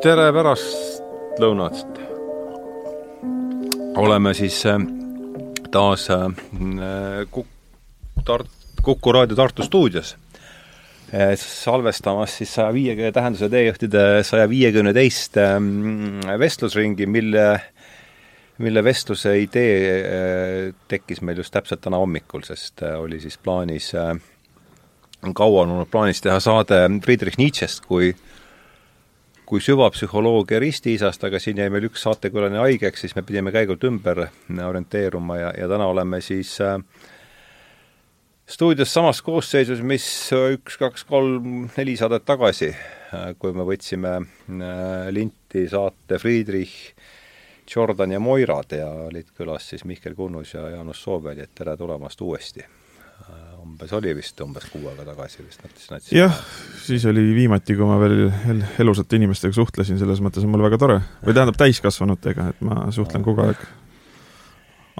tere pärastlõunat! oleme siis äh, taas äh, Kuk-, Tart-, Kuku raadio Tartu stuudios äh, salvestamas siis saja viiekümne tähenduse teejuhtide saja viiekümne teist vestlusringi, mille, mille vestluse idee tekkis meil just täpselt täna hommikul, sest oli siis plaanis, kaua on olnud plaanis teha saade Friedrich Nietzsche'st kui äh, kui süvapsühholoogia ristiisast, aga siin jäi meil üks saatekülaline haigeks, siis me pidime käigult ümber orienteeruma ja, ja täna oleme siis äh, stuudios samas koosseisus, mis üks, kaks, kolm, neli saadet tagasi, äh, kui me võtsime äh, linti saate Friedrich, Jordan ja Moirad ja olid külas siis Mihkel Kunnus ja Jaanus Soobel, et tere tulemast uuesti umbes oli vist umbes kuu aega tagasi vist nad siis jah, siis oli viimati, kui ma veel el elusate inimestega suhtlesin, selles mõttes on mul väga tore. või tähendab täiskasvanutega, et ma suhtlen kogu aeg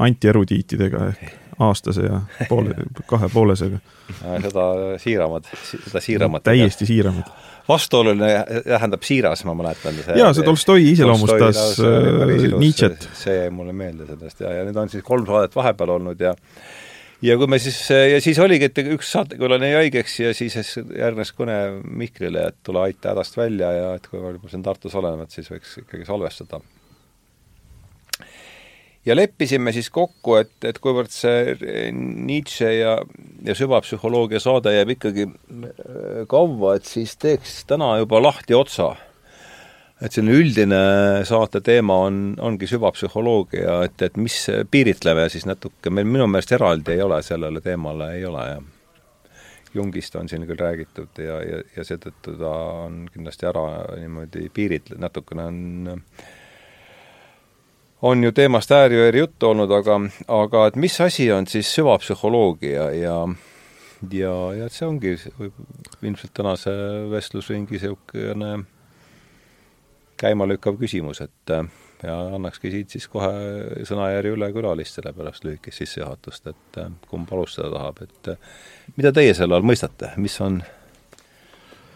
antierudiitidega ehk aastase ja poole, kahe poolesega. seda siiramad, seda siiramat. täiesti siiramad vastuoluline tähendab siiras, ma mäletan. jaa, see Tolstoi iseloomustas äh, Nietzsche't. see jäi mulle meelde sellest ja, ja nüüd on siis kolm saadet vahepeal olnud ja ja kui me siis, ja siis oligi, et üks saatekülaline jäi haigeks ja siis järgnes kõne Mihklile, et tule aita hädast välja ja et kui me juba siin Tartus oleme, et siis võiks ikkagi salvestada. ja leppisime siis kokku, et, et kuivõrd see Nietzsche ja, ja süvapsühholoogia saade jääb ikkagi kaua, et siis teeks täna juba lahti otsa et selline üldine saate teema on, ongi süvapsühholoogia, et, et mis piiritleme siis natuke, meil minu meelest eraldi ei ole sellele teemale, ei ole jah. Jungist on siin küll räägitud ja, ja, ja seetõttu ta on kindlasti ära niimoodi piiritle-, natukene on on ju teemast ääri-veeri juttu olnud, aga, aga et mis asi on siis süvapsühholoogia ja ja, ja et see ongi ilmselt tänase vestlusringi niisugune käimalükkav küsimus, et äh, ja annakski siit siis kohe sõnajärje üle külalistele pärast lühikest sissejuhatust, et äh, kumb alustada tahab, et äh, mida teie selle all mõistate, mis on,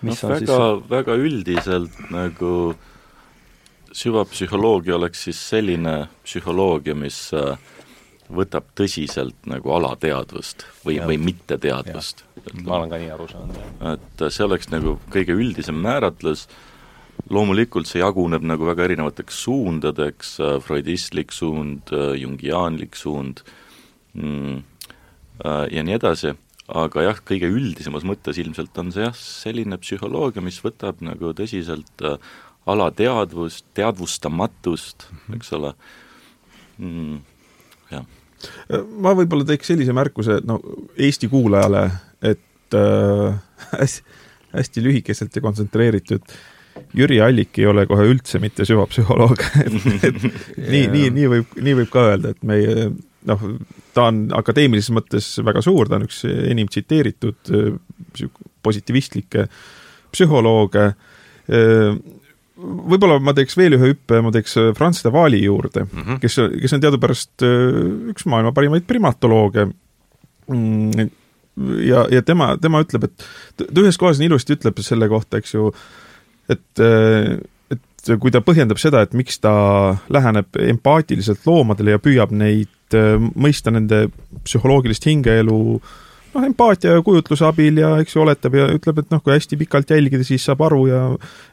mis no, on väga siis väga üldiselt nagu süvapsühholoogia oleks siis selline psühholoogia, mis võtab tõsiselt nagu alateadvust või, või mitteteadvust. ma olen ka nii aru saanud, et see oleks nagu kõige üldisem määratlus, loomulikult see jaguneb nagu väga erinevateks suundadeks, äh, freudistlik suund, äh, jungiaanlik suund mm, äh, ja nii edasi, aga jah, kõige üldisemas mõttes ilmselt on see jah, selline psühholoogia, mis võtab nagu tõsiselt alateadvust, teadvustamatust, mhm. eks ole mm,, jah. ma võib-olla teeks sellise märkuse, no Eesti kuulajale, et äh, hästi, hästi lühikeselt ja kontsentreeritud äh, Jüri Allik ei ole kohe üldse mitte süvapsühholoog et, et nii, nii, nii võib, nii võib ka öelda, et meie noh, ta on akadeemilises mõttes väga suur, ta on üks enim tsiteeritud positivistlikke psühholooge. võib-olla ma teeks veel ühe hüppe, ma teeks Franz de Waali juurde mm, -hmm. kes, kes on teadupärast üks maailma parimaid primatolooge mm, ja, ja tema, tema ütleb, et ta ühes kohas nii ilusti ütleb selle kohta, eks ju, et, et kui ta põhjendab seda, et miks ta läheneb empaatiliselt loomadele ja püüab neid äh, mõista nende psühholoogilist hingeelu noh, empaatia ja kujutluse abil ja eks ju oletab ja ütleb, et noh, kui hästi pikalt jälgida, siis saab aru ja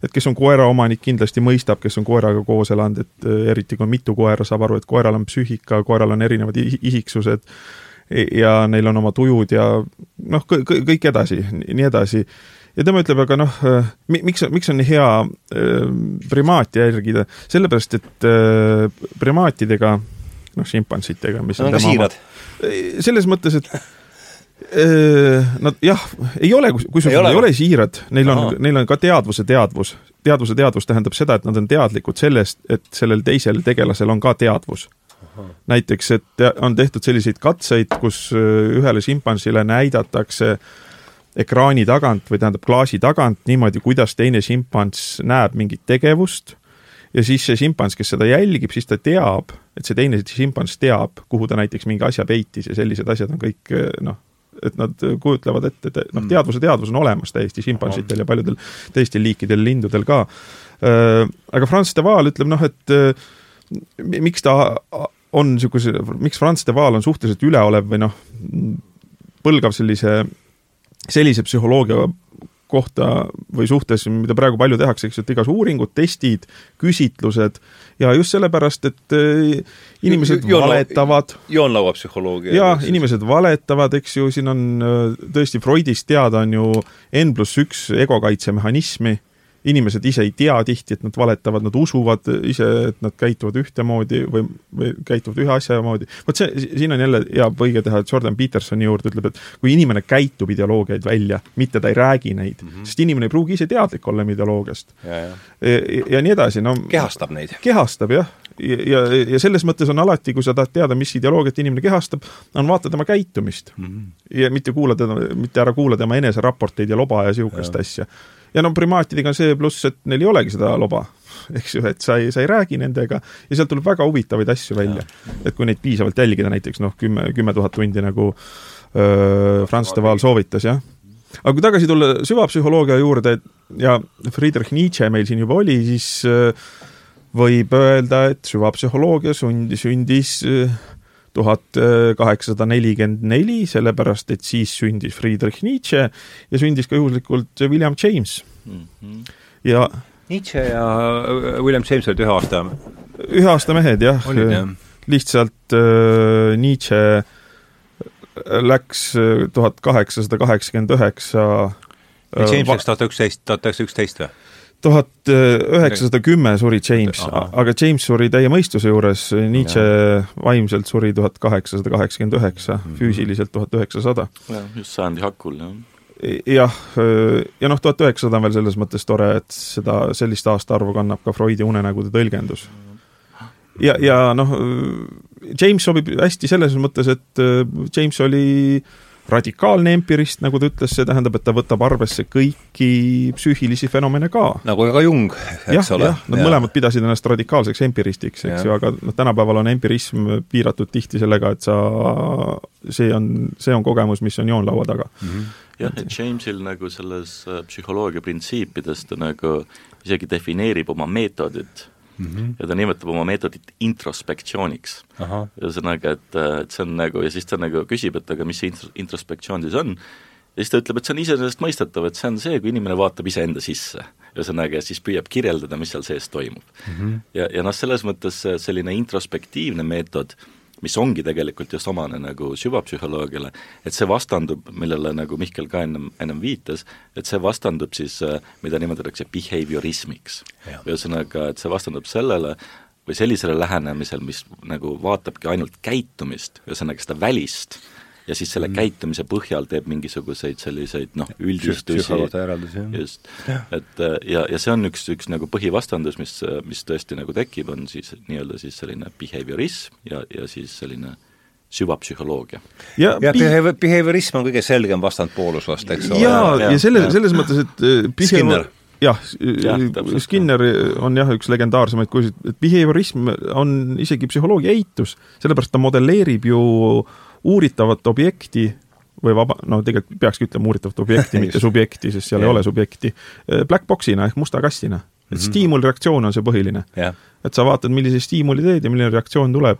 et kes on koeraomanik, kindlasti mõistab, kes on koeraga koos elanud, et äh, eriti kui on mitu koera, saab aru, et koeral on psüühika, koeral on erinevad isiksused ja neil on oma tujud ja noh, kõik edasi, nii edasi ja tema ütleb, aga noh, äh, miks, miks on nii hea äh, primaati järgida, sellepärast et äh, primaatidega, noh, šimpansitega, mis Nad on ka siirad. selles mõttes, et Nad jah, ei ole, kusjuures nad ei ole siirad, neil on, neil on ka teadvuse teadvus. teadvuse teadvus tähendab seda, et nad on teadlikud sellest, et sellel teisel tegelasel on ka teadvus. näiteks, et on tehtud selliseid katseid, kus ühele šimpansile näidatakse äh, ekraani tagant või tähendab klaasi tagant niimoodi, kuidas teine šimpans näeb mingit tegevust ja siis see šimpans, kes seda jälgib, siis ta teab, et see teine šimpans teab, kuhu ta näiteks mingi asja peitis ja sellised asjad on kõik noh, et nad kujutlevad ette, et noh, teadvuse teadvus on olemas täiesti šimpansitel ja paljudel teistel liikidel, lindudel ka. Aga Franz de Waal ütleb noh, et miks ta on niisuguse, miks Franz de Waal on suhteliselt üleolev või noh, põlgav sellise, sellise psühholoogia kohta või suhtes, mida praegu palju tehakse, eks ju, et igas uuringud, testid, küsitlused ja just sellepärast, et eh, inimesed Joon, valetavad. joonlauapsühholoogia. jaa, inimesed valetavad, eks ju, siin on eh, tõesti Freudist teada on ju N pluss üks egokaitsemehhanismi inimesed ise ei tea tihti, et nad valetavad, nad usuvad ise, et nad käituvad ühtemoodi või, või käituvad ühe asja moodi. vot see, siin on jälle hea põige teha Jordan Petersoni juurde, ütleb, et kui inimene käitub ideoloogiaid välja, mitte ta ei räägi neid mm, -hmm. sest inimene ei pruugi ise teadlik olla ideoloogiast. Ja, ja. Ja, ja nii edasi, no kehastab neid. kehastab, jah. ja, ja, ja selles mõttes on alati, kui sa tahad teada, mis ideoloogiat inimene kehastab, on vaata tema käitumist mm. -hmm. ja mitte kuula teda, mitte ära kuula tema eneseraporteid ja loba ja niisugust asja ja no primaatidega on see pluss, et neil ei olegi seda loba, eks ju, et sa ei, sa ei räägi nendega ja sealt tuleb väga huvitavaid asju välja. et kui neid piisavalt jälgida, näiteks noh, kümme, kümme tuhat tundi nagu öö, Franz de Waal soovitas, jah. aga kui tagasi tulla süvapsühholoogia juurde ja Friedrich Nietzsche meil siin juba oli, siis öö, võib öelda, et süvapsühholoogia sundi, sündis öö, tuhat kaheksasada nelikümmend neli, sellepärast et siis sündis Friedrich Nietzsche ja sündis ka juhuslikult William James mm. -hmm. ja Nietzsche ja äh, William James olid ühe aasta ühe aasta mehed, jah. lihtsalt äh, Nietzsche läks äh, tuhat kaheksasada kaheksakümmend üheksa James läks tuhat üksteist, tuhat üheksasada üksteist või? Tuhat üheksasada kümme suri James, aga James suri täie mõistuse juures, Nietzsche vaimselt suri tuhat kaheksasada kaheksakümmend üheksa, mhm. füüsiliselt tuhat üheksasada. jah, just sajandi hakul, jah jah, ja noh, tuhat üheksasada on veel selles mõttes tore, et seda, sellist aastaarvu kannab ka Freudi unenägude tõlgendus. ja, ja noh, James sobib hästi selles mõttes, et James oli äh, radikaalne empirist, nagu ta ütles, see tähendab, et ta võtab arvesse kõiki psüühilisi fenomene ka. nagu ka Jung, eks ole. jah, nad ja. mõlemad pidasid ennast radikaalseks empiristiks, eks ju, aga noh, tänapäeval on empirism piiratud tihti sellega, et sa, see on, see on kogemus, mis on joonlaua taga mm. -hmm. jah, et Jamesil nagu selles äh, psühholoogia printsiipides ta nagu isegi defineerib oma meetodit mm -hmm. ja ta nimetab oma meetodit introspektsiooniks. ühesõnaga, et, et see on nagu, ja siis ta nagu küsib, et aga mis see intros-, introspektsioon siis on, ja siis ta ütleb, et see on iseenesestmõistetav, et see on see, kui inimene vaatab iseenda sisse. ühesõnaga, ja siis püüab kirjeldada, mis seal sees toimub mm. -hmm. ja, ja noh, selles mõttes selline introspektiivne meetod äh, mis ongi tegelikult just omane nagu süvapsühholoogiale, et see vastandub, millele nagu Mihkel ka ennem, ennem viitas, et see vastandub siis, äh, mida nimetatakse behaviorismiks. ühesõnaga, et see vastandub sellele, või sellisele lähenemisel, mis nagu vaatabki ainult käitumist, ühesõnaga seda välist, ja siis selle mm. käitumise põhjal teeb mingisuguseid selliseid noh, üldistusi, just, et ja, ja see on üks, üks nagu põhivastandus, mis, mis tõesti nagu tekib, on siis nii-öelda siis selline behaviorism ja, ja siis selline süvapsühholoogia. ja, ja behavior, behaviorism on kõige selgem vastandpoolus vast, eks ole. jaa, ja, ja selles, selles mõttes, et äh, Skinner. jah ja,, Skinner on jah, üks legendaarsemaid kujusid, et behaviorism on isegi psühholoogia eitus, sellepärast ta modelleerib ju uuritavat objekti või vaba, no tegelikult peakski ütlema uuritavat objekti mitte subjekti, sest seal yeah. ei ole subjekti, eh, black box'ina ehk musta kastina. et mm -hmm. stiimulreaktsioon on see põhiline yeah.. et sa vaatad, millise stiimuli teed ja milline reaktsioon tuleb.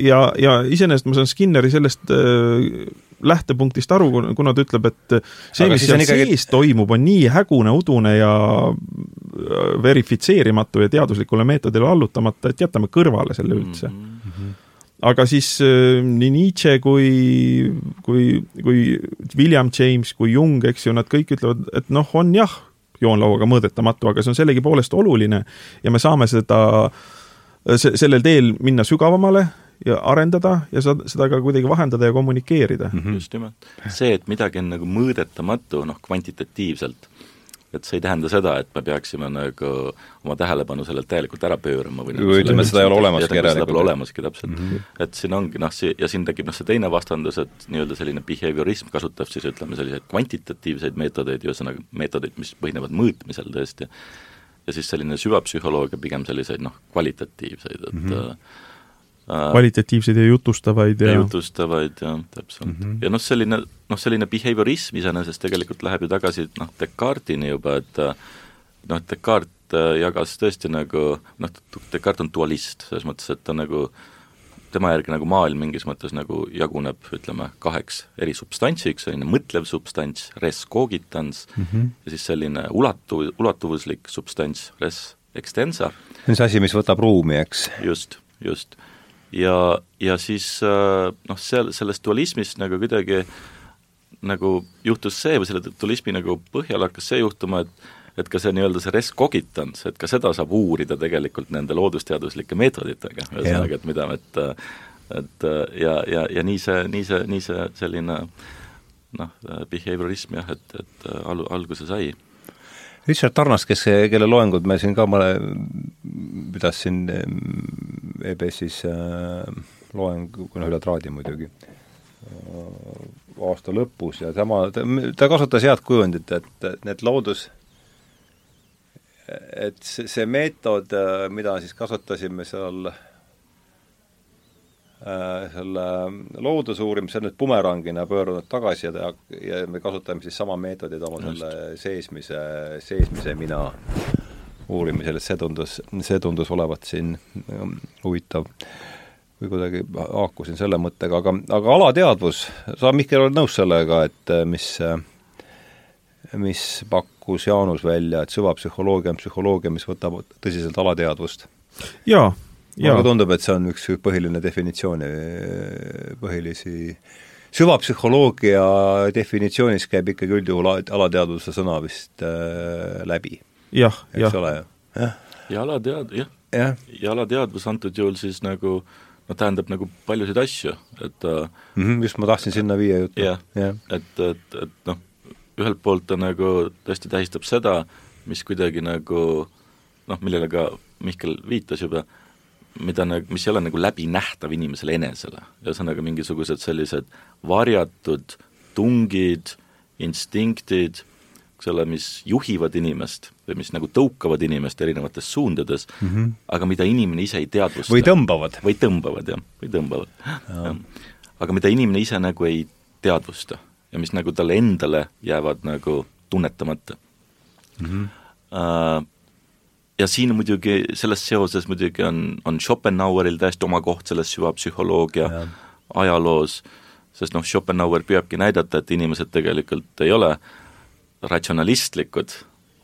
ja, ja iseenesest ma saan Skinneri sellest äh, lähtepunktist aru, kuna ta ütleb, et see, mis seal ikkagi... sees toimub, on nii hägune, udune ja äh, verifitseerimatu ja teaduslikule meetodile allutamata, et jätame kõrvale selle üldse mm. -hmm aga siis äh, nii Nietzsche kui, kui, kui William James kui Jung, eks ju, nad kõik ütlevad, et noh, on jah, joonlauaga mõõdetamatu, aga see on sellegipoolest oluline ja me saame seda, sellel teel minna sügavamale ja arendada ja seda, seda ka kuidagi vahendada ja kommunikeerida mm. -hmm. just nimelt. see, et midagi on nagu mõõdetamatu, noh, kvantitatiivselt et see ei tähenda seda, et me peaksime nagu oma tähelepanu sellelt täielikult ära pöörama või või ütleme, seda ei ole olemaski järelikult. pole olemaski, täpselt mm. -hmm. et siin ongi noh, see, ja siin tekib noh, see teine vastandus, et nii-öelda selline behaviorism kasutab siis ütleme, selliseid kvantitatiivseid meetodeid, ühesõnaga meetodeid, mis põhinevad mõõtmisel tõesti, ja siis selline süvapsühholoogia pigem selliseid noh, kvalitatiivseid, et mm -hmm kvalitatiivseid ja jutustavaid ja, ja jutustavaid ja täpselt mm. -hmm. ja noh, selline, noh selline behaviorism iseenesest tegelikult läheb ju tagasi noh, Descartesini juba, et noh, Descartes jagas tõesti nagu noh, Descartes on dualist, selles mõttes, et ta nagu tema järgi nagu maailm mingis mõttes nagu jaguneb, ütleme, kaheks eri substantsiks, selline mõtlev substants, res cogitans mm, -hmm. ja siis selline ulatu, ulatuvuslik substants, res extensa. see on see asi, mis võtab ruumi, eks? just, just ja, ja siis äh, noh, seal, sellest dualismist nagu kuidagi nagu juhtus see või selle dualismi nagu põhjal hakkas see juhtuma, et et ka see nii-öelda see res cogitans, et ka seda saab uurida tegelikult nende loodusteaduslike meetoditega, ühesõnaga, et mida, et et ja, ja, ja nii see, nii see, nii see selline noh, behaviorism jah, et, et al-, alguse sai Richard Tarnas, kes, kelle loengud me siin ka, ma pidasin EBS-is äh, loeng, noh üle traadi muidugi, äh, aasta lõpus ja tema, ta kasutas head kujundit, et need loodus, et see, see meetod, mida siis kasutasime seal äh, Äh, selle loodusuurimise nüüd bumerangina pöördunud tagasi ja, ja me kasutame siis sama meetodit oma Just. selle seesmise, seesmise mina uurimisel, et see tundus, see tundus olevat siin ähm, huvitav või kuidagi haakusin selle mõttega, aga, aga alateadvus, sa, Mihkel, oled nõus sellega, et äh, mis mis pakkus Jaanus välja, et süvapsühholoogia on psühholoogia, mis võtab tõsiselt alateadvust? jaa, mulle tundub, et see on üks põhiline definitsiooni, põhilisi süvapsühholoogia definitsioonis käib ikkagi üldjuhul alateadvuse sõna vist äh, läbi. jah, jah. jah? ja alatead-, jah ja. ja alateadvus antud juhul siis nagu noh, tähendab nagu paljusid asju, et mm -hmm, just ma tahtsin sinna viia juttu. jah ja., et, et, et noh, ühelt poolt ta nagu tõesti tähistab seda, mis kuidagi nagu noh, millele ka Mihkel viitas juba, mida mis ei ole nagu läbinähtav inimesele enesele. ühesõnaga mingisugused sellised varjatud tungid, instinktid, eks ole, mis juhivad inimest või mis nagu tõukavad inimest erinevates suundades mm, -hmm. aga mida inimene ise ei teadvusta. või tõmbavad. või tõmbavad, jah, või tõmbavad. aga mida inimene ise nagu ei teadvusta ja mis nagu talle endale jäävad nagu tunnetamata mm. -hmm. Uh, ja siin muidugi, selles seoses muidugi on, on Schopenhaueril täiesti oma koht selles süvapsühholoogia ja. ajaloos, sest noh, Schopenhauer püüabki näidata, et inimesed tegelikult ei ole ratsionalistlikud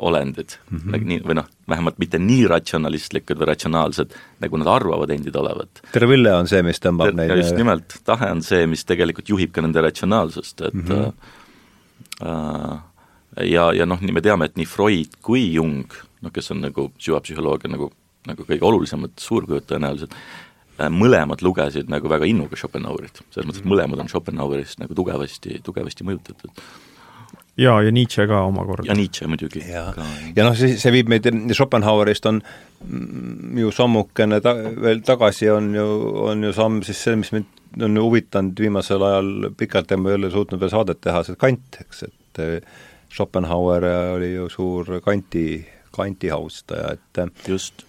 olendid mm, -hmm. nii, või noh, vähemalt mitte nii ratsionalistlikud või ratsionaalsed, nagu nad arvavad endid olevat. terve Ville on see, mis tõmbab neid just nimelt, tahe on see, mis tegelikult juhib ka nende ratsionaalsust, et mm -hmm. äh, ja, ja noh, nii me teame, et nii Freud kui Jung noh, kes on nagu süvapsühholoogia nagu, nagu kõige olulisemad suurkujud tõenäoliselt, äh, mõlemad lugesid nagu väga innuga Schopenhauerit, selles mõttes, et mhm. mõlemad on Schopenhauerist nagu tugevasti, tugevasti mõjutatud jaa, ja Nietzsche ka omakorda. ja Nietzsche muidugi. ja, ja noh, see, see viib meid, Schopenhauerist on ju sammukene ta-, veel tagasi on ju, on ju samm siis see, mis mind on huvitanud viimasel ajal pikalt ja ma ei ole suutnud veel saadet teha, see Kant, eks, et Schopenhauer oli ju suur Kanti kanti austaja, et just.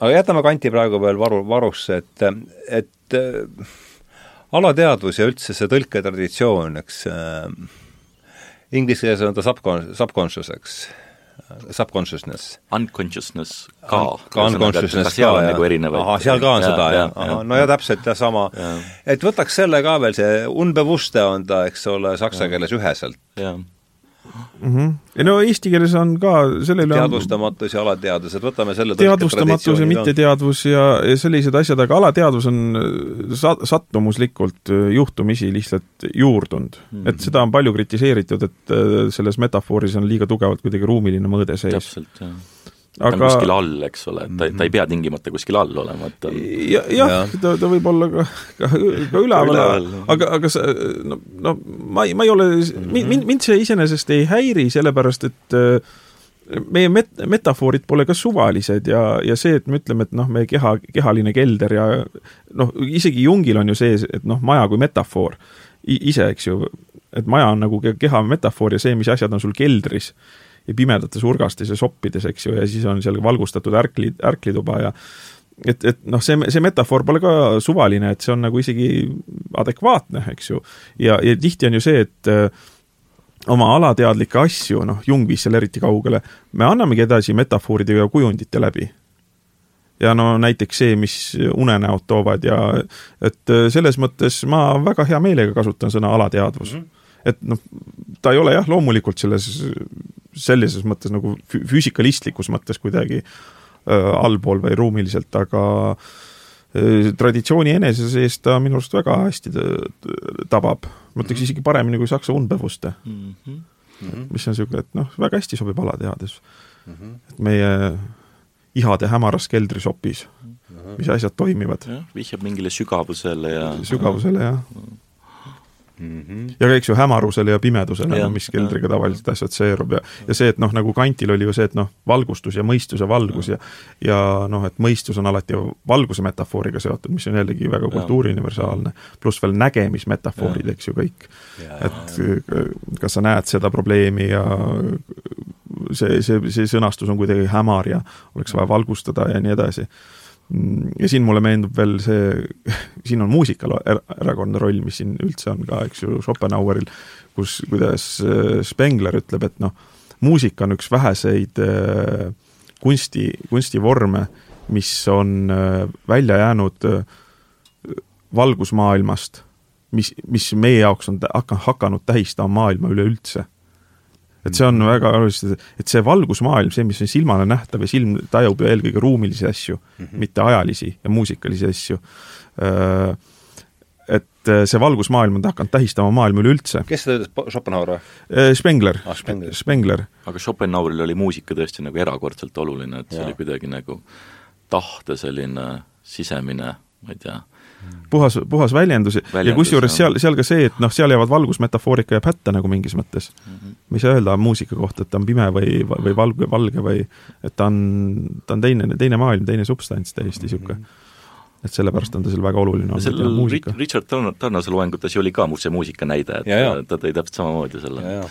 aga jätame kanti praegu veel varu, varusse, et, et äh, alateadvus ja üldse see tõlketraditsioon, eks äh, inglise keeles on ta subcon-, subconscious, eks subconsciousness. Unconsciousness ka. ka unconsciousness ka, jah. nagu erinevaid. ahah, seal ka on ja, seda, jah? no ja täpselt, ja sama. et võtaks selle ka veel, see unbewusste on ta, eks ole, saksa keeles üheselt. jah mm. -hmm. ja no eesti keeles on ka selle üle teadvustamatus ja alateadvus, et võtame selle teadvustamatus ja mitteteadvus ja, ja sellised asjad, aga alateadvus on sa-, sattumuslikult äh, juhtumisi lihtsalt juurdunud mm. -hmm. et seda on palju kritiseeritud, et äh, selles metafooris on liiga tugevalt kuidagi ruumiline mõõde sees. täpselt, jah aga... ta on kuskil all, eks ole, et ta, ta ei pea tingimata kuskil all olema, et ta on ja, jah ja., ta, ta võib olla ka, ka, ka üleval, aga, aga sa, no, no ma ei, ma ei ole mm, -hmm. mind, mind see iseenesest ei häiri, sellepärast et äh, meie met-, metafoorid pole ka suvalised ja, ja see, et me ütleme, et noh, meie keha, kehaline kelder ja noh, isegi Jungil on ju sees, et noh, maja kui metafoor ise, eks ju, et maja on nagu keha metafoor ja see, mis asjad on sul keldris ja pimedates urgastes ja soppides, eks ju, ja siis on seal valgustatud ärkli, ärklituba ja et, et noh, see, see metafoor pole ka suvaline, et see on nagu isegi adekvaatne, eks ju. ja, ja tihti on ju see, et äh, oma alateadlikke asju, noh, Jung viis selle eriti kaugele, me annamegi edasi metafooride ja kujundite läbi. ja no näiteks see, mis unenäod toovad ja et äh, selles mõttes ma väga hea meelega kasutan sõna alateadvus mm. -hmm et noh, ta ei ole jah, loomulikult selles, sellises mõttes nagu füüsikalistlikus mõttes kuidagi äh, allpool või ruumiliselt, aga äh, traditsiooni enese sees ta minu arust väga hästi tabab ma ütleks isegi paremini kui saksa Unbewusste mm. -hmm. mis on niisugune, et noh, väga hästi sobib alateadus mm. -hmm. et meie ihade hämaras keldrisopis mm, -hmm. mis asjad toimivad. vihjab mingile sügavusele ja sügavusele, jah mm. -hmm mm. -hmm. ja eks ju hämarusele ja pimedusele, no mis keldriga tavaliselt assotsieerub ja, ja see, et noh, nagu Kantil oli ju see, et noh, valgustus ja mõistuse valgus ja ja noh, et mõistus on alati valguse metafooriga seotud, mis on jällegi väga kultuuriuniversaalne, pluss veel nägemismetafoorid, eks ju, kõik. et kas sa näed seda probleemi ja see, see, see sõnastus on kuidagi hämar ja oleks vaja valgustada ja nii edasi ja siin mulle meenub veel see, siin on muusikal erakordne roll, mis siin üldse on ka, eks ju, Schopenhaueril, kus, kuidas äh, Spengler ütleb, et noh, muusika on üks väheseid äh, kunsti, kunstivorme, mis on äh, välja jäänud valgusmaailmast, mis, mis meie jaoks on hakanud tähistama maailma üleüldse et see on väga oluline, et see valgusmaailm, see, mis on silmale nähtav ja silm tajub ju eelkõige ruumilisi asju mm, -hmm. mitte ajalisi ja muusikalisi asju. Et äh, see valgusmaailm on hakanud tähistama maailma üleüldse. kes seda ütles, Schopenhauer või? Äh, Spengler ah,, Spengler, Spengler.. aga Schopenhaueril oli muusika tõesti nagu erakordselt oluline, et see ja. oli kuidagi nagu tahte selline sisemine, ma ei tea puhas, puhas väljendus, väljendus ja kusjuures seal, seal ka see, et noh, seal jäävad valgusmetafoorika jääb hätta nagu mingis mõttes mm. -hmm. me ei saa öelda muusika kohta, et ta on pime või, või valge, valge või et ta on, ta on teine, teine maailm, teine substants täiesti niisugune mm -hmm. et sellepärast on ta seal väga oluline olnud. sellel Richard Tarnase loengutes ju oli ka see muusika näide, et ja, ja. ta tõi täpselt samamoodi selle. ja, ja.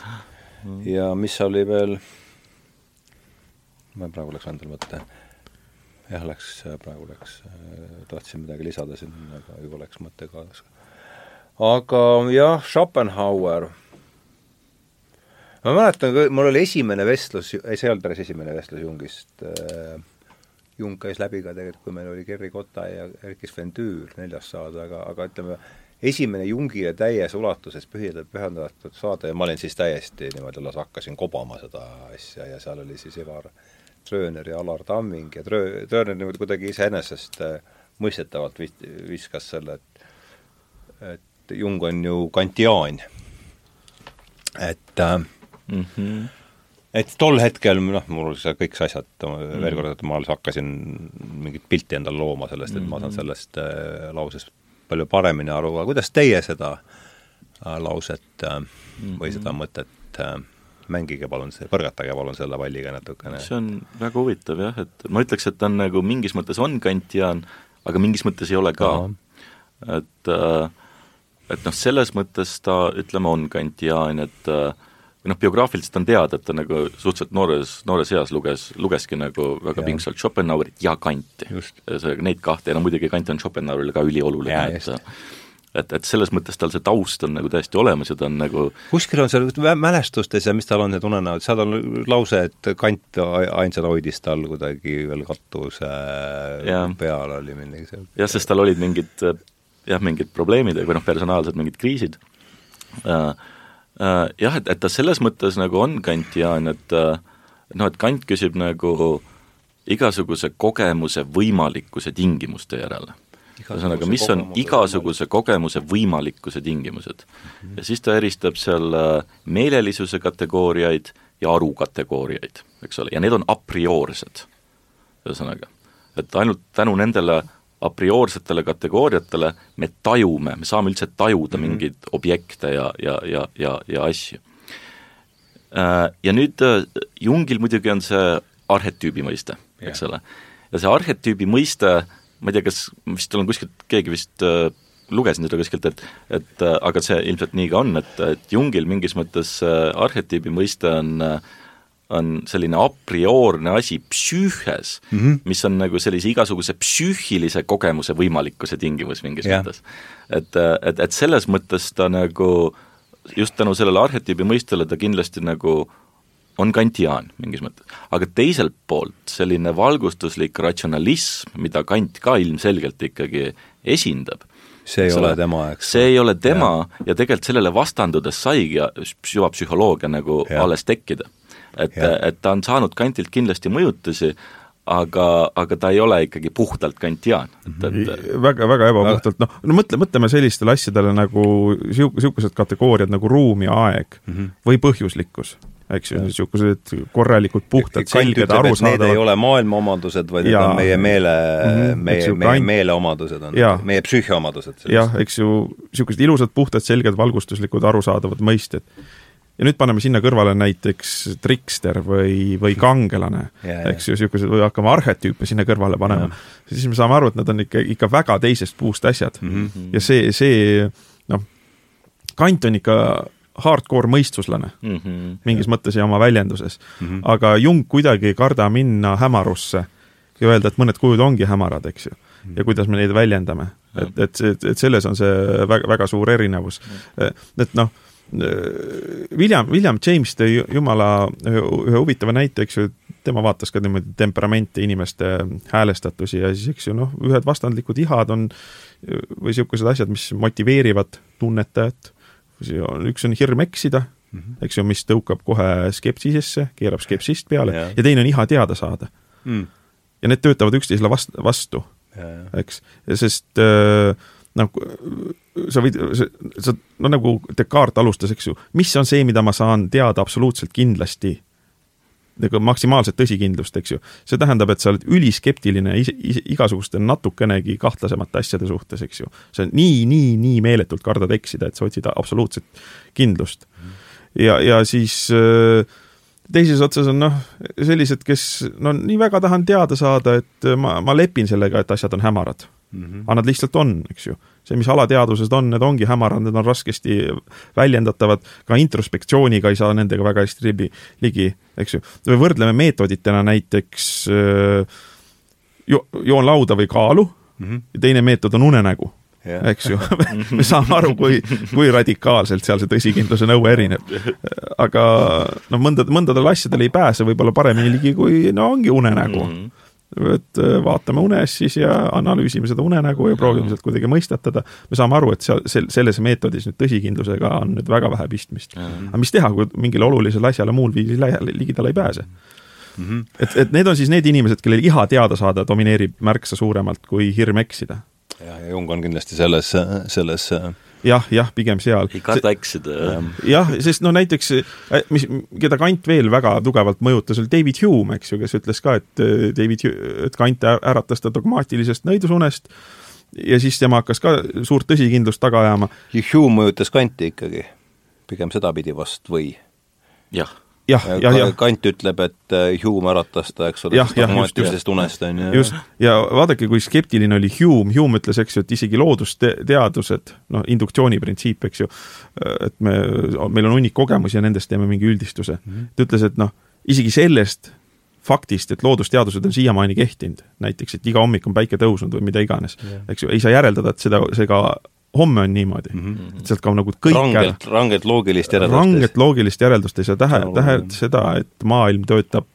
ja mis oli veel, ma praegu läks endale mõte jah, läks, praegu läks, tahtsin midagi lisada siin, aga juba läks mõte kaasa. aga jah, Schopenhauer, ma mäletan, mul oli esimene vestlus, ei, see ei olnud päris esimene vestlus Jungist, Jung käis läbi ka tegelikult, kui meil oli Gerri Kotta ja Erkki Sven Tüür neljas saade, aga, aga ütleme, esimene Jungile täies ulatuses pühitud, pühendatud saade ja ma olin siis täiesti niimoodi alles hakkasin kobama seda asja ja seal oli siis Ivar äh, Trööner ja Alar Tamming ja Tröö-, Trööner niimoodi kuidagi iseenesest äh, mõistetavalt vis-, viskas selle, et et Jung on ju kantiaan. et mm -hmm. et tol hetkel noh, mul seal kõik see asjad mm, -hmm. veel kord, et ma alles hakkasin mingit pilti endale looma sellest, et mm -hmm. ma saan mhm. sellest äh, lausest palju paremini aru, aga kuidas teie seda äh, lauset äh, või seda mhm. mõtet äh, mängige palun põrgatage palun selle palliga natukene. see on väga huvitav jah, et ma ütleks, et ta on nagu mingis mõttes on kantiaan, aga mingis mõttes ei ole ka et äh, et noh, selles mõttes ta ütleme, on kantiaan, et äh, või noh, biograafiliselt on teada, et ta nagu suhteliselt noores, noores eas luges, lugeski nagu väga ja. pingsalt Schopenhauerit ja Kanti. see, neid kahte ja no muidugi Kant on Schopenhauerile ka ülioluline, et et, et selles mõttes tal see taust on nagu täiesti olemas ja ta on nagu kuskil on seal mälestustes ja mis tal on need unenäod, seal on lause, et Kant ainsana hoidis tal kuidagi veel katuse ja. peal oli midagi seal. jah, sest tal olid mingid jah, mingid probleemid või noh, personaalsed mingid kriisid uh,. Uh, jah, et, et ta selles mõttes nagu on kantiaan, et uh, noh, et Kant küsib nagu igasuguse kogemuse võimalikkuse tingimuste järele ühesõnaga, mis on igasuguse kogemuse võimalikkuse tingimused mm. -hmm. ja siis ta eristab seal äh, meelelisuse kategooriaid ja aru kategooriaid, eks ole, ja need on a priorsed. ühesõnaga, et ainult tänu nendele a priorsetele kategooriatele me tajume, me saame üldse tajuda mm -hmm. mingeid objekte ja, ja, ja, ja, ja asju. Äh, ja nüüd äh, Jungil muidugi on see arhetüübi mõiste, eks ole, ja see arhetüübi mõiste ma ei tea, kas vist olen kuskilt, keegi vist äh, lugesin seda kuskilt, et et äh, aga see ilmselt nii ka on, et, et Jungil mingis mõttes äh, arhetüübi mõiste on äh, on selline a priorne asi psüühes mm. -hmm. mis on nagu sellise igasuguse psüühilise kogemuse võimalikkuse tingimus mingis Jah. mõttes. et, et, et selles mõttes ta nagu just tänu sellele arhetüübi mõistele ta kindlasti nagu on kantiaan mingis mõttes. aga teiselt poolt selline valgustuslik ratsionalism, mida Kant ka ilmselgelt ikkagi esindab, see ei ole tema, eks. see ei ole tema ja, ja tegelikult sellele vastandudes saigi süvapsühholoogia nagu ja. alles tekkida. et, et ta on saanud Kantilt kindlasti mõjutusi, aga, aga ta ei ole ikkagi puhtalt kantiaan, et, et väga, väga ebapuhtalt, noh, no mõtle, mõtleme sellistele asjadele nagu sihu-, niisugused kategooriad nagu ruum ja aeg mm -hmm. või põhjuslikkus, eks ju, niisugused korralikud, puhtad, selged, Need ei arusaadavad ole maailma omadused, vaid need Jaa. on meie meele mm, -hmm, meie meie Kant- meele omadused on meie psüühia omadused. jah, eks ju, niisugused ilusad, puhtad, selged, valgustuslikud, arusaadavad mõisted. ja nüüd paneme sinna kõrvale näiteks trikster või, või kangelane eks ju, niisugused, või hakkame arhetüüpe sinna kõrvale panema, siis me saame aru, et nad on ikka, ikka väga teisest puust asjad mm. -hmm. ja see, see noh, Kant on ikka hardcore mõistuslane mm -hmm. mingis mõttes ja oma väljenduses mm. -hmm. aga Jung kuidagi ei karda minna hämarusse ja öelda, et mõned kujud ongi hämarad, eks ju. ja kuidas me neid väljendame. et, et see, et selles on see väga, väga suur erinevus. et noh, William, William James tõi jumala ühe, ühe huvitava näite, eks ju, tema vaatas ka niimoodi temperamente, inimeste häälestatusi ja siis, eks ju, noh, ühed vastandlikud ihad on või niisugused asjad, mis motiveerivad tunnetajat, üks on hirm eksida mm, -hmm. eks ju, mis tõukab kohe skepsisesse, keerab skepsist peale ja, ja teine on iha teada saada. mm.. ja need töötavad üksteisele vast-, vastu, eks, sest äh, noh, sa võid, sa, no nagu Descartes alustas, eks ju, mis on see, mida ma saan teada absoluutselt kindlasti nagu maksimaalset tõsikindlust, eks ju. see tähendab, et sa oled üliskeptiline ise, ise, igasuguste natukenegi kahtlasemate asjade suhtes, eks ju. sa nii, nii, nii meeletult kardad eksida, et sa otsid absoluutset kindlust. ja, ja siis äh, teises otsas on noh, sellised, kes no nii väga tahan teada saada, et ma, ma lepin sellega, et asjad on hämarad mm. -hmm. aga nad lihtsalt on, eks ju. see, mis alateadvused on, need ongi hämarad, need on raskesti väljendatavad, ka introspektsiooniga ei saa nendega väga hästi libi, ligi, eks ju. või võrdleme meetoditena näiteks äh, jo, joon lauda või kaalu mm, -hmm. ja teine meetod on unenägu Jah. eks ju me saame aru, kui, kui radikaalselt seal see tõsikindluse nõue erineb. aga noh, mõndad, mõndadele asjadele ei pääse võib-olla paremini ligi, kui no ongi unenägu mm. -hmm et äh, vaatame unes siis ja analüüsime seda unenägu ja proovime sealt kuidagi mõistatada. me saame aru, et seal, sel-, selles meetodis nüüd tõsikindlusega on nüüd väga vähe pistmist. aga mis teha, kui mingile olulisele asjale muul viisil ligidale ei pääse mm? -hmm. et, et need on siis need inimesed, kellel iha teada saada domineerib märksa suuremalt kui hirm eksida. ja, ja Jung on kindlasti selles, selles jah, jah, pigem seal. ei karda eksida. jah, sest no näiteks, mis, keda Kant veel väga tugevalt mõjutas, oli David Hume, eks ju, kes ütles ka, et äh, David, et Kant äratas ta dogmaatilisest nõidusunest ja siis tema hakkas ka suurt tõsikindlust taga ajama. Hume mõjutas Kanti ikkagi, pigem sedapidi vast või? jah, jah, jah, jah, Kant ütleb, et äh, Hume äratas ta, eks ole dogmaatilisest unest, on ju. just, ja vaadake, kui skeptiline oli Hume, Hume ütles, eks ju, et isegi loodusteadused, noh, induktsiooni printsiip, eks ju, et me, meil on hunnik kogemusi ja nendest teeme mingi üldistuse mm. -hmm. ta ütles, et noh, isegi sellest faktist, et loodusteadused on siiamaani kehtinud, näiteks, et iga hommik on päike tõusnud või mida iganes yeah., eks ju, ei saa järeldada, et seda, see ka homme on niimoodi mm. -hmm. et sealt kaob nagu kõik rangelt, rangelt loogilist järeldust. ranget loogilist järeldust ei saa tähe, Saab tähe olema. seda, et maailm töötab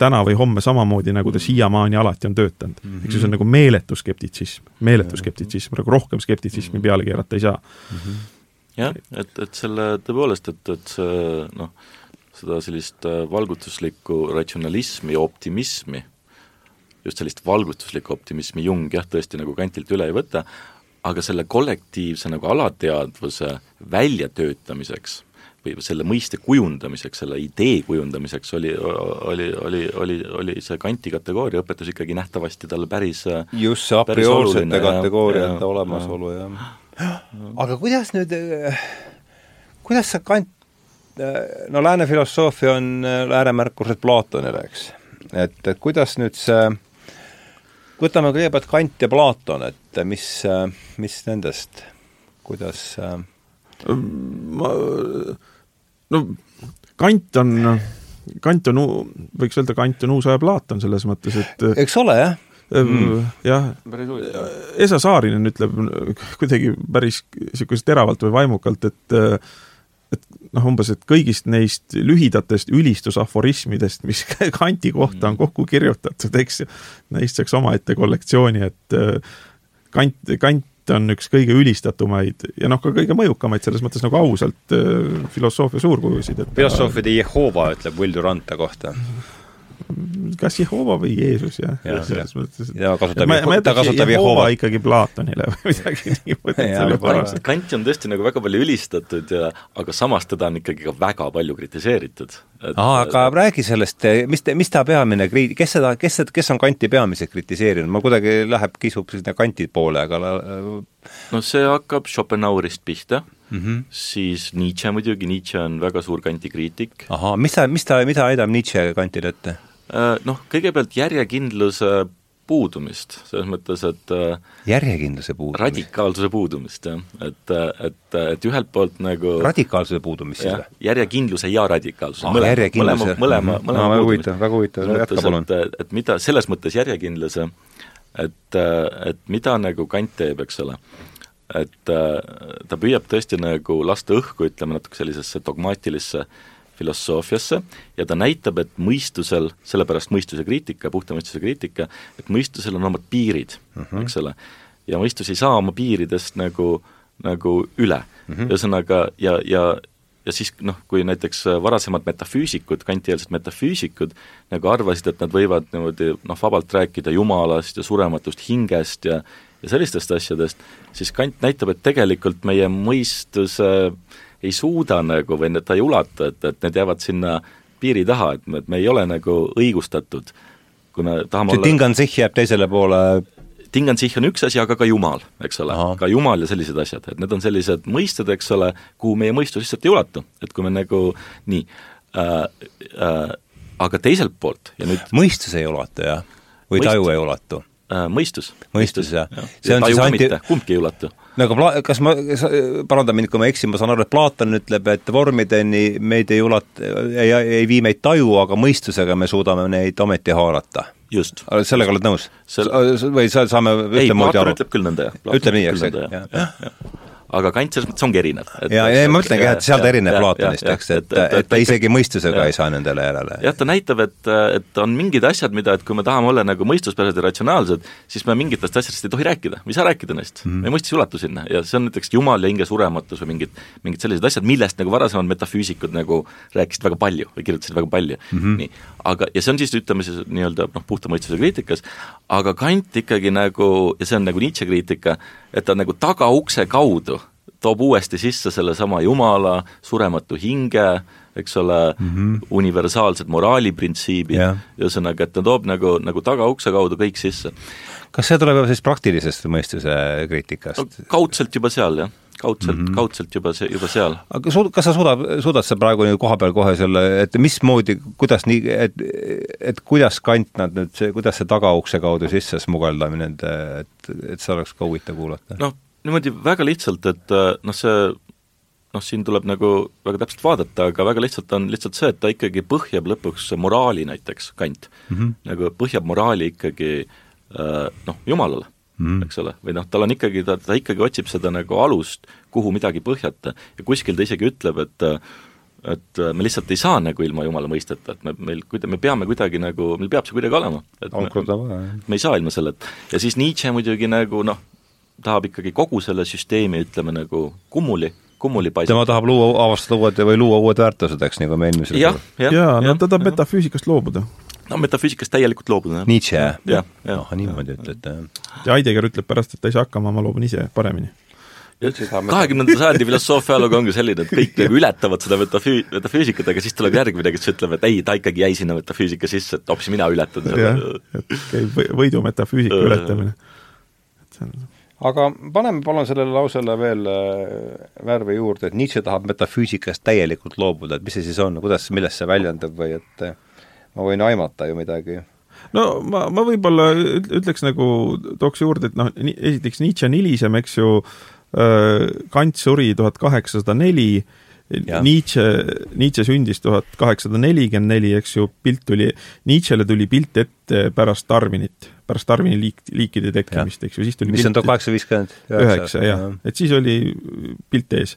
täna või homme samamoodi, nagu ta siiamaani alati on töötanud mm. -hmm. eks ju, see on nagu meeletu skeptitsism, meeletu skeptitsism, nagu rohkem skeptitsismi peale keerata ei saa. jah, et, et selle tõepoolest, et, et see noh, seda sellist äh, valgustuslikku ratsionalismi ja optimismi, just sellist valgustuslikku optimismi Jung jah, tõesti nagu Kantilt üle ei võta, aga selle kollektiivse nagu alateadvuse väljatöötamiseks või selle mõiste kujundamiseks, selle idee kujundamiseks oli, oli, oli, oli, oli see Kanti kategooria õpetus ikkagi nähtavasti talle päris just see a jah. kategooriate olemasolu ja aga kuidas nüüd, kuidas sa Kant, no lääne filosoofia on ääremärkused Platonile, eks, et, et kuidas nüüd see võtame kõigepealt Kant ja Platon, et mis, mis nendest, kuidas ma, no Kant on Kant on, võiks öelda, Kant on uus aja Platon selles mõttes, et eks ole, jah. Mm. jah, Esa Saarinen ütleb kuidagi päris niisugust teravalt või vaimukalt, et et noh, umbes, et kõigist neist lühidatest ülistusaforismidest, mis Kanti kohta on kokku kirjutatud, eks ju, neist saaks omaette kollektsiooni, et Kant, Kant on üks kõige ülistatumaid ja noh, ka kõige mõjukamaid selles mõttes nagu ausalt filosoofia suurkujusid, et filosoofide Jehova ütleb Will Durante kohta kas Jehova või Jeesus, jah ja,. selles mõttes, ja kasutab, ta kasutab Jehova ikkagi Platonile või midagi niimoodi. Kanti on tõesti nagu väga palju ülistatud ja aga samas teda on ikkagi ka väga palju kritiseeritud. aga räägi sellest, mis, mis ta peamine kriit-, kes seda, kes, kes on Kanti peamiselt kritiseerinud, ma kuidagi läheb, kisub sinna Kanti poole, aga no see hakkab Schopenhauerist pihta mm, -hmm. siis Nietzsche muidugi, Nietzsche on väga suur Kanti kriitik. ahah, mis ta, mis ta, mida heidab Nietzsche Kantile ette? Äh, noh, kõigepealt järjekindluse puudumist, selles mõttes, et äh, järjekindluse puudumist? radikaalsuse puudumist, jah. et, et, et ühelt poolt nagu radikaalsuse puudumist siis või? järjekindluse ja radikaalsuse ah, mõlema, mõlema, mõlema, mõlema no, väga huvitav, väga huvitav, jätka palun. et, et mida, selles mõttes järjekindluse, et, et mida nagu Kant teeb, eks ole, et ta püüab tõesti nagu lasta õhku, ütleme natuke sellisesse dogmaatilisse äh, filosoofiasse ja ta näitab, et mõistusel, sellepärast mõistuse kriitika, puhta mõistuse kriitika, et mõistusel on omad piirid uh, -huh. eks ole. ja mõistus ei saa oma piiridest nagu, nagu üle uh -huh.. ühesõnaga, ja, ja ja siis noh, kui näiteks varasemad metafüüsikud, kantieelsed metafüüsikud nagu arvasid, et nad võivad niimoodi noh, vabalt rääkida Jumalast ja surematust hingest ja ja sellistest asjadest, siis Kant näitab, et tegelikult meie mõistuse äh, ei suuda nagu või ta ei ulata, et, et need jäävad sinna piiri taha, et me, et me ei ole nagu õigustatud. kui me tahame see olla Tingansich jääb teisele poole Tingansich on üks asi, aga ka Jumal, eks ole, ka Jumal ja sellised asjad, et need on sellised mõisted, eks ole, kuhu meie mõistus lihtsalt ei ulatu, et kui me nagu nii äh,, äh, aga teiselt poolt ja nüüd mõistus ei ulatu, jah? või Mõist... taju ei ulatu? Äh, mõistus. mõistus, jah ja.. see on siis anti-... kumbki ei ulatu. no aga pla-, kas ma, paranda mind, kui ma eksin, ma saan aru, et Platon ütleb, et vormideni meid ei ulat-, ei, ei vii meid taju, aga mõistusega me suudame neid ometi haarata. just. sellega oled nõus Sel...? või sa, saame ühtemoodi aru? ütleb küll nõnda, jah. ütleb nii, eks, jah aga Kant selles mõttes ongi erinev. ja, ja ma mõtlengi jah, et seal ta erineb Platonist, eks, et, et, et, ta isegi mõistusega ja. ei saa nendele järele. jah, ta näitab, et, et on mingid asjad, mida, et kui me tahame olla nagu mõistuspärased ja ratsionaalsed, siis me mingitest asjadest ei tohi rääkida, me ei saa rääkida neist mm, -hmm. meie mõistus ei ulatu sinna ja see on näiteks Jumal ja hinge surematus või mingid, mingid sellised asjad, millest nagu varasemad metafüüsikud nagu rääkisid väga palju või kirjutasid väga palju mm, -hmm. nii. aga, ja see on siis, ütleme siis nii-öelda noh, puhta mõistuse kriitikas, aga Kant ikkagi nagu, ja see on nagu Nietzsche kriitika, et ta nagu tagaukse kaudu toob uuesti sisse sellesama Jumala, surematu hinge, eks ole mm, -hmm. universaalsed moraaliprintsiibid yeah., ühesõnaga, et ta toob nagu, nagu tagaukse kaudu kõik sisse. kas see tuleb siis praktilisest mõistuse kriitikast no,? kaudselt juba seal, jah kaudselt mm, -hmm. kaudselt juba see, juba seal. aga su-, kas sa suudad, suudad sa praegu koha peal kohe selle, et mismoodi, kuidas nii, et et kuidas Kant nad nüüd, see, kuidas see tagaukse kaudu sisse smugeldamine, et, et, et see oleks ka huvitav kuulata? noh, niimoodi väga lihtsalt, et äh, noh, see noh, siin tuleb nagu väga täpselt vaadata, aga väga lihtsalt on lihtsalt see, et ta ikkagi põhjab lõpuks moraali näiteks, Kant mm, -hmm. nagu põhjab moraali ikkagi äh, noh, Jumalale mm, eks ole, või noh, tal on ikkagi, ta, ta ikkagi otsib seda nagu alust, kuhu midagi põhjata ja kuskil ta isegi ütleb, et et me lihtsalt ei saa nagu ilma Jumala mõisteta, et me, meil kuida-, me peame kuidagi nagu, meil peab see kuidagi olema. et me, me ei saa ilma selleta. ja siis Nietzsche muidugi nagu noh, tahab ikkagi kogu selle süsteemi, ütleme nagu kummuli, kummuli paisata. tema tahab luua, avastada uued või luua uued väärtused, eks, nagu me eelmisel jah, jah, jaa, no ta tahab metafüüsikast loobuda. No metafüüsikast täielikult loobuda, jah. Nietzsche, jah? jah, jah. ah, niimoodi ütlete, jah. ja Heidegger ütleb pärast, et ta ei saa hakkama, ma loobun ise paremini kahekümnenda sajandi filosoofia ajalugu ongi selline, et kõik nagu ületavad seda metafüü-, metafüüsikat, aga siis tuleb järgmine, kes ütleb, et ei, ta ikkagi jäi sinna metafüüsika sisse, et hoopis mina ületan et käib võidu metafüüsika ületamine. et see on aga paneme palun sellele lausele veel äh, värvi juurde, et Nietzsche tahab metafüüsikast täielikult loobuda, et mis see siis on, kuidas, millest see väljendub või et äh, ma võin aimata ju midagi? no ma, ma võib-olla ütleks nagu, tooks juurde, et noh, esiteks Nietzsche on hilisem, eks ju, äh, Kant suri tuhat kaheksasada neli. Nietzsche, Nietzsche sündis tuhat kaheksasada nelikümmend neli, eks ju, pilt tuli, Nietzschele tuli pilt ette pärast Darwinit, pärast Darwini liik, liikide tekkimist, eks ju, siis tuli mis on pilt tuhat kaheksasada viiskümmend üheksa, jah, et siis oli pilt ees.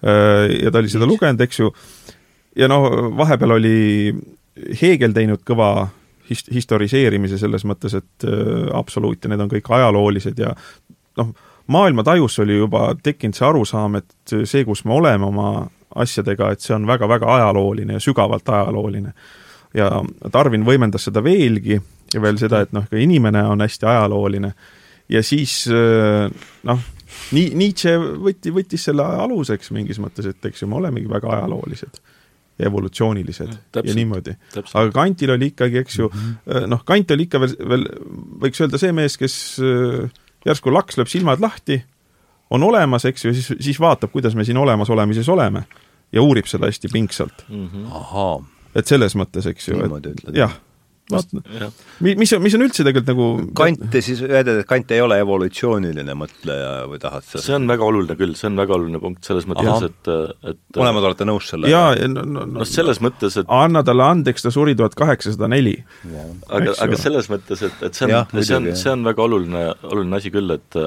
Ja ta oli seda lugenud, eks ju, ja noh, vahepeal oli Hegel teinud kõva hist-, historiseerimise selles mõttes, et äh, absoluut ja need on kõik ajaloolised ja noh, maailmatajus oli juba tekkinud see arusaam, et see, kus me oleme oma asjadega, et see on väga-väga ajalooline ja sügavalt ajalooline. ja Darwin võimendas seda veelgi ja veel seda, et noh, ka inimene on hästi ajalooline. ja siis noh, nii, Nietzsche võtti, võttis selle aluseks mingis mõttes, et eks ju, me olemegi väga ajaloolised ja evolutsioonilised ja, ja niimoodi. aga Kantil oli ikkagi, eks ju mm, -hmm. noh, Kant oli ikka veel, veel võiks öelda see mees, kes järsku laks lööb silmad lahti, on olemas, eks ju, siis, siis vaatab, kuidas me siin olemasolemises oleme ja uurib seda hästi pingsalt mm. -hmm. et selles mõttes, eks ju, et jah vaata, mis on, mis on üldse tegelikult nagu Kant siis, väidad, et Kant ei ole evolutsiooniline mõtleja või tahad sa see on väga oluline küll, see on väga oluline punkt selles mõttes, et, et mõlemad olete nõus sellega? jaa, no, no, no selles mõttes, et anna talle andeks, ta suri tuhat kaheksasada neli. aga, aga selles mõttes, et, et see on, see on, see on väga oluline, oluline asi küll, et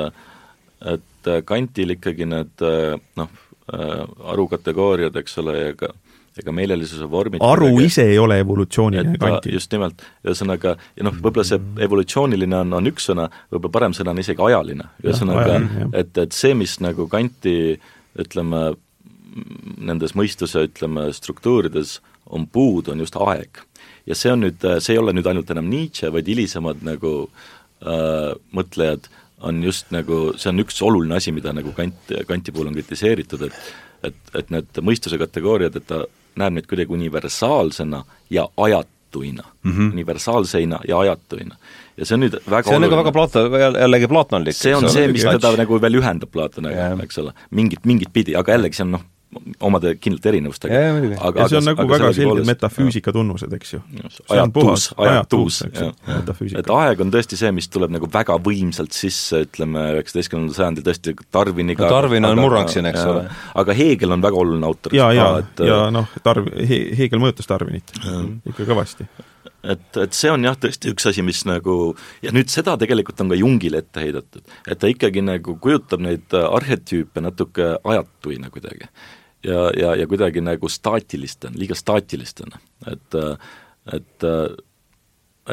et Kantil ikkagi need noh, arukategooriad, eks ole, ja ka ega meelelisuse vormid aru midagi, ise ei ole evolutsiooniline kanti. just nimelt, ühesõnaga, ja noh, võib-olla see evolutsiooniline on, on üks sõna, võib-olla parem sõna on isegi ajaline. ühesõnaga, et, et see, mis nagu kanti ütleme, nendes mõistuse, ütleme, struktuurides on puudu, on just aeg. ja see on nüüd, see ei ole nüüd ainult enam Nietzsche, vaid hilisemad nagu äh, mõtlejad on just nagu, see on üks oluline asi, mida nagu Kant, Kanti puhul on kritiseeritud, et et, et need mõistuse kategooriad, et ta näeb neid kuidagi universaalsena ja ajatuina mm. -hmm. universaalseina ja ajatuina. ja see on nüüd väga see on nagu väga Plato, jällegi platonlik. see on see, mis teda nagu veel ühendab Platoniga, eks ole, mingit, mingit pidi, aga jällegi see on noh, omade kindlalt erinevustega. aga ja see on aga, nagu aga väga selged metafüüsika tunnused, eks ju. ajatus, ajatus, et aeg on tõesti see, mis tuleb nagu väga võimsalt sisse, ütleme, üheksateistkümnendal sajandil tõesti Darwiniga no Darwin on murrang siin, eks ole. aga Hegel on väga oluline autor. ja, ja, ja noh, Darw-, Hegel mõjutas Darwinit ikka kõvasti et, et see on jah, tõesti üks asi, mis nagu ja nüüd seda tegelikult on ka Jungile ette heidetud, et ta ikkagi nagu kujutab neid arhetüüpe natuke ajatuina kuidagi ja, ja, ja kuidagi nagu staatilistena, liiga staatilistena, et et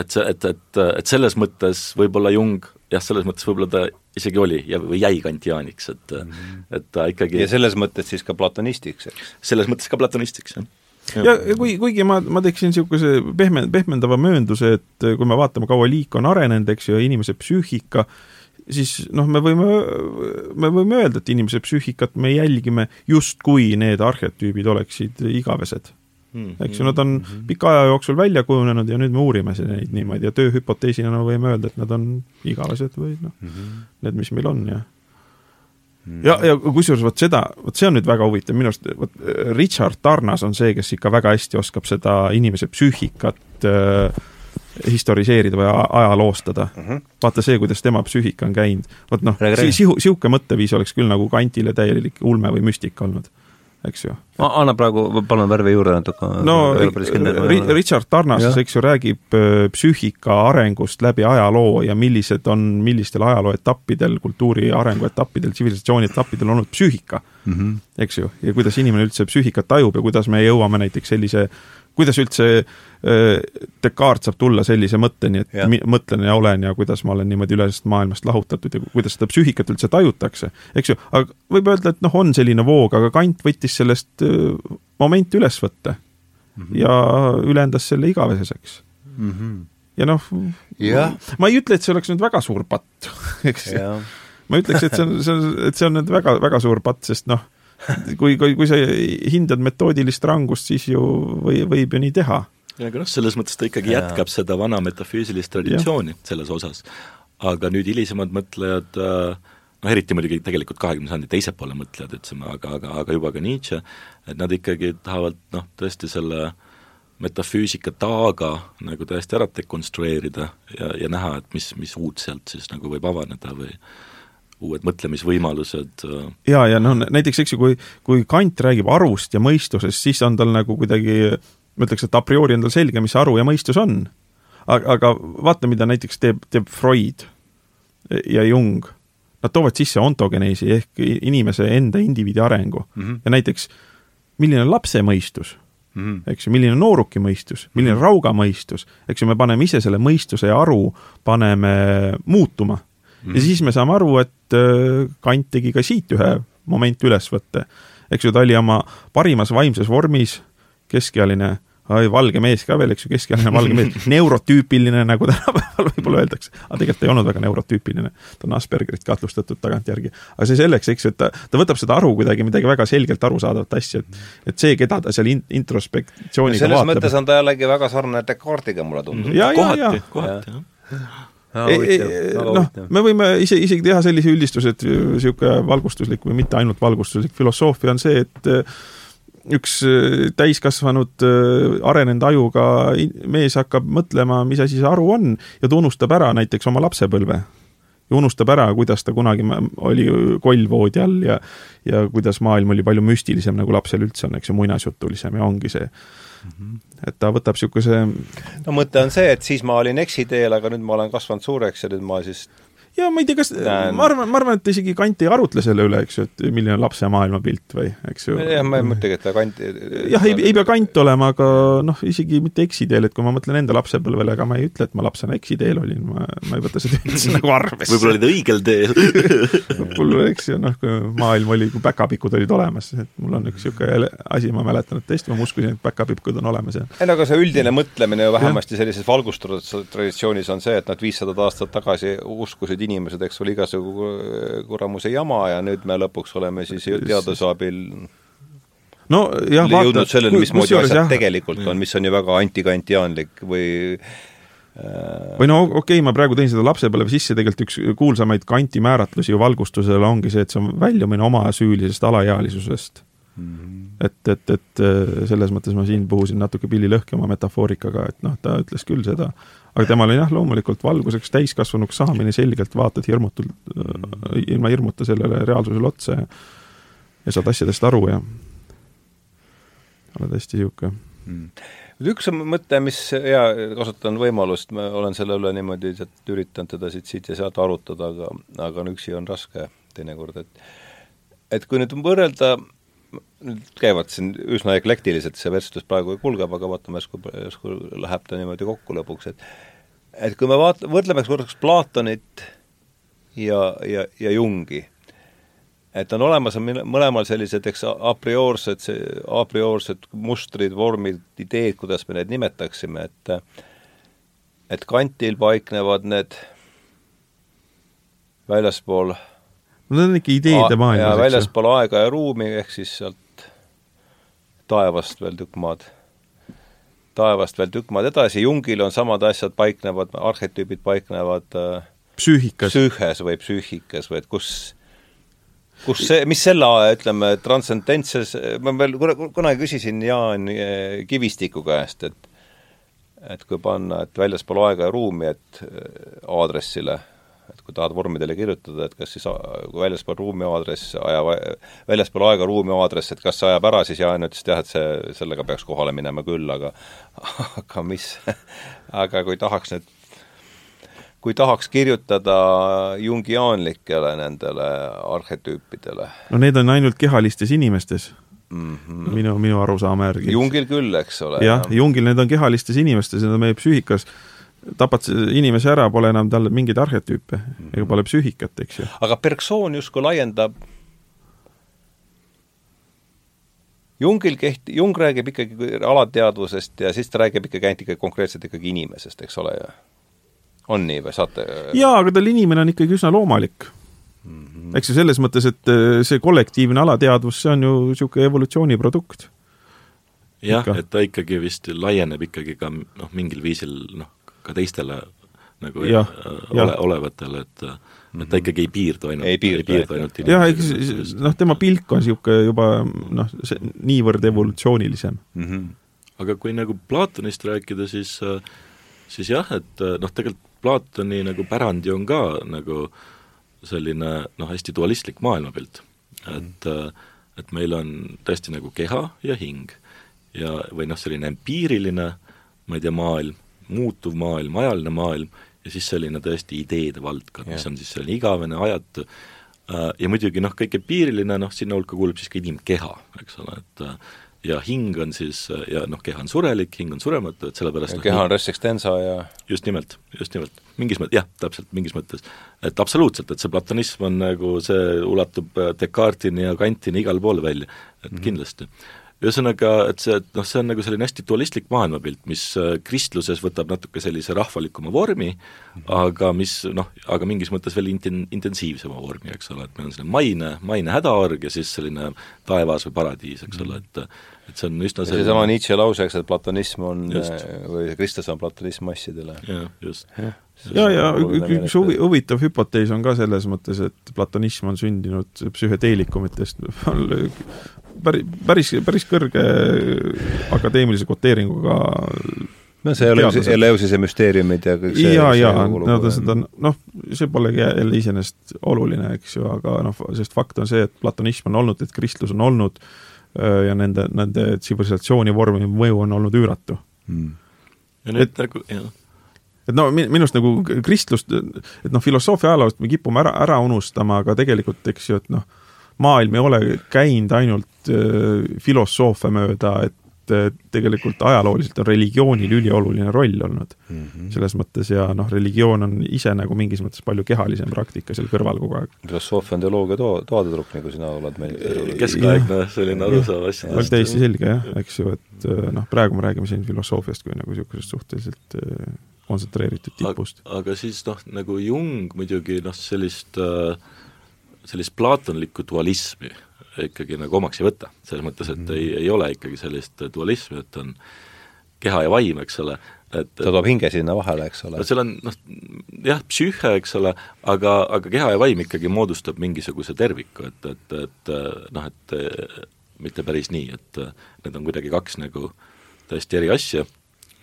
et see, et, et, et selles mõttes võib-olla Jung jah, selles mõttes võib-olla ta isegi oli ja, või jäi kantiaaniks, et mm, -hmm. et ta ikkagi ja selles mõttes siis ka platonistiks, eks? selles mõttes ka platonistiks, jah ja, ja kui, kuigi ma, ma teeksin niisuguse pehme, pehmendava möönduse, et kui me vaatame, kaua liik on arenenud, eks ju, ja inimese psüühika, siis noh, me võime, me võime öelda, et inimese psüühikat me jälgime justkui need arhetüübid oleksid igavesed mm. eks ju, nad on mm -hmm. pika aja jooksul välja kujunenud ja nüüd me uurime neid niimoodi ja tööhüpoteesina no, võime öelda, et nad on igavesed või noh mm -hmm., need, mis meil on ja mm. ja, ja kusjuures vot seda, vot see on nüüd väga huvitav, minu arust vot Richard Tarnas on see, kes ikka väga hästi oskab seda inimese psüühikat äh, historiseerida või ajaloostada. Mhm. -huh. vaata see, kuidas tema psüühika on käinud. vot noh, sihu-, niisugune mõtteviis oleks küll nagu Kantile täielik ulme või müstika olnud, eks ju. anna praegu palun värvi juurde natuke. no Richard Tarnas, eks ju, räägib äh, psüühika arengust läbi ajaloo ja millised on, millistel ajaloo etappidel, kultuuri arengu etappidel, tsivilisatsiooni etappidel olnud psüühika mm, -hmm. eks ju, ja kuidas inimene üldse psüühikat tajub ja kuidas me jõuame näiteks sellise kuidas üldse äh, Descartes saab tulla sellise mõtteni, et ja. mõtlen ja olen ja kuidas ma olen niimoodi ülesest maailmast lahutatud ja kuidas seda psüühikat üldse tajutakse, eks ju, aga võib öelda, et noh, on selline voog, aga Kant võttis sellest äh, momenti üles võtta mm -hmm. ja ülendas selle igaveseks mm. -hmm. ja noh, ma ei ütle, et see oleks nüüd väga suur patt, eks ma ütleks, et see on, see on, et see on nüüd väga, väga suur patt, sest noh kui, kui, kui sa hindad metoodilist rangust, siis ju või, võib ju nii teha. ja aga noh, selles mõttes ta ikkagi ja. jätkab seda vana metafüüsilist traditsiooni ja. selles osas. aga nüüd hilisemad mõtlejad äh, noh, eriti muidugi tegelikult kahekümne sajandi teise poole mõtlejad, ütlesime, aga, aga, aga juba ka Nietzsche, et nad ikkagi tahavad noh, tõesti selle metafüüsika taaga nagu täiesti ära dekonstrueerida ja, ja näha, et mis, mis uut sealt siis nagu võib avaneda või uued mõtlemisvõimalused äh, ja, ja noh, näiteks eks ju, kui, kui Kant räägib arust ja mõistusest, siis on tal nagu kuidagi, ma ütleks, et a priori on tal selge, mis aru ja mõistus on. aga, aga vaata, mida näiteks teeb, teeb Freud ja Jung. Nad toovad sisse ontogeneesi ehk inimese enda indiviidi arengu mm -hmm. ja näiteks milline on lapse mõistus mm, -hmm. eks ju, milline on nooruki mõistus, milline on mhm. rauga mõistus, eks ju, me paneme ise selle mõistuse ja aru, paneme muutuma mm. -hmm. ja siis me saame aru, et Kant tegi ka siit ühe momentülesvõtte. eks ju, ta oli oma parimas vaimses vormis, keskealine valge mees ka veel, eks ju, keskealine valge mees, neurotüüpiline, nagu tänapäeval võib-olla öeldakse. aga tegelikult ei olnud väga neurotüüpiline. ta on Aspergerit kahtlustatud tagantjärgi. aga see selleks, eks ju, et ta, ta võtab seda aru kuidagi midagi väga selgelt arusaadavat asja, et et see, keda ta seal in, introspektsiooniga selles vaatab. mõttes on ta jällegi väga sarnane Descartesiga, mulle tundub. kohati, kohati, jah noh, me võime ise, isegi teha sellise üldistuse, et niisugune valgustuslik või mitte ainult valgustuslik filosoofia on see, et üks äh, täiskasvanud äh, arenenud ajuga mees hakkab mõtlema, mis asi see aru on ja ta unustab ära näiteks oma lapsepõlve. Ja unustab ära, kuidas ta kunagi oli kollvoodi all ja ja kuidas maailm oli palju müstilisem, nagu lapsel üldse on, eks ju, muinasjutulisem ja ongi see mm. -hmm. et ta võtab niisuguse no mõte on see, et siis ma olin eksiteel, aga nüüd ma olen kasvanud suureks ja nüüd ma siis ja ma ei tea, kas, ma arvan, ma arvan, et isegi Kant ei arutle selle üle, eks ju, et milline on lapse maailmapilt või, eks ju. jah, ma ei mõtlegi, et ta Kant jah, ei, ei pea Kant olema, aga noh, isegi mitte eksiteel, et kui ma mõtlen enda lapsepõlvele, ega ma ei ütle, et ma lapsena eksiteel olin, ma, ma ei võta seda üldse nagu arvesse. võib-olla olid õigel teel mul, eks ju, noh, kui maailm oli, kui päkapikud olid olemas, et mul on üks niisugune asi, ma mäletan, et tõesti, ma uskusin, et päkapikud on olemas ja ei no aga see üldine mõtlemine ju vähemasti sellises valgustustraditsioonis on see, et nad viissada aastat tagasi uskusid inimesed, eks ole, igasugu kuramuse jama ja nüüd me lõpuks oleme siis teaduse abil no jah, jõudnud selleni, mismoodi asjad jah. tegelikult on, mis on ju väga antikantiaanlik või äh, või no okei okay,, ma praegu tõin seda lapsepõlve sisse, tegelikult üks kuulsamaid kanti määratlusi valgustusele ongi see, et see on väljumine omasüülisest alaealisusest mm. -hmm. et, et, et selles mõttes ma siin puhusin natuke pilli lõhki oma metafoorikaga, et noh, ta ütles küll seda, aga temal jah, loomulikult valguseks täiskasvanuks saamine selgelt vaatad hirmutult, äh, ilma hirmuta sellele reaalsusele otsa ja ja saad asjadest aru ja oled hästi niisugune mm. üks mõte, mis, jaa, kasutan võimalust, ma olen selle üle niimoodi, et üritanud teda siit, siit ja sealt arutada, aga, aga üksi on raske teinekord, et et kui nüüd võrrelda nüüd käivad siin üsna eklektiliselt, see vestlus praegu kulgeb, aga vaatame, järsku, järsku läheb ta niimoodi kokku lõpuks, et et kui me vaat-, võrdleme korraks Platonit ja, ja, ja Jungi, et on olemas on mõlemal sellised, eks, a priorsed, a priorsed mustrid, vormid, ideed, kuidas me neid nimetaksime, et et kantil paiknevad need väljaspool no need on ikka ideede maailmas, eks ju. väljaspool aega ja ruumi, ehk siis sealt taevast veel tükk maad, taevast veel tükk maad edasi, Jungil on samad asjad paiknevad, arhetüübid paiknevad äh, psüühikas. psüühes või psüühikas või et kus, kus see, mis selle, ütleme, transcendentses, ma veel kunagi küsisin Jaan äh, Kivistiku käest, et et kui panna, et väljaspool aega ja ruumi, et äh, aadressile et kui tahad vormidele kirjutada, et kas siis väljaspool ruumi aadress aja, väljaspool aega ruumi aadress, et kas see ajab ära, siis Jaan ütles, et jah, et see, sellega peaks kohale minema küll, aga aga mis aga kui tahaks nüüd kui tahaks kirjutada jungiaanlikele nendele arhetüüpidele. no need on ainult kehalistes inimestes mm. -hmm. minu, minu arusaama järgi. Jungil küll, eks ole. jah ja., Jungil need on kehalistes inimestes, need on meie psüühikas tapad inimese ära, pole enam tal mingeid arhetüüpe mm -hmm. ega pole psüühikat, eks ju. aga persoon justkui laiendab Jungil keht-, Jung räägib ikkagi alateadvusest ja siis ta räägib ikkagi ainult ikkagi konkreetselt ikkagi inimesest, eks ole, ja on nii või saate jaa, aga tal inimene on ikkagi üsna loomalik mm. -hmm. eks ju, selles mõttes, et äh, see kollektiivne alateadvus, see on ju niisugune evolutsiooni produkt. jah, et ta ikkagi vist laieneb ikkagi ka noh, mingil viisil noh, ka teistele nagu ja, ole, ja. olevatele, et et ta ikkagi ei piirdu ainult, ei piirdu, ei piirdu ainult jah, eks noh, tema pilk on niisugune juba noh, see niivõrd evolutsioonilisem mm. -hmm. aga kui nagu Platonist rääkida, siis siis jah, et noh, tegelikult Platoni nagu pärandi on ka nagu selline noh, hästi dualistlik maailmapilt. et et meil on tõesti nagu keha ja hing ja, või noh, selline empiiriline, ma ei tea, maailm, muutuv maailm, ajaline maailm, ja siis selline tõesti ideede valdkond, mis on siis selline igavene, ajatu, ja muidugi noh, kõik empiiriline, noh sinna hulka kuulub siis ka inimkeha, eks ole, et ja hing on siis, ja noh, keha on surelik, hing on surematu, et sellepärast ja keha on res extensa ja just nimelt, just nimelt. mingis mõttes, jah, täpselt, mingis mõttes. et absoluutselt, et see platonism on nagu, see ulatub Descartesini ja Kantini igale poole välja, et mm -hmm. kindlasti ühesõnaga, et see, et noh, see on nagu selline hästi dualistlik maailmapilt, mis äh, kristluses võtab natuke sellise rahvalikuma vormi aga mis noh, aga mingis mõttes veel inten-, intensiivsema vormi, eks ole, et meil on selline maine, maine hädaorg ja siis selline taevas või paradiis, eks ole, et et see on üsna selline seesama Nietzsche lause, eks, et platonism on just. Äh, või Kristus on platonism massidele. jah, just ja ja, ja üks huvi, huvitav hüpotees on ka selles mõttes, et platonism on sündinud psühhedeelikumitest, päris, päris, päris kõrge akadeemilise kvoteeringuga no see Eleusise, Eleusise müsteeriumid ja kõik see jaa, jaa, no ta seda, noh, see polegi jälle iseenesest oluline, eks ju, aga noh, sest fakt on see, et platonism on olnud, et kristlus on olnud ja nende, nende tsivilisatsiooni vormi mõju on olnud üüratu. Mm.. ja nüüd et, nagu, jah. et no minust nagu kristlust, et noh, filosoofia ajaloost me kipume ära, ära unustama, aga tegelikult eks ju, et noh, maailm ei ole käinud ainult äh, filosoofia mööda, et äh, tegelikult ajalooliselt on religioonil ülioluline roll olnud mm. -hmm. selles mõttes ja noh, religioon on ise nagu mingis mõttes palju kehalisem praktika seal kõrval kogu aeg. filosoofia on teoloogia to-, toatetrupp, nagu sina oled meil keskaegne selline arusaam asjadest. täiesti selge jah, eks ju, et äh, noh, praegu me räägime siin filosoofiast kui nagu niisugusest suhteliselt kontsentreeritud tipust. aga siis noh, nagu Jung muidugi noh, sellist sellist plaatonlikku dualismi ikkagi nagu omaks ei võta, selles mõttes, et mm. ei, ei ole ikkagi sellist dualismi, et on keha ja vaim, eks ole, et ta toob hinge sinna vahele, eks ole. seal on noh, jah, psüühe, eks ole, aga, aga keha ja vaim ikkagi moodustab mingisuguse terviku, et, et, et noh, et mitte päris nii, et need on kuidagi kaks nagu täiesti eri asja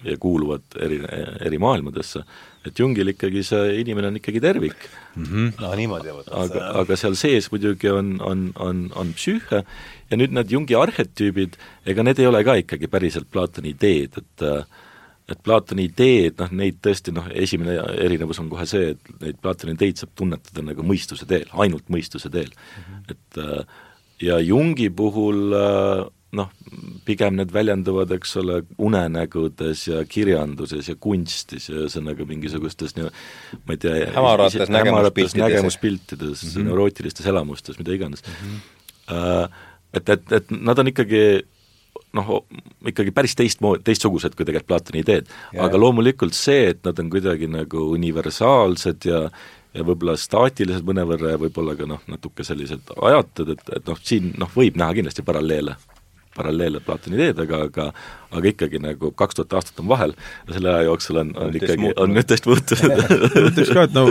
ja kuuluvad eri, eri maailmadesse, et Jungil ikkagi see inimene on ikkagi tervik mm. -hmm. no niimoodi aga, aga seal sees muidugi on, on, on, on psüühe ja nüüd need Jungi arhetüübid, ega need ei ole ka ikkagi päriselt Platoni ideed, et et Platoni ideed, noh neid tõesti noh, esimene erinevus on kohe see, et neid Platoni ideid saab tunnetada nagu mõistuse teel, ainult mõistuse teel mm. -hmm. et ja Jungi puhul noh, pigem need väljenduvad, eks ole, unenägudes ja kirjanduses ja kunstis ja ühesõnaga mingisugustes nii, ma ei tea, hämarates nägemuspiltides, nägemuspiltides mm, -hmm. neurootilistes elamustes, mida iganes mm. -hmm. Et, et, et nad on ikkagi noh, ikkagi päris teistmoodi, teistsugused kui tegelikult Platoni ideed. aga loomulikult see, et nad on kuidagi nagu universaalsed ja ja võib-olla staatilised mõnevõrra ja võib-olla ka noh, natuke sellised ajatud, et, et noh, siin noh, võib näha kindlasti paralleele paralleelne Platoni ideedega, aga aga ikkagi nagu kaks tuhat aastat on vahel ja selle aja jooksul on, on ikkagi, on tõesti muutunud ütleks ka, et no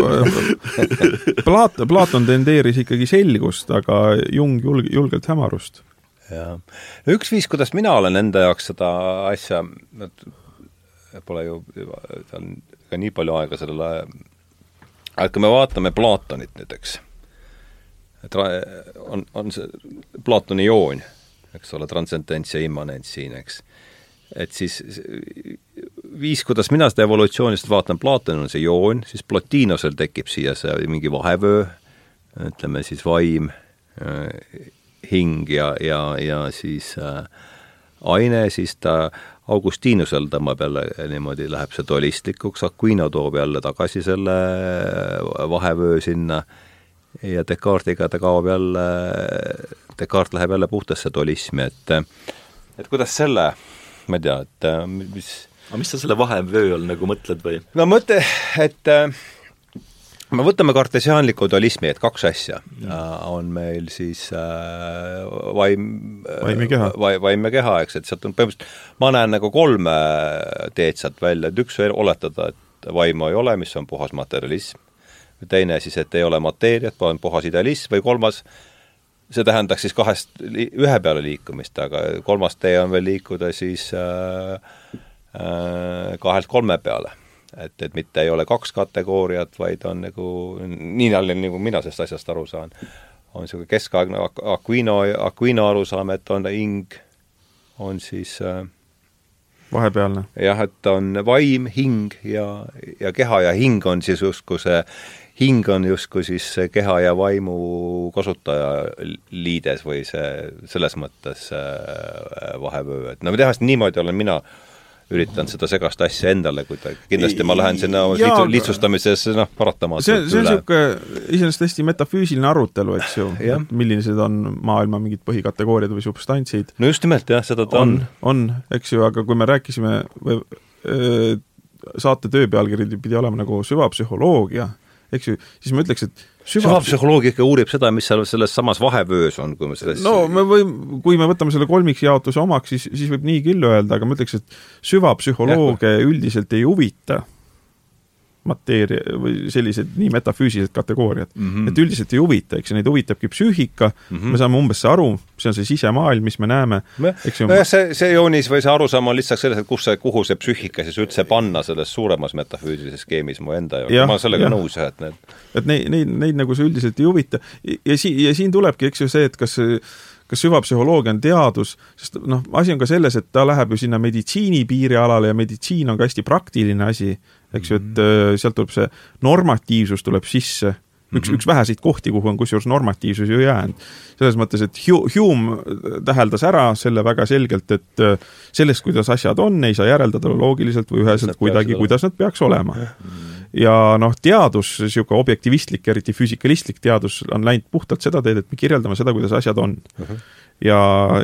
Plaat-, Platon tendeeris ikkagi selgust, aga Jung julg-, julgelt hämarust. jah. üks viis, kuidas mina olen enda jaoks seda asja, pole ju seal ka nii palju aega sellele, aga kui me vaatame Platonit nüüd, eks, et on, on see Platoni joon eks ole, transcendents ja immanents siin, eks. et siis viis, kuidas mina seda evolutsioonist vaatan, Platon on see joon, siis Plotinosel tekib siia see mingi vahevöö, ütleme siis vaim, äh, hing ja, ja, ja siis äh, aine, siis ta Augustinusel tõmbab jälle niimoodi, läheb see dualistlikuks, Aquino toob jälle tagasi selle vahevöö sinna ja Descartesiga ta kaob jälle Descartes läheb jälle puhtasse dualismi, et et kuidas selle, ma ei tea, et mis aga mis sa selle vahevöö all nagu mõtled või? no mõte, et me võtame kartesiaanliku dualismi, et kaks asja mm. on meil siis äh, vaim vaim ja keha vai,, vaim ja keha, eks, et sealt on põhimõtteliselt, ma näen nagu kolme teed sealt välja, et üks oletada, et vaimu ei ole, mis on puhas materialism, teine siis, et ei ole mateeriat, on puhas idealism või kolmas, see tähendaks siis kahest, ühe peale liikumist, aga kolmas tee on veel liikuda siis äh, äh, kahelt kolme peale. et, et mitte ei ole kaks kategooriat, vaid on nagu, nii nagu mina sellest asjast aru saan, on niisugune keskaegne Aquino, Aquino arusaam, et on hing, on siis äh, vahepealne. jah, et on vaim, hing ja, ja keha ja hing on siis justkui see hing on justkui siis see keha ja vaimu kasutaja liides või see, selles mõttes äh, vahevöö, et no tehast niimoodi olen mina üritanud seda segast asja endale kuidagi, kindlasti ma lähen sinna Jaa, lihtsustamises noh, paratamatult see, see on niisugune iseenesest hästi metafüüsiline arutelu, eks ju, et millised on maailma mingid põhikategooriad või substantsid. no just nimelt jah, seda ta on. on, eks ju, aga kui me rääkisime või öö, saate töö pealkiri pidi olema nagu süvapsühholoogia, eks ju, siis ma ütleks, et süva... süvapsühholoogia ikka uurib seda, mis seal selles samas vahevöös on, kui me selles no me võime, kui me võtame selle kolmikjaotuse omaks, siis, siis võib nii küll öelda, aga ma ütleks, et süvapsühholoogia üldiselt ei huvita mateeria või sellised nii metafüüsilised kategooriad mm. -hmm. et üldiselt ei huvita, eks ju, neid huvitabki psüühika mm, -hmm. me saame umbes aru, see on see sisemaailm, mis me näeme, eks ju. nojah, see, see joonis või see arusaam on lihtsalt selles, et kus see, kuhu see psüühika siis üldse panna selles suuremas metafüüsilises skeemis mu enda jaoks, ma olen sellega ja. nõus jah, et need et neid, neid, neid nagu see üldiselt ei huvita ja siin, ja siin tulebki, eks ju, see, et kas kas süvapsühholoogia on teadus, sest noh, asi on ka selles, et ta läheb ju sinna meditsiini piirialale ja meditsiin on ka hästi praktiline asi eks ju, et äh, sealt tuleb see normatiivsus tuleb sisse, üks mm, -hmm. üks väheseid kohti, kuhu on kusjuures normatiivsus ju jäänud. selles mõttes, et Hume täheldas ära selle väga selgelt, et äh, sellest, kuidas asjad on, ei saa järeldada loogiliselt või üheselt kuidagi, kuidas nad peaks olema. ja noh, teadus, niisugune objektivistlik, eriti füüsikalistlik teadus on läinud puhtalt seda teed, et me kirjeldame seda, kuidas asjad on uh. -huh ja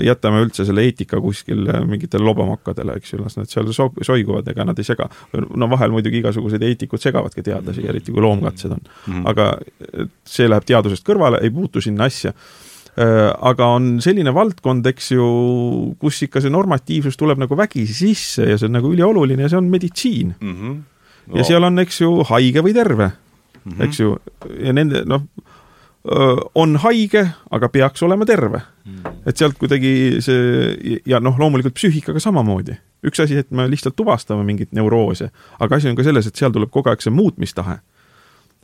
jätame üldse selle eetika kuskil mingitele lobamokkadele, eks ju, las nad seal so-, soiguvad, ega nad ei sega. no vahel muidugi igasugused eetikud segavadki teadlasi, eriti kui loomkatsed on mm. -hmm. aga see läheb teadusest kõrvale, ei puutu sinna asja äh, aga on selline valdkond, eks ju, kus ikka see normatiivsus tuleb nagu vägisi sisse ja see on nagu ülioluline ja see on meditsiin mm. -hmm. No. ja seal on, eks ju, haige või terve mm, -hmm. eks ju, ja nende, noh, on haige, aga peaks olema terve mm.. et sealt kuidagi see ja noh, loomulikult psüühikaga samamoodi. üks asi, et me lihtsalt tuvastame mingit neuroose, aga asi on ka selles, et seal tuleb kogu aeg see muutmistahe.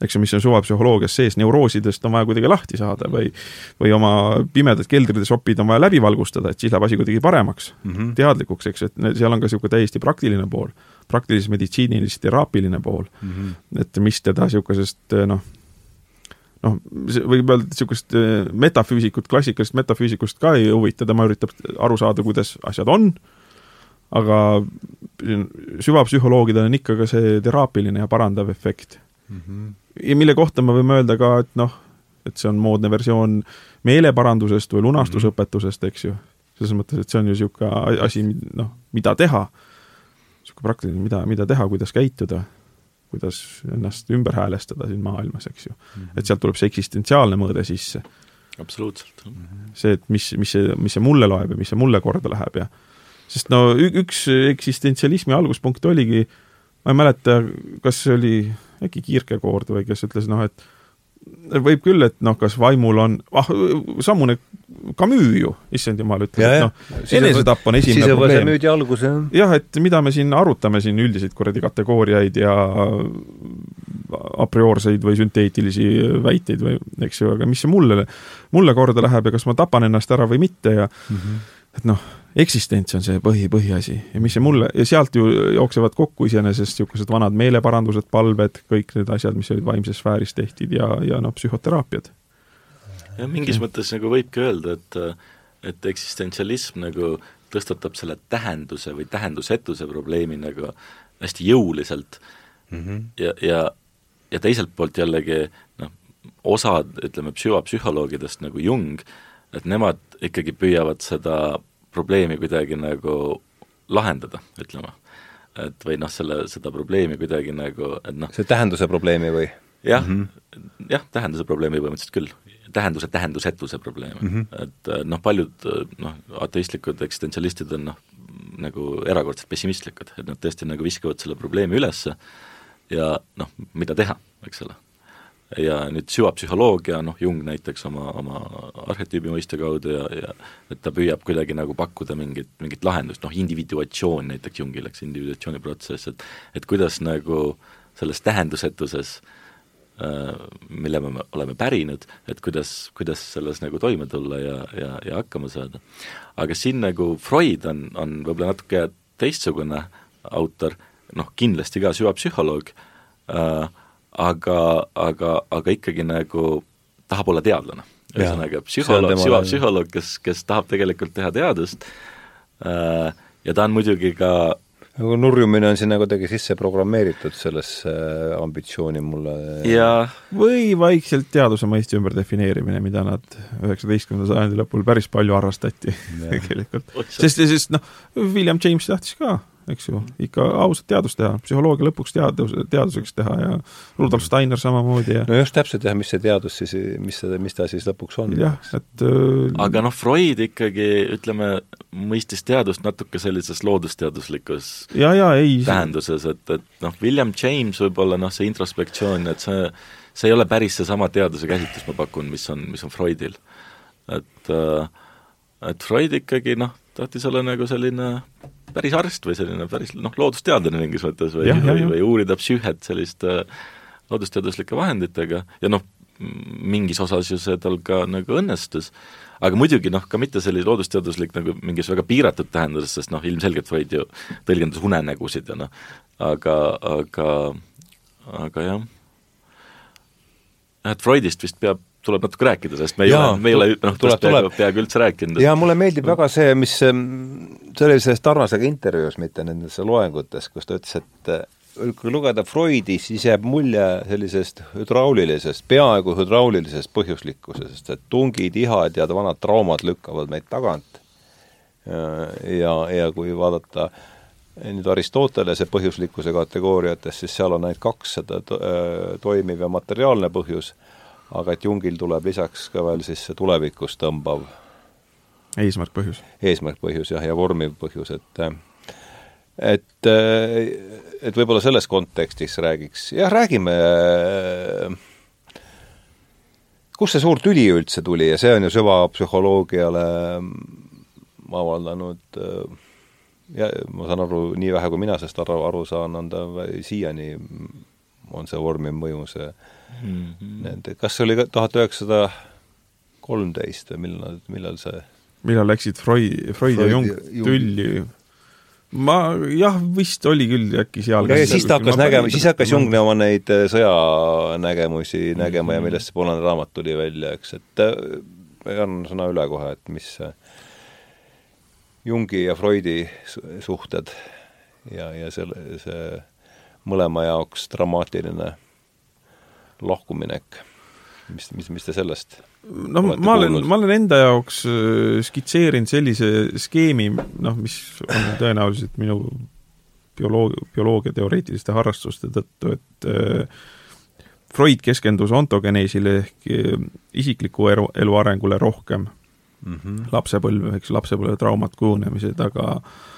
eks ju, mis on suvapsühholoogias sees, neuroosidest on vaja kuidagi lahti saada või või oma pimedad keldrides opid on vaja läbi valgustada, et siis läheb asi kuidagi paremaks mm, -hmm. teadlikuks, eks ju, et seal on ka niisugune täiesti praktiline pool praktilises meditsiinilis teraapiline pool mm, -hmm. et mis teda niisugusest noh, noh, võib öelda, et niisugust äh, metafüüsikut, klassikalist metafüüsikust ka ei huvita, tema üritab aru saada, kuidas asjad on, aga süvapsühholoogidel on ikka ka see teraapiline ja parandav efekt mm. -hmm. ja mille kohta me võime öelda ka, et noh, et see on moodne versioon meeleparandusest või lunastusõpetusest, eks ju. selles mõttes, et see on ju niisugune asi, noh, mida teha, niisugune praktiline, mida, mida teha, kuidas käituda kuidas ennast ümber häälestada siin maailmas, eks ju mm. -hmm. et sealt tuleb see eksistentsiaalne mõõde sisse. absoluutselt. -hmm. see, et mis, mis see, mis see mulle loeb ja mis see mulle korda läheb ja sest no üks eksistentsialismi alguspunkt oligi, ma ei mäleta, kas see oli äkki Kierkegaard või kes ütles noh, et võib küll, et noh, kas vaimul on, ah, sammune Camus ju, issand jumal, ütles, et noh, enesetapp on esimene probleem. müüdi alguse, jah. jah, et mida me siin arutame siin üldiseid kuradi kategooriaid ja a priorseid või sünteetilisi väiteid või eks ju, aga mis see mulle, mulle korda läheb ja kas ma tapan ennast ära või mitte ja mm -hmm. et noh, eksistents on see põhi, põhiasi ja mis see mulle, ja sealt ju jooksevad kokku iseenesest niisugused vanad meeleparandused, palved, kõik need asjad, mis olid vaimses sfääris tehtud ja, ja noh, psühhoteraapiad. jah, mingis mõttes nagu võibki öelda, et et eksistentsialism nagu tõstatab selle tähenduse või tähendusetuse probleemi nagu hästi jõuliselt mm -hmm. ja, ja ja teiselt poolt jällegi noh, osad, ütleme, psühhopsühholoogidest nagu Jung, et nemad ikkagi püüavad seda probleemi kuidagi nagu lahendada, ütleme. et või noh, selle, seda probleemi kuidagi nagu, et noh see tähenduse probleemi või? jah mm, -hmm. jah, tähenduse probleemi põhimõtteliselt küll. tähenduse tähendusetuse probleemi mm, -hmm. et noh, paljud noh, ateistlikud eksistentsialistid on noh, nagu erakordselt pessimistlikud, et nad tõesti nagu viskavad selle probleemi ülesse ja noh, mida teha, eks ole. Ja nüüd süvapsühholoogia, noh, Jung näiteks oma, oma arhetüübi mõiste kaudu ja, ja et ta püüab kuidagi nagu pakkuda mingit, mingit lahendust, noh, individuatsioon näiteks Jungil, eks, individuatsiooni protsess, et et kuidas nagu selles tähendusetuses äh, mille me oleme pärinud, et kuidas, kuidas selles nagu toime tulla ja, ja, ja hakkama saada. aga siin nagu Freud on, on võib-olla natuke teistsugune autor, noh, kindlasti ka süvapsühholoog äh,, aga, aga, aga ikkagi nagu tahab olla teadlane. ühesõnaga, psühholoog, süvapsühholoog, kes, kes tahab tegelikult teha teadust äh, ja ta on muidugi ka nagu nurjumine on sinna kuidagi sisse programmeeritud, sellesse äh, ambitsiooni mulle. Ja või vaikselt teaduse mõiste ümberdefineerimine, mida nad üheksateistkümnenda sajandi lõpul päris palju harrastati tegelikult. sest, sest noh, William James tahtis ka eks ju, ikka ausat teadust teha, psühholoogia lõpuks teadus, teaduseks teha ja Rudolf Steiner samamoodi ja no just täpselt jah, mis see teadus siis, mis see, mis ta siis lõpuks on. jah, et aga noh, Freud ikkagi ütleme, mõistis teadust natuke sellises loodusteaduslikus ja, ja ei tähenduses, et, et noh, William James võib-olla noh, see introspektsioon, et see see ei ole päris seesama teaduse käsitlus, ma pakun, mis on, mis on Freudil. et et Freud ikkagi noh, tahtis olla nagu selline päris arst või selline päris noh, loodusteadlane mingis mõttes või, või, või uurida psüühet selliste äh, loodusteaduslike vahenditega. Ja noh, mingis osas ju see tal ka nagu õnnestus, aga muidugi noh, ka mitte selline loodusteaduslik nagu mingis väga piiratud tähenduses, sest noh, ilmselgelt Freud ju tõlgendas unenägusid ja noh, aga, aga, aga jah, et Freudist vist peab tuleb natuke rääkida, sest me ei Jaa, ole, me ei ole noh, tast peaaegu, peaaegu üldse rääkinud. jaa, mulle meeldib väga see, mis, see oli selles Tarnasega intervjuus, mitte nendes loengutes, kus ta ütles, et äh, kui lugeda Freudi, siis jääb mulje sellisest hüdraulilisest, peaaegu hüdraulilisest põhjuslikkusest, et tungid, ihad ja vanad traumad lükkavad meid tagant. ja, ja kui vaadata nüüd Aristotelese põhjuslikkuse kategooriates, siis seal on ainult kaks seda äh, toimiv ja materiaalne põhjus aga et Jungil tuleb lisaks ka veel siis see tulevikus tõmbav eesmärk-põhjus. eesmärk-põhjus jah, ja vormiv põhjus, et et, et võib-olla selles kontekstis räägiks, jah, räägime, kust see suur tüli üldse tuli ja see on ju süvapsühholoogiale avaldanud ja ma saan aru, nii vähe kui mina sellest aru, aru saan, on ta siiani, on see vormiv mõju, see mm -hmm. nende, kas see oli ka tuhat üheksasada kolmteist või millal, millal see millal läksid Freud, Freud ja Jung tülli? ma jah, vist oli küll äkki seal. ja siis ta hakkas nägema, siis hakkas Jung oma neid äh, sõjanägemusi mm -hmm. nägema ja millest see punane raamat tuli välja, eks, et äh, annan sõna üle kohe, et mis Jungi ja Freudi suhted ja, ja selle, see mõlema jaoks dramaatiline lahkuminek. mis, mis, mis te sellest no ma olen, ma olen enda jaoks äh, skitseerinud sellise skeemi, noh, mis on tõenäoliselt minu bioloog-, bioloogia teoreetiliste harrastuste tõttu, et äh, Freud keskendus ontogeneesile ehk äh, isikliku elu, elu arengule rohkem mm -hmm. lapsepõlve, eks lapsepõlvetraumad kujunemised, aga Äh,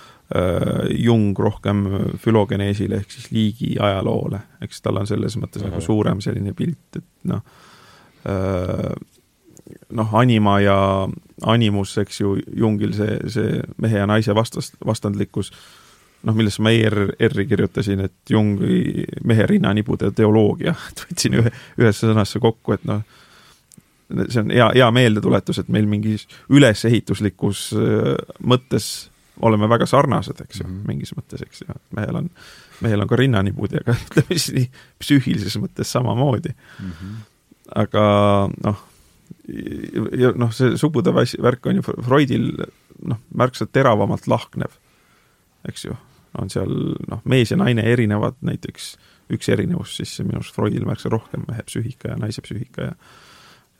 Jung rohkem fülogeneesile ehk siis liigi ajaloole, eks tal on selles mõttes nagu suurem selline pilt, et noh, äh, noh, anima ja animus, eks ju, Jungil see, see mehe ja naise vastas, vastandlikkus, noh, millest ma ERR-i kirjutasin, et Jungi mehe rinnanibude teoloogia, et võtsin ühe, ühesse sõnasse kokku, et noh, see on hea, hea meeldetuletus, et meil mingis ülesehituslikus äh, mõttes oleme väga sarnased, eks ju mm, -hmm. mingis mõttes, eks ju, et mehel on, mehel on ka rinnanibud ja ka ütleme siis nii psüühilises mõttes samamoodi mm. -hmm. aga noh, ja noh, see sugude värk on ju Freudil noh, märksa teravamalt lahknev, eks ju, on seal noh, mees ja naine erinevad, näiteks üks erinevus siis minu arust Freudil märksa rohkem, mehe psüühika ja naise psüühika ja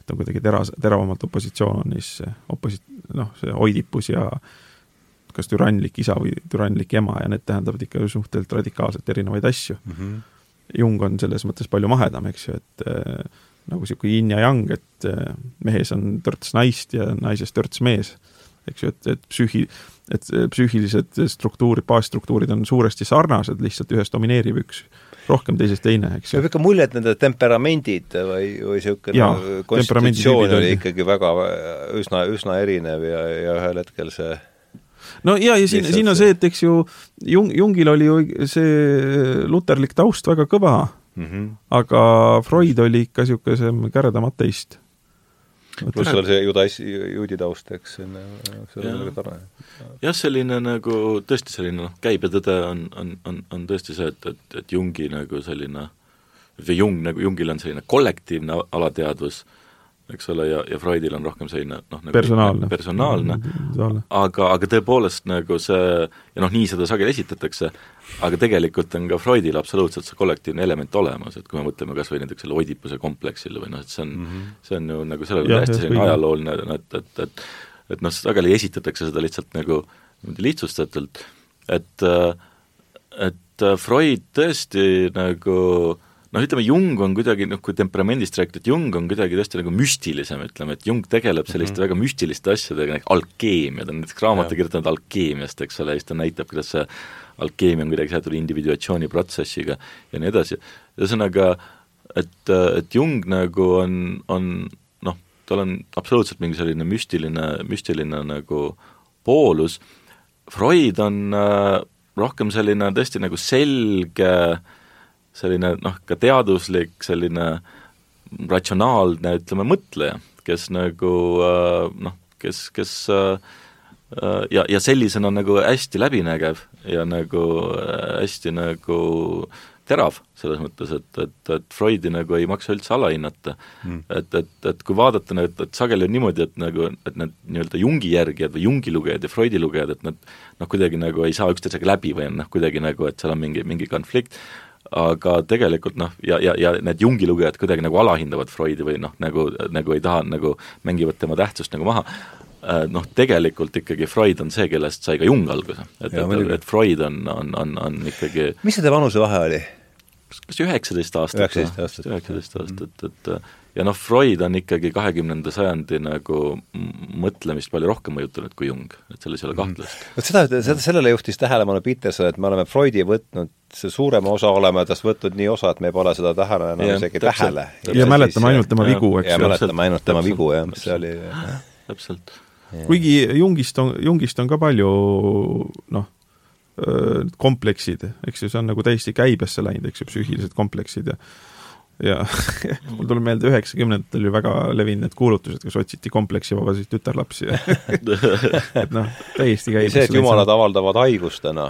et on kuidagi teras, teravamalt opositsioonis oposi-, noh, see Oidipus ja äh, kas türannlik isa või türannlik ema ja need tähendavad ikka suhteliselt radikaalselt erinevaid asju mm. -hmm. Jung on selles mõttes palju mahedam, eks ju, et äh, nagu niisugune yin ja yang, et äh, mehes on törts naist ja naises törts mees. eks ju, et, et psüühi, et psüühilised struktuurid, baasstruktuurid on suuresti sarnased, lihtsalt ühes domineerib üks rohkem, teisest teine, eks ju. jääb ikka mulje, et nende temperamendid või, või niisugune konstitutsioon oli ikkagi väga üsna, üsna erinev ja, ja ühel hetkel see no ja, ja siin, siin on see, et eks ju Jung, Jungil oli ju see luterlik taust väga kõva. Mm, -hmm. aga Freud oli ikka niisugusem käredam ateist pluss veel see judas, juudi taust, eks, see on väga tore. jah, selline nagu tõesti selline noh, käibetõde on, on, on, on tõesti see, et, et, et Jungi nagu selline või Jung nagu, Jungil on selline kollektiivne alateadvus, eks ole, ja, ja Freudil on rohkem selline noh, nagu personaalne, personaalne, aga, aga tõepoolest nagu see, ja noh, nii seda sageli esitatakse, aga tegelikult on ka Freudil absoluutselt see kollektiivne element olemas, et kui me mõtleme kas või näiteks selle Oidipuse kompleksile või noh, et see on mm, -hmm. see on ju nagu sellele ja, hästi selline ajalooline, et, et, et et noh, sageli esitatakse seda lihtsalt nagu niimoodi lihtsustatult, et et Freud tõesti nagu noh, ütleme Jung on kuidagi noh, kui temperamendist rääkida, et Jung on kuidagi tõesti nagu müstilisem, ütleme, et Jung tegeleb selliste mm -hmm. väga müstiliste asjadega, nagu alkeemia, ta on näiteks raamatu kirjutanud alkeemiast, eks ole, ja siis ta näitab, kuidas see alkeemia on kuidagi seotud individuatsiooni protsessiga ja nii edasi. ühesõnaga, et, et Jung nagu on, on noh, tal on absoluutselt mingi selline müstiline, müstiline nagu poolus, Freud on äh, rohkem selline tõesti nagu selge, selline noh, ka teaduslik, selline ratsionaalne, ütleme, mõtleja, kes nagu äh, noh, kes, kes äh, Äh, ja, ja sellisena nagu hästi läbinägev ja nagu hästi nagu terav, selles mõttes, et, et, et Freudi nagu ei maksa üldse alahinnata. Mm.. et, et, et kui vaadata nüüd, et sageli on niimoodi, et nagu, et need nii-öelda Jungi järgijad või Jungi lugejad ja Freudi lugejad, et nad noh, kuidagi nagu ei saa üksteisega läbi või on noh, kuidagi nagu, et seal on mingi, mingi konflikt, aga tegelikult noh, ja, ja, ja need Jungi lugejad kuidagi nagu alahindavad Freudi või noh, nagu, nagu ei taha, nagu mängivad tema tähtsust nagu maha, Äh, noh, tegelikult ikkagi Freud on see, kellest sai ka Jung alguse. et, et, et Freud on, on, on, on ikkagi mis see vanusevahe oli? Kas üheksateist aastat? üheksateist aastat. üheksateist aastat, et ja noh, Freud on ikkagi kahekümnenda sajandi nagu mõtlemist palju rohkem mõjutanud kui Jung, et selles ei ole mhm. kahtlust. vot seda, seda, sellele juhtis tähelepanu Peterson, et me oleme Freudi võtnud, see suurema osa oleme tast võtnud nii osa, et me pole seda tähele enam isegi tähele. ja mäletame ainult tema vigu, eks ju. ja mäletame ainult tema vigu, jah, see oli täpselt kuigi Jungist on, Jungist on ka palju noh, kompleksid, eks ju, see on nagu täiesti käibesse läinud, eks ju, psüühilised kompleksid ja ja mul tuleb meelde üheksakümnendatel ju väga levinud need kuulutused, kus otsiti kompleksivabasid tütarlapsi et noh, täiesti käibesse. see, et jumalad avaldavad haigustena,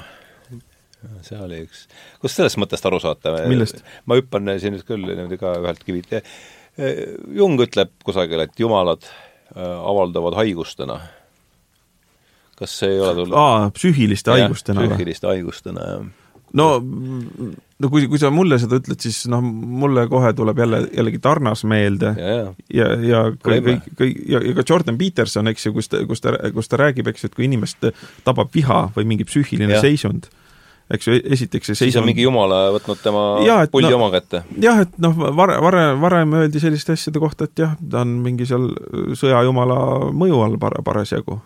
see oli üks, kust sellest mõttest aru saate? ma hüppan siin nüüd küll niimoodi ka ühelt kivilt. Jung ütleb kusagil, et jumalad Äh, avaldavad haigustena. Kas see ei ole sul aa, psüühiliste haigustena või? psüühiliste haigustena, jah. no, no kui, kui sa mulle seda ütled, siis noh, mulle kohe tuleb jälle, jällegi Tarnas meelde ja, ja, ja, ja kõik, kõik, ja, ja ka Jordan Peterson, eks ju, kus ta, kus ta, kus ta räägib, eks ju, et kui inimest tabab viha või mingi psüühiline ja. seisund, eks ju, esiteks see siis on mingi jumala võtnud tema ja, puldi no, oma kätte? jah, et noh, varem, varem, varem öeldi selliste asjade kohta, et jah, ta on mingi seal sõjajumala mõju all par-, parasjagu.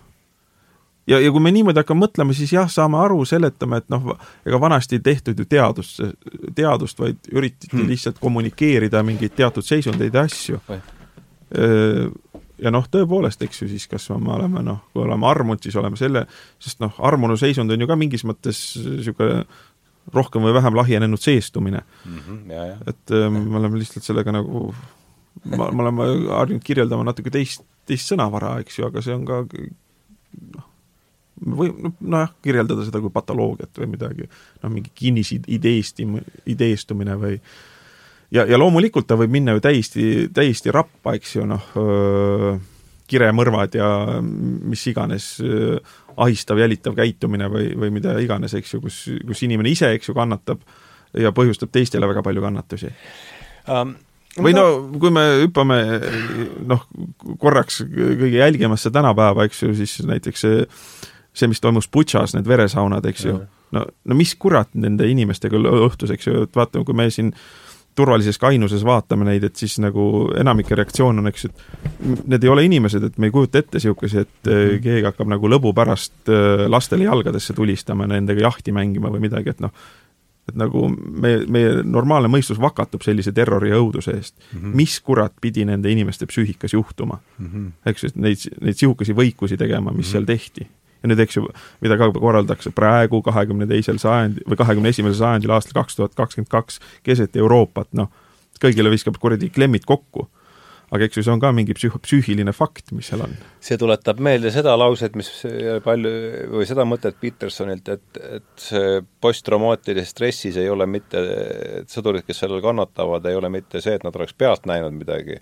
Ja, ja kui me niimoodi hakkame mõtlema, siis jah, saame aru, seletame, et noh, ega vanasti ei tehtud ju teadust, teadust, vaid üritati hmm. lihtsalt kommunikeerida mingeid teatud seisundeid ja asju ja noh, tõepoolest, eks ju, siis kas me oleme noh, kui oleme armunud, siis oleme selle, sest noh, armunu seisund on ju ka mingis mõttes niisugune rohkem või vähem lahjenenud seestumine mm. -hmm, et äh, me oleme lihtsalt sellega nagu, me oleme harjunud kirjeldama natuke teist, teist sõnavara, eks ju, aga see on ka noh, või nojah, kirjeldada seda kui patoloogiat või midagi, noh, mingi kinnisideesti, ideestumine või ja, ja loomulikult ta võib minna ju täiesti, täiesti rappa, eks ju, noh, kiremõrvad ja mis iganes ahistav, jälitav käitumine või, või mida iganes, eks ju, kus, kus inimene ise, eks ju, kannatab ja põhjustab teistele väga palju kannatusi. Um või no kui me hüppame noh, korraks kõige jälgimasse tänapäeva, eks ju, siis näiteks see, see, mis toimus Butšas, need veresaunad, eks ju, no, no mis kurat nende inimestega õhtus, eks ju, et vaatame, kui me siin turvalises kainuses vaatame neid, et siis nagu enamike reaktsioon on, eks, et need ei ole inimesed, et me ei kujuta ette niisugusi, et mm -hmm. keegi hakkab nagu lõbu pärast äh, lastele jalgadesse tulistama, nendega jahti mängima või midagi, et noh, et nagu me, meie normaalne mõistus vakatub sellise terrori ja õuduse eest mm. -hmm. mis kurat pidi nende inimeste psüühikas juhtuma mm? -hmm. eks ju, et neid, neid sihukesi võikusi tegema, mis mm -hmm. seal tehti ja nüüd, eks ju, mida ka korraldatakse praegu, kahekümne teisel sajandi või kahekümne esimesel sajandil, aastal kaks tuhat kakskümmend kaks, keset Euroopat, noh, kõigile viskab kuradi klemmid kokku. Aga eks ju, see on ka mingi psüh-, psüühiline fakt, mis seal on. see tuletab meelde seda lauset, mis palju, või seda mõtet Petersonilt, et, et see posttraumaatilises stressis ei ole mitte, et sõdurid, kes sellel kannatavad, ei ole mitte see, et nad oleks pealt näinud midagi,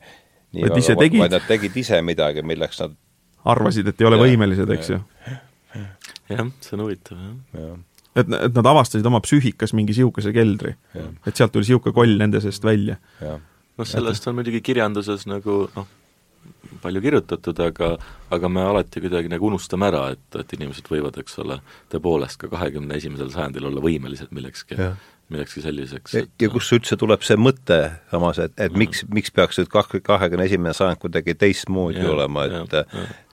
vaid vaid nad tegid ise midagi, milleks nad arvasid, et ei ole ja, võimelised, eks ju jah, see on huvitav, jah ja. et, et nad avastasid oma psüühikas mingi sihukese keldri. et sealt tuli sihuke koll nende seest välja. noh, sellest on muidugi kirjanduses nagu noh, palju kirjutatud, aga aga me alati kuidagi nagu unustame ära, et, et inimesed võivad, eks ole, tõepoolest ka kahekümne esimesel sajandil olla võimelised millekski, millekski selliseks. Et... ja kust üldse tuleb see mõte samas, et, et miks, miks peaks nüüd kahekümne esimene sajand kuidagi teistmoodi ja, olema, et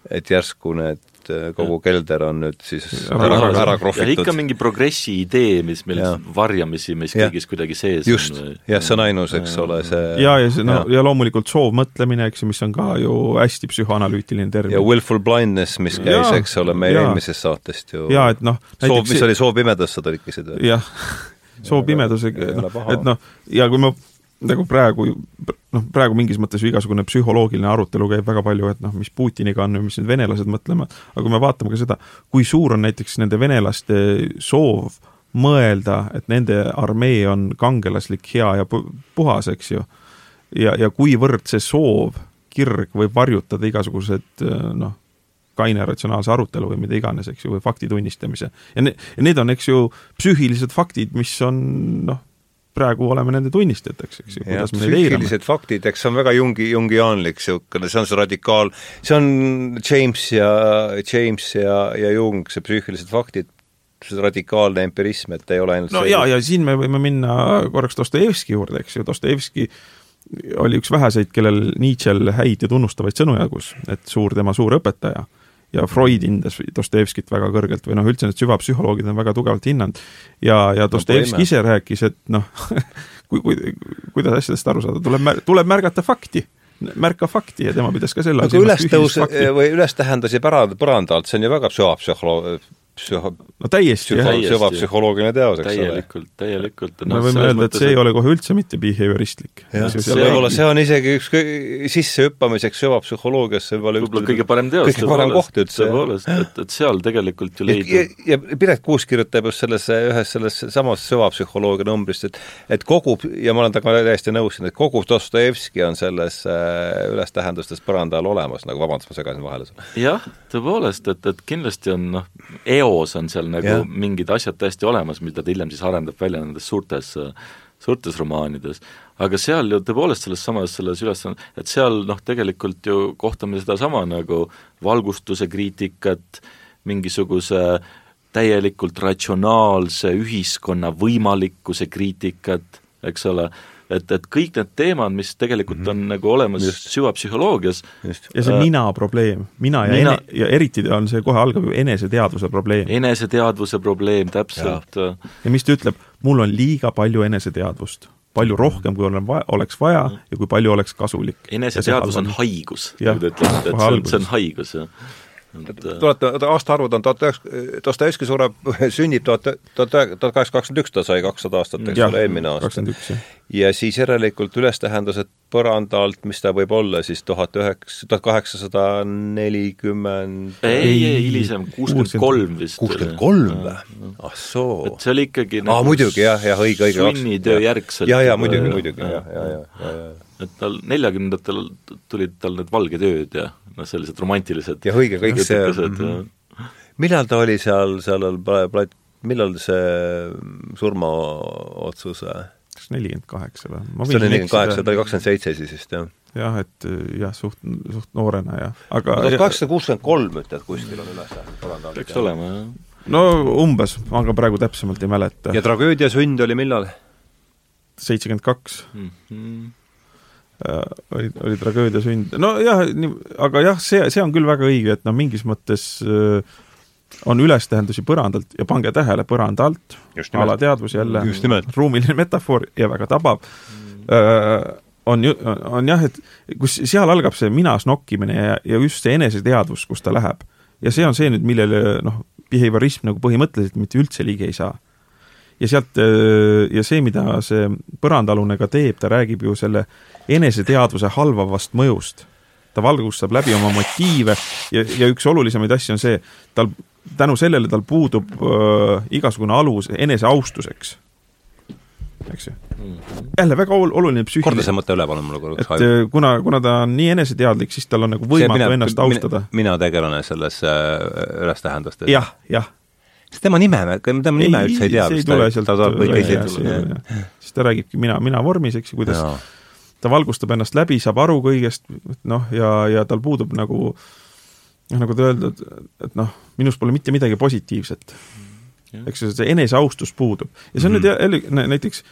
et järsku need et äh, kogu kelder on nüüd siis ära, ära, ära krohvitud. ikka mingi progressi idee, mis meil ja. varjamisi meis kõigis kuidagi sees just, on. jah, see on ainus, eks ja. ole, see ja, ja see, no ja. ja loomulikult soovmõtlemine, eks ju, mis on ka ju hästi psühhoanalüütiline termin. ja willful blindness, mis käis, eks ole, meie eelmisest saatest ju jaa, et noh soov, mis see... oli soov pimedasse tõlkisid või? jah, soov pimedusega, noh, et noh, ja kui ma nagu praegu, noh, praegu mingis mõttes ju igasugune psühholoogiline arutelu käib väga palju, et noh, mis Putiniga on ja mis need venelased mõtlevad, aga kui me vaatame ka seda, kui suur on näiteks nende venelaste soov mõelda, et nende armee on kangelaslik, hea ja puhas, eks ju, ja, ja kuivõrd see soov, kirg võib varjutada igasugused noh, kaine ratsionaalse arutelu või mida iganes, eks ju, või fakti tunnistamise. ja ne-, ja need on, eks ju, psüühilised faktid, mis on noh, praegu oleme nende tunnistajateks, eks ju, kuidas me neid eirame. faktid, eks see on väga jungi, jungiaanlik niisugune, see on see radikaal, see on James ja, James ja, ja Jung, see psüühilised faktid, see radikaalne empirism, et ei ole ainult no see jaa, ja siin me võime minna korraks Dostojevski juurde, eks ju, Dostojevski oli üks väheseid, kellel Nietzsche'l häid ja tunnustavaid sõnu jagus, et suur, tema suur õpetaja ja Freud hindas Dostojevskit väga kõrgelt või noh, üldse need süvapsühholoogid on väga tugevalt hinnanud. ja, ja Dostojevski ise rääkis, et noh kui, kui, kuidas asjadest aru saada, tuleb, tuleb märgata fakti märka fakti ja tema pidas ka selle aga ülestõus või ülestähendusi pärand, põrandalt, see on ju väga süvapsühholoog, psühho-, no täiesti, jah. süvapsühholoogiline teos, eks ole. täielikult, täielikult no,. me võime öelda, et see ei ole kohe üldse mitte behavioristlik. võib-olla see on isegi üks sissehüppamiseks süvapsühholoogiasse võib-olla võib-olla kõige parem teos, kõige parem koht üldse. tõepoolest, et, et seal tegelikult ju leidub ja, ja Piret Kuus kirjutab just selles, ühes selles samas süvapsühholoogia numbrist, et et kogu, ja ma olen temaga täiesti nõus, et kogu Dostojevski on selles äh, ülestähendustes põranda all olemas, nagu vabandust, ma segasin vahele. jah, tõepoolest, et, et kindlasti on noh, eo eos on seal nagu yeah. mingid asjad täiesti olemas, mida ta hiljem siis arendab välja nendes suurtes suurtes romaanides, aga seal ju tõepoolest selles samas, selles ülesanne, et seal noh, tegelikult ju kohtame sedasama nagu valgustuse kriitikat, mingisuguse täielikult ratsionaalse ühiskonna võimalikkuse kriitikat, eks ole, et, et kõik need teemad, mis tegelikult on mm -hmm. nagu olemas Just. süvapsühholoogias ja see äh, mina probleem, mina ja mina, ene, ja eriti on see, kohe algab ju eneseteadvuse probleem. eneseteadvuse probleem, täpselt. ja mis ta ütleb, mul on liiga palju eneseteadvust palju mhm. rohkem, kui olen vaja, oleks vaja mhm. ja kui palju oleks kasulik. eneseteadvus on haigus, nagu te ütlesite, et see on, see on haigus, jah tuleta, aastaarvud on tuhat üheksa, Dostojevski sureb, sünnib tuhat, tuhat, tuhat kaheksasada kakskümmend üks, ta sai kakssada aastat, eks ole, eelmine aasta. ja siis järelikult ülestähendused põrandalt, mis ta võib olla siis tuhat üheksa, tuhat kaheksasada nelikümmend ei, ei, hilisem, kuuskümmend kolm vist. kuuskümmend kolm või? ah soo. et see oli ikkagi nagu aa, muidugi jah, jah, õige, õige. sunnitöö järgselt. ja, ja muidugi, muidugi, jah, ja, ja, ja, ja et tal neljakümnendatel tulid tal need valged ööd ja noh, sellised romantilised jah, õige, kõik see mm -hmm. millal ta oli seal, seal plat-, millal see surmaotsus kas nelikümmend kaheksa või? see oli nelikümmend kaheksa, ta oli kakskümmend seitse siis vist, jah? jah, et jah, suht, suht noorena jah, aga tuhat kaheksasada kuuskümmend kolm ütled, kuskil on üles peaks olema, jah. no umbes, aga praegu täpsemalt ei mäleta. ja tragöödia sünd oli millal? seitsekümmend kaks Mhm. Oli, oli tragöödia sünd. nojah, aga jah, see, see on küll väga õige, et noh, mingis mõttes äh, on ülestähendusi põrandalt ja pange tähele, põranda alt, alateadvus jälle, ruumiline metafoor ja väga tabav mm., on ju, on jah, et kus seal algab see minas nokkimine ja, ja just see eneseteadvus, kus ta läheb. ja see on see nüüd, millele noh, behaviorism nagu põhimõtteliselt mitte üldse ligi ei saa. Ja sealt, ja see, mida see põrandaalune ka teeb, ta räägib ju selle eneseteadvuse halvavast mõjust. ta valgustab läbi oma motiive ja, ja üks olulisemaid asju on see, tal, tänu sellele tal puudub äh, igasugune alus eneseaustuseks eks ju. jälle väga ol-, oluline psüühiline korda see mõte üle, palun mulle korraks. et äh, kuna, kuna ta on nii eneseteadlik, siis tal on nagu võimatu mina, ennast austada. mina tegelane selles äh, ülestähendust. jah, jah. Sest tema nime, tema nime üldse ei tea. see ei tule sealt välja, siis ta räägibki mina, mina vormis, eks ju, kuidas ja. ta valgustab ennast läbi, saab aru kõigest, noh, ja, ja tal puudub nagu noh, nagu ta öeldud, et noh, minus pole mitte midagi positiivset eks ju, see eneseaustus puudub. ja see on mm -hmm. nüüd jälle näiteks,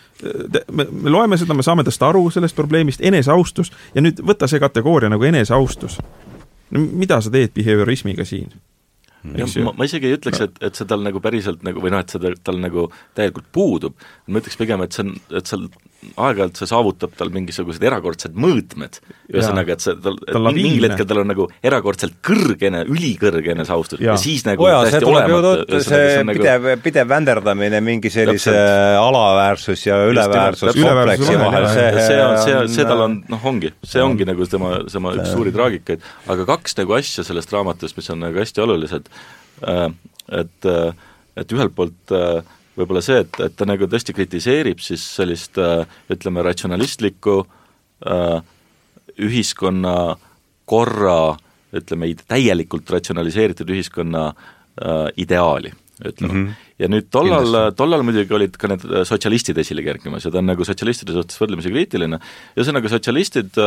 me, me loeme seda, me saame tast aru, sellest probleemist, eneseaustus, ja nüüd võta see kategooria nagu eneseaustus. no mida sa teed behaviorismiga siin? Ja, ma, ma isegi ei ütleks, et, et see tal nagu päriselt nagu või noh, et see tal, tal nagu täielikult puudub, ma ütleks pigem, et see on, et seal aeg-ajalt see saavutab tal mingisugused erakordsed mõõtmed, ühesõnaga, et see, tal, et mingil hetkel tal on nagu erakordselt kõrgene, ülikõrge eneseaustus ja. ja siis nagu Oja, täiesti olematu. see nagu... pidev, pidev vänderdamine mingi sellise täpselt. alaväärsus ja üleväärsus kompleksi vahel, see see on, see, see tal on, noh, ongi, see ongi nagu tema, tema üks suuri traagikaid, aga kaks nagu asja sellest raamatust, mis on nagu hästi olulised, äh, et, äh, et ühelt poolt äh, võib-olla see, et, et ta nagu tõesti kritiseerib siis sellist äh, ütleme, ratsionalistlikku äh, ühiskonna korra, ütleme, täielikult ratsionaliseeritud ühiskonna äh, ideaali, ütleme. Mm. -hmm ja nüüd tollal, tollal muidugi olid ka need sotsialistid esile kerkimas ja ta on nagu sotsialistide suhtes võrdlemisi kriitiline, ühesõnaga sotsialistid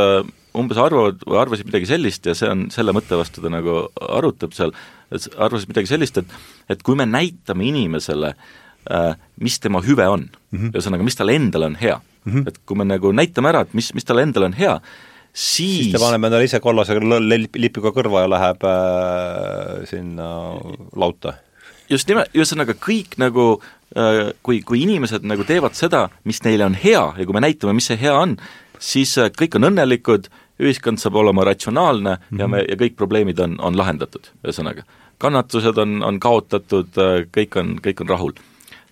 umbes arvavad või arvasid midagi sellist ja see on, selle mõtte vastu ta nagu arutab seal, et arvasid midagi sellist, et et kui me näitame inimesele Äh, mis tema hüve on mm -hmm., ühesõnaga, mis talle endale on hea mm. -hmm. et kui me nagu näitame ära, et mis, mis talle endale on hea, siis siis ta paneb endale ise kollase lipiga kõrva ja läheb äh, sinna lauta. just nimelt, ühesõnaga kõik nagu äh, kui, kui inimesed nagu teevad seda, mis neile on hea ja kui me näitame, mis see hea on, siis äh, kõik on õnnelikud, ühiskond saab olema ratsionaalne mm -hmm. ja me, ja kõik probleemid on, on lahendatud, ühesõnaga. kannatused on, on kaotatud, äh, kõik on, kõik on rahul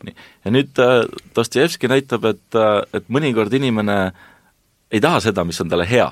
nii, ja nüüd äh, Dostojevski näitab, et, äh, et mõnikord inimene ei taha seda, mis on talle hea.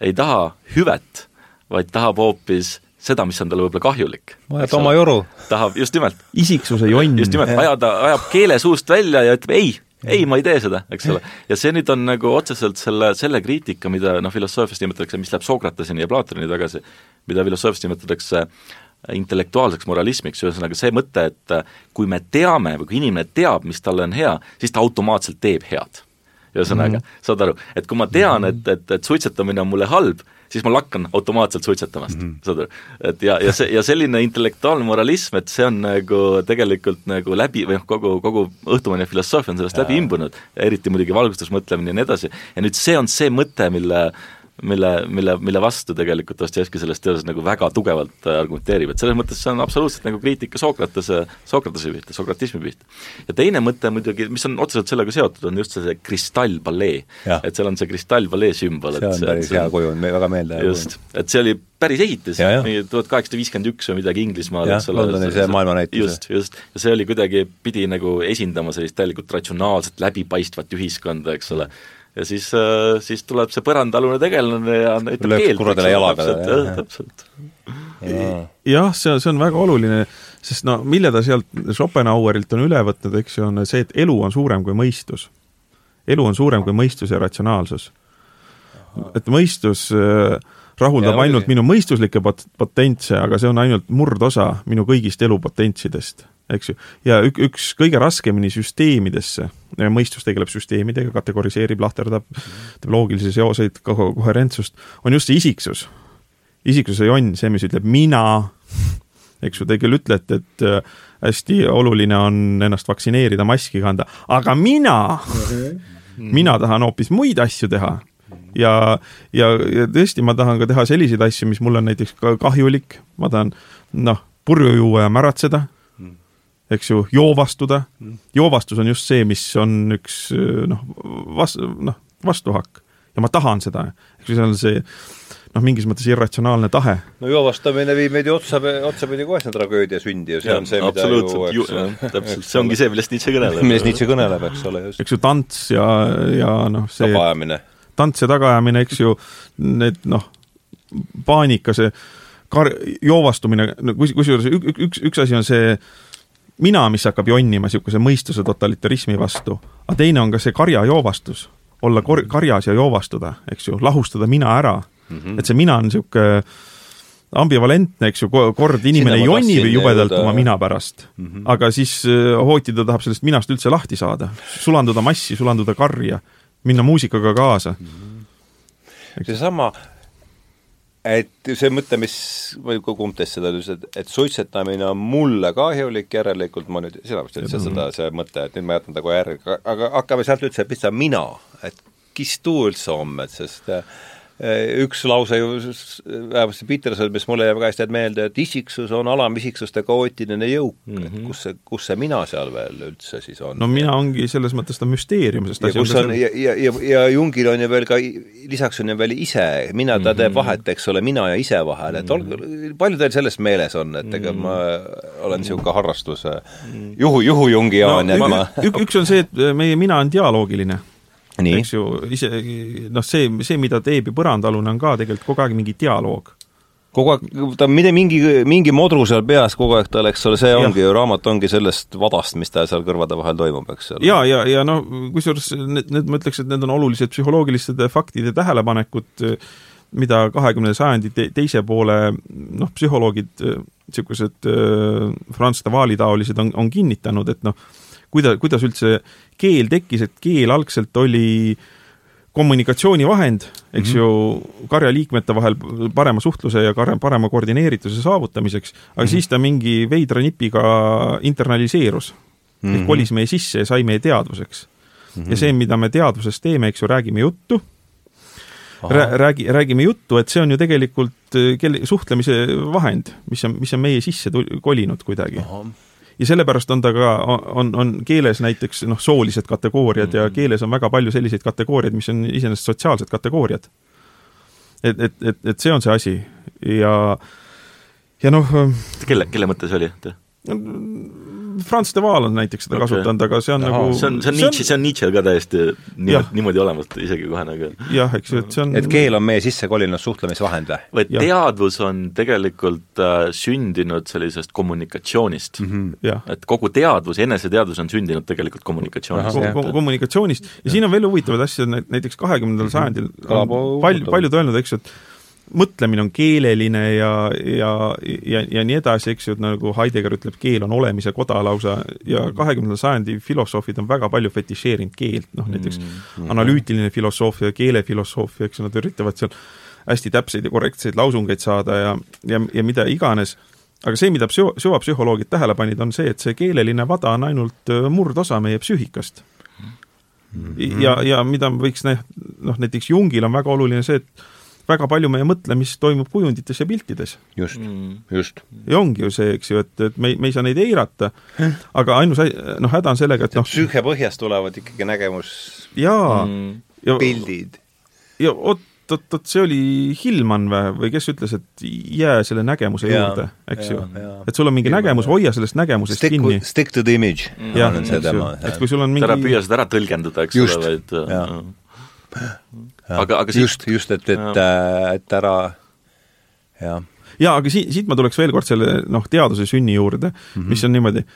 ei taha hüvet, vaid tahab hoopis seda, mis on talle võib-olla kahjulik. vajab oma joru. tahab, just nimelt. isiksuse jonn. just nimelt, ajada, ajab keele suust välja ja ütleb ei, ei, ma ei tee seda, eks ole. ja see nüüd on nagu otseselt selle, selle kriitika, mida noh, filosoofias nimetatakse, mis läheb Sokrateseni ja Platonini tagasi, mida filosoofias nimetatakse äh, intellektuaalseks moralismiks, ühesõnaga see mõte, et äh, kui me teame või kui inimene teab, mis talle on hea, siis ta automaatselt teeb head. ühesõnaga mm, -hmm. saad aru, et kui ma tean, et, et, et suitsetamine on mulle halb, siis ma lakkan automaatselt suitsetamast mm, -hmm. saad aru. et ja, ja see, ja selline intellektuaalne moralism, et see on nagu tegelikult nagu läbi, või noh, kogu, kogu õhtumaine filosoofia on sellest ja. läbi imbunud, eriti muidugi valgustusmõtlemine ja nii edasi, ja nüüd see on see mõte, mille mille, mille, mille vastu tegelikult Dostojevski selles teoses nagu väga tugevalt äh, argumenteerib, et selles mõttes see on absoluutselt nagu kriitika Sokratese, Sokratese pihta, sokratismi pihta. ja teine mõte muidugi, mis on otseselt sellega seotud, on just see, see kristallpalee. et seal on see kristallpalee sümbol, et see on päris hea kuju, väga meelde just, et see oli päris ehitis, mingi tuhat kaheksasada viiskümmend üks või midagi Inglismaal, eks ole. Londoni see maailmanäitus. just, just, ja see oli kuidagi, pidi nagu esindama sellist täielikult ratsionaalset, läbipaistvat ühiskonda, eks ole ja siis, äh, siis tuleb see põrandaalune tegelane ja näitab keelt. kuradele jalaga. jah, täpselt. jah, see, see on väga oluline, sest no mille ta sealt Schopenhauerilt on üle võtnud, eks ju, on see, et elu on suurem kui mõistus. elu on suurem kui mõistus ja ratsionaalsus. et mõistus äh, rahuldab ja, ainult minu mõistuslikke pot-, potentse, aga see on ainult murdosa minu kõigist elupotentsidest eks ju, ja ük-, üks kõige raskemini süsteemidesse, mõistus tegeleb süsteemidega, kategoriseerib, lahterdab, teeb loogilisi seoseid, ko-, koherentsust, on just see isiksus. isiksuse jonn, see, mis ütleb mina, eks ju, te küll ütlete, et äh, hästi oluline on ennast vaktsineerida, maski kanda, aga mina mina tahan hoopis muid asju teha. Ja, ja, ja tõesti, ma tahan ka teha selliseid asju, mis mulle on näiteks ka kahjulik, ma tahan noh, purju juua ja märatseda, eks ju, joovastuda. joovastus on just see, mis on üks noh, vas-, noh, vastuhakk ja ma tahan seda, eks ju, see on see noh, mingis mõttes irratsionaalne tahe. no joovastamine viib meid ju otsa, otsapidi kohe sinna tragöödia sündi ja see ja, on see, mida ju, eks täpselt, see ongi see, millest Nietzsche kõneleb. millest Nietzsche kõneleb, eks ole, just. eks ju, tants ja, ja noh, see tagaajamine. tants ja tagaajamine, eks ju, need noh, paanika, see kar-, joovastumine, no kus, kusjuures üks, üks, üks asi on see mina, mis hakkab jonnima niisuguse mõistuse totalitarismi vastu, aga teine on ka see karjajoovastus, olla kor-, karjas ja joovastuda, eks ju, lahustada mina ära mm. -hmm. et see mina on niisugune ambivalentne, eks ju, kord inimene jonnib jubedalt oma mina pärast mm, -hmm. aga siis äh, hooti ta tahab sellest minast üldse lahti saada, sulanduda massi, sulanduda karja, minna muusikaga kaasa mm. -hmm. seesama, et see mõte, mis, või kumb teist seda ütles, et, et suitsetamine on mulle kahjulik, järelikult ma nüüd, sina vist ütlesid seda, see mõte, et nüüd ma jätan ta kohe järgi, aga hakkame sealt üldse pihta, mina, et kes tuu üldse on, et sest Äh, üks lause ju, vähemalt see Peterson, mis mulle jääb väga hästi meelde, et isiksus on alamisiksuste kaootiline jõuk. Mm, -hmm. et kus see, kus see mina seal veel üldse siis on? no mina ongi selles mõttes ta müsteerium, sest ja kus on, ja, ja, ja, ja Jungil on ju veel ka, lisaks on ju veel ise, mina, ta mm -hmm. teeb vahet, eks ole, mina ja ise vahel, et olge, palju teil sellest meeles on, et ega ma olen niisugune harrastus juhu, juhujungiaan no, ja ma üks on see, et meie mina on dialoogiline eks ju, isegi noh, see, see, mida teeb ju põrandaalune, on ka tegelikult kogu aeg mingi dialoog. Kogu aeg, ta mida mingi, mingi modru seal peas kogu aeg tal, eks ole, see ongi ju, raamat ongi sellest vadast, mis tal seal kõrvade vahel toimub, eks ole. ja, ja, ja noh, kusjuures need, need, ma ütleks, et need on olulised psühholoogilised faktid ja tähelepanekud, mida kahekümnenda sajandi te teise poole noh, psühholoogid, niisugused äh, Franz Waali taolised on, on kinnitanud, et noh, kuida-, kuidas üldse keel tekkis, et keel algselt oli kommunikatsioonivahend, eks mm -hmm. ju, karjaliikmete vahel parema suhtluse ja karja, parema koordineerituse saavutamiseks, aga mm -hmm. siis ta mingi veidra nipiga internaliseerus mm. -hmm. ehk mhm. kolis meie sisse ja sai meie teadvuseks mm. -hmm. ja see, mida me teadvuses teeme, eks ju, räägime juttu, räägi, räägime juttu, et see on ju tegelikult eh, kelle, suhtlemise vahend, mis on, mis on meie sisse kolinud kuidagi ja sellepärast on ta ka, on, on keeles näiteks noh, soolised kategooriad mm -hmm. ja keeles on väga palju selliseid kategooriaid, mis on iseenesest sotsiaalsed kategooriad. et, et, et, et see on see asi ja, ja noh kelle, kelle mõte see oli? Franz de Waal on näiteks seda okay. kasutanud, aga see on Aha. nagu see on, see on Nietzsche, see on Nietzsche'l ka täiesti niimoodi, niimoodi olemas isegi kohe nagu jah, eks ju, et see on et keel on meie sisse kolinud suhtlemisvahend või? või teadvus on tegelikult äh, sündinud sellisest kommunikatsioonist mm. -hmm. et kogu teadvus, eneseteadvus on sündinud tegelikult kommunikatsioonist. Ko kommunikatsioonist ja, ja siin on veel huvitavaid asju, näiteks kahekümnendal mhm. sajandil on palju, paljud öelnud, eks ju, et mõtlemine on keeleline ja, ja, ja, ja nii edasi, eks ju, et nagu Heidegger ütleb, keel on olemise koda lausa ja kahekümnenda sajandi filosoofid on väga palju fetišeerinud keelt, noh näiteks mm -hmm. analüütiline filosoofia, keelefilosoofia, eks ju, nad üritavad seal hästi täpseid ja korrektseid lausungeid saada ja, ja, ja mida iganes, aga see, mida psühho-, süvapsühholoogid tähele panid, on see, et see keeleline vada on ainult äh, murdosa meie psüühikast mm. -hmm. ja, ja mida võiks näh-, noh näiteks Jungil on väga oluline see, et väga palju meie mõtlemist toimub kujundites ja piltides. just mm., just. ja ongi ju see, eks ju, et, et me, me ei saa neid eirata, aga ainus noh, häda on sellega, et noh psüühia põhjast tulevad ikkagi nägemus jaa mm. ja pildid. ja oot, oot, oot, see oli Hillman või, või kes ütles, et jää selle nägemuse ja, juurde, eks ja, ju. et sul on mingi Hillman, nägemus, hoia sellest nägemusest stick, kinni. Stick to the image mm.. jah, eks ju, et kui sul on mingi ära püüa seda ära tõlgendada, eks ole, vaid aga, aga siit... just, just, et, et, äh, et ära jah. jaa, aga siit, siit ma tuleks veel kord selle noh, teaduse sünni juurde mm, -hmm. mis on niimoodi,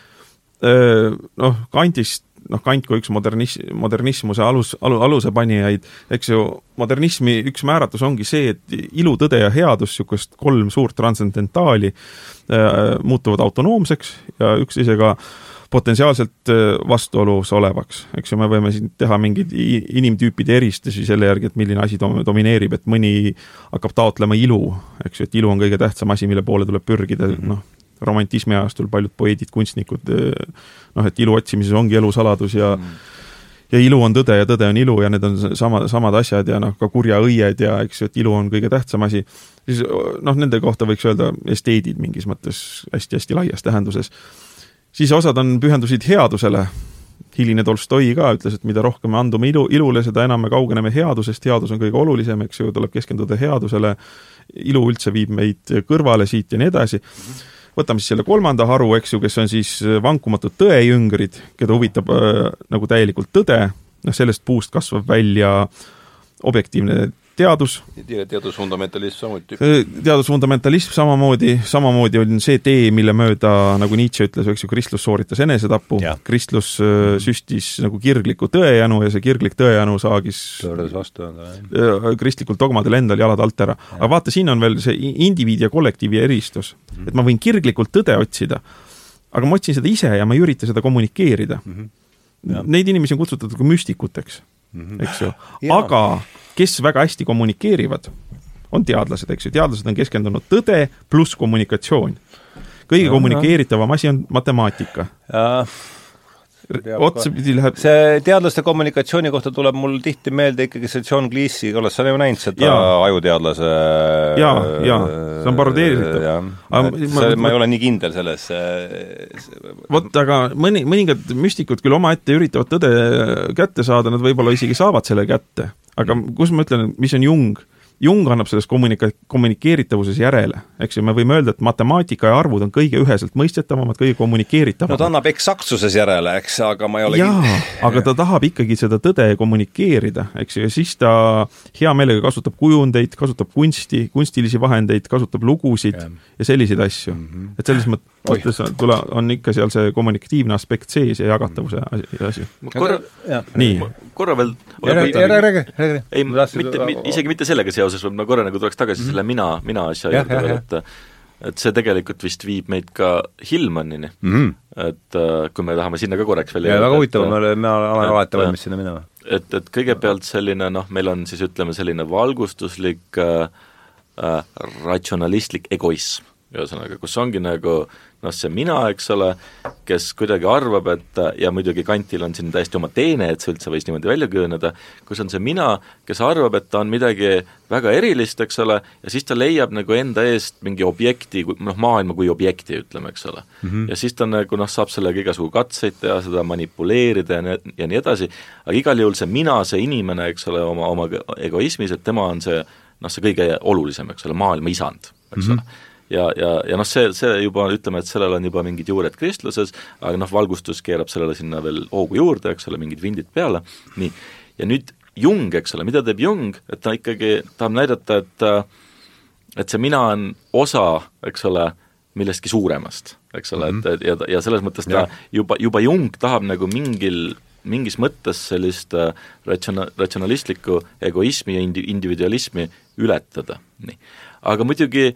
noh, Kantist noh, Kant kui üks modernis-, modernismuse alus, alu, alusepanijaid, eks ju, modernismi üks määratlus ongi see, et ilu, tõde ja headus, niisugust kolm suurt transcendentaali äh, muutuvad autonoomseks ja üksteisega äh, potentsiaalselt vastuolus olevaks, eks ju, me võime siin teha mingeid inimtüüpide eristusi selle järgi, et milline asi dom-, domineerib, et mõni hakkab taotlema ilu, eks ju, et ilu on kõige tähtsam asi, mille poole tuleb pürgida mm, -hmm. noh, romantismi ajastul paljud poeedid, kunstnikud, noh, et ilu otsimises ongi elu saladus ja mm -hmm ja ilu on tõde ja tõde on ilu ja need on sama, samad asjad ja noh, ka kurja õied ja eks ju, et ilu on kõige tähtsam asi, siis noh, nende kohta võiks öelda esteedid mingis mõttes hästi-hästi laias tähenduses. Siis osad on, pühendusid headusele, hiline Tolstoi ka ütles, et mida rohkem me andume ilu, ilule, seda enam me kaugeneme headusest, headus on kõige olulisem, eks ju, tuleb keskenduda headusele, ilu üldse viib meid kõrvale siit ja nii edasi. võtame siis selle kolmanda haru, eks ju, kes on siis vankumatud tõejüngrid, keda huvitab äh, nagu täielikult tõde, noh, sellest puust kasvab välja objektiivne teadus. teadusfundamentalism samuti. teadusfundamentalism samamoodi, samamoodi on see tee, mille mööda, nagu Nietzsche ütles, eks ju, kristlus sooritas enesetapu, kristlus süstis nagu kirgliku tõejänu ja see kirglik tõejänu saagis pööras vastu endale. kristlikul dogmadel endal jalad alt ära. aga vaata, siin on veel see indiviidi ja kollektiivi eristus. -hmm. et ma võin kirglikult tõde otsida, aga ma otsin seda ise ja ma ei ürita seda kommunikeerida mm. -hmm. Neid inimesi on kutsutud ka müstikuteks mm, -hmm. Eks ju, aga kes väga hästi kommunikeerivad, on teadlased, eks ju, teadlased on keskendunud tõde pluss kommunikatsioon. kõige ja, kommunikeeritavam asi on matemaatika. Otsapidi läheb see teadlaste kommunikatsiooni kohta tuleb mul tihti meelde ikkagi see John Cleese, oled sa näinud seda ja. ajuteadlase jaa, jaa, see on parodeeritav. Ma, ma, ma ei ole nii kindel selles vot, aga mõni, mõningad müstikud küll omaette üritavad tõde kätte saada, nad võib-olla isegi saavad selle kätte aga kus ma ütlen, mis on Jung? Jung annab selles kommunika-, kommunikeeritavuses järele, eks ju, me võime öelda, et matemaatika ja arvud on kõige üheselt mõistetavamad, kõige kommunikeeritavamad. no ta annab eksaksuses järele, eks, aga ma ei ole jaa aga ta tahab ikkagi seda tõde kommunikeerida, eks ju, ja siis ta hea meelega kasutab kujundeid, kasutab kunsti, kunstilisi vahendeid, kasutab lugusid ja, ja selliseid asju mm. -hmm. et selles mõttes mõttes tule, on ikka seal see kommunikatiivne aspekt sees ja jagatavuse asi. korra, nii. korra veel räägi, räägi, räägi. ei, mitte, isegi mitte sellega seoses, vaid ma korra nagu tuleks tagasi mm -hmm. selle mina, mina asja juurde veel, et et see tegelikult vist viib meid ka Hillmanini mm. -hmm. et uh, kui me tahame sinna ka korraks veel jõuda. väga huvitav, me oleme, me oleme alati valmis sinna minema. et, et kõigepealt selline noh, meil on siis ütleme, selline valgustuslik äh, äh, ratsionalistlik egoism, ühesõnaga, kus ongi nagu äh, noh, see mina, eks ole, kes kuidagi arvab, et ja muidugi Kantil on siin täiesti oma teene, et see üldse võis niimoodi välja kujuneda, kus on see mina, kes arvab, et ta on midagi väga erilist, eks ole, ja siis ta leiab nagu enda eest mingi objekti, noh, maailma kui objekti, ütleme, eks ole mm. -hmm. ja siis ta nagu noh, saab sellega igasugu katseid teha, seda manipuleerida ja nii, ja nii edasi, aga igal juhul see mina, see inimene, eks ole, oma, oma egoismis, et tema on see noh, see kõige olulisem, eks ole, maailma isand, eks mm -hmm. ole ja, ja, ja noh, see, see juba ütleme, et sellel on juba mingid juured kristluses, aga noh, valgustus keerab sellele sinna veel hoogu juurde, eks ole, mingid vindid peale, nii, ja nüüd Jung, eks ole, mida teeb Jung, et ta ikkagi tahab näidata, et et see mina on osa, eks ole, millestki suuremast, eks ole mm, -hmm. et, et ja, ja selles mõttes ta ja. juba, juba Jung tahab nagu mingil mingis mõttes sellist äh, ratsiona-, ratsionalistlikku egoismi ja indi-, individualismi ületada, nii. aga muidugi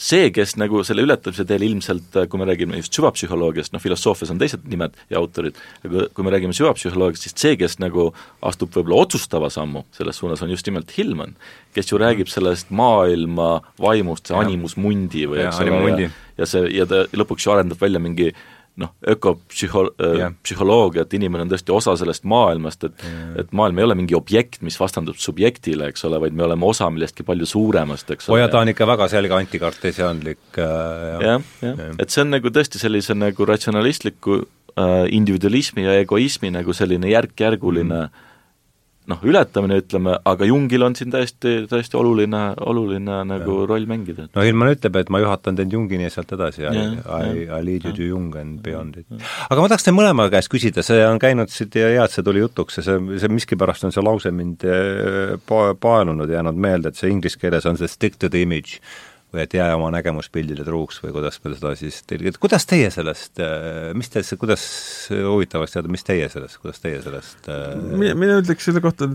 see, kes nagu selle ületamise teel ilmselt, kui me räägime just süvapsühholoogiast, noh filosoofias on teised nimed ja autorid, aga kui me räägime süvapsühholoogiast, siis see, kes nagu astub võib-olla otsustava sammu selles suunas, on just nimelt Hillman, kes ju räägib sellest maailma vaimust, see animus mundi või eks ole, ja, ja see, ja ta lõpuks ju arendab välja mingi noh, ökopsühho-, äh, psühholoogia, et inimene on tõesti osa sellest maailmast, et yeah. et maailm ei ole mingi objekt, mis vastandub subjektile, eks ole, vaid me oleme osa millestki palju suuremast, eks ole. ja ta on ikka väga selge antikartesiaanlik äh, jah, jah ja. ja., et see on nagu tõesti sellise nagu ratsionalistliku äh, individualismi ja egoismi nagu selline järk-järguline mm noh, ületamine, ütleme, aga Jungil on siin täiesti, täiesti oluline, oluline nagu ja. roll mängida. no Ilman ütleb, et ma juhatan teid Jungini ja sealt edasi, I, I, I lead you to Jung and beyond it. aga ma tahaks teie mõlema käest küsida, see on käinud siit ja hea, et see tuli jutuks ja see, see miskipärast on see lause mind eh, pa-, paelunud, jäänud meelde, et see inglise keeles on see stick to the image või et jää oma nägemuspildile truuks või kuidas me seda siis tõlgime, kuidas teie sellest, äh, mis te, kuidas, huvitav oleks teada, mis teie sellest, kuidas teie sellest äh, mina, mina ütleks selle kohta,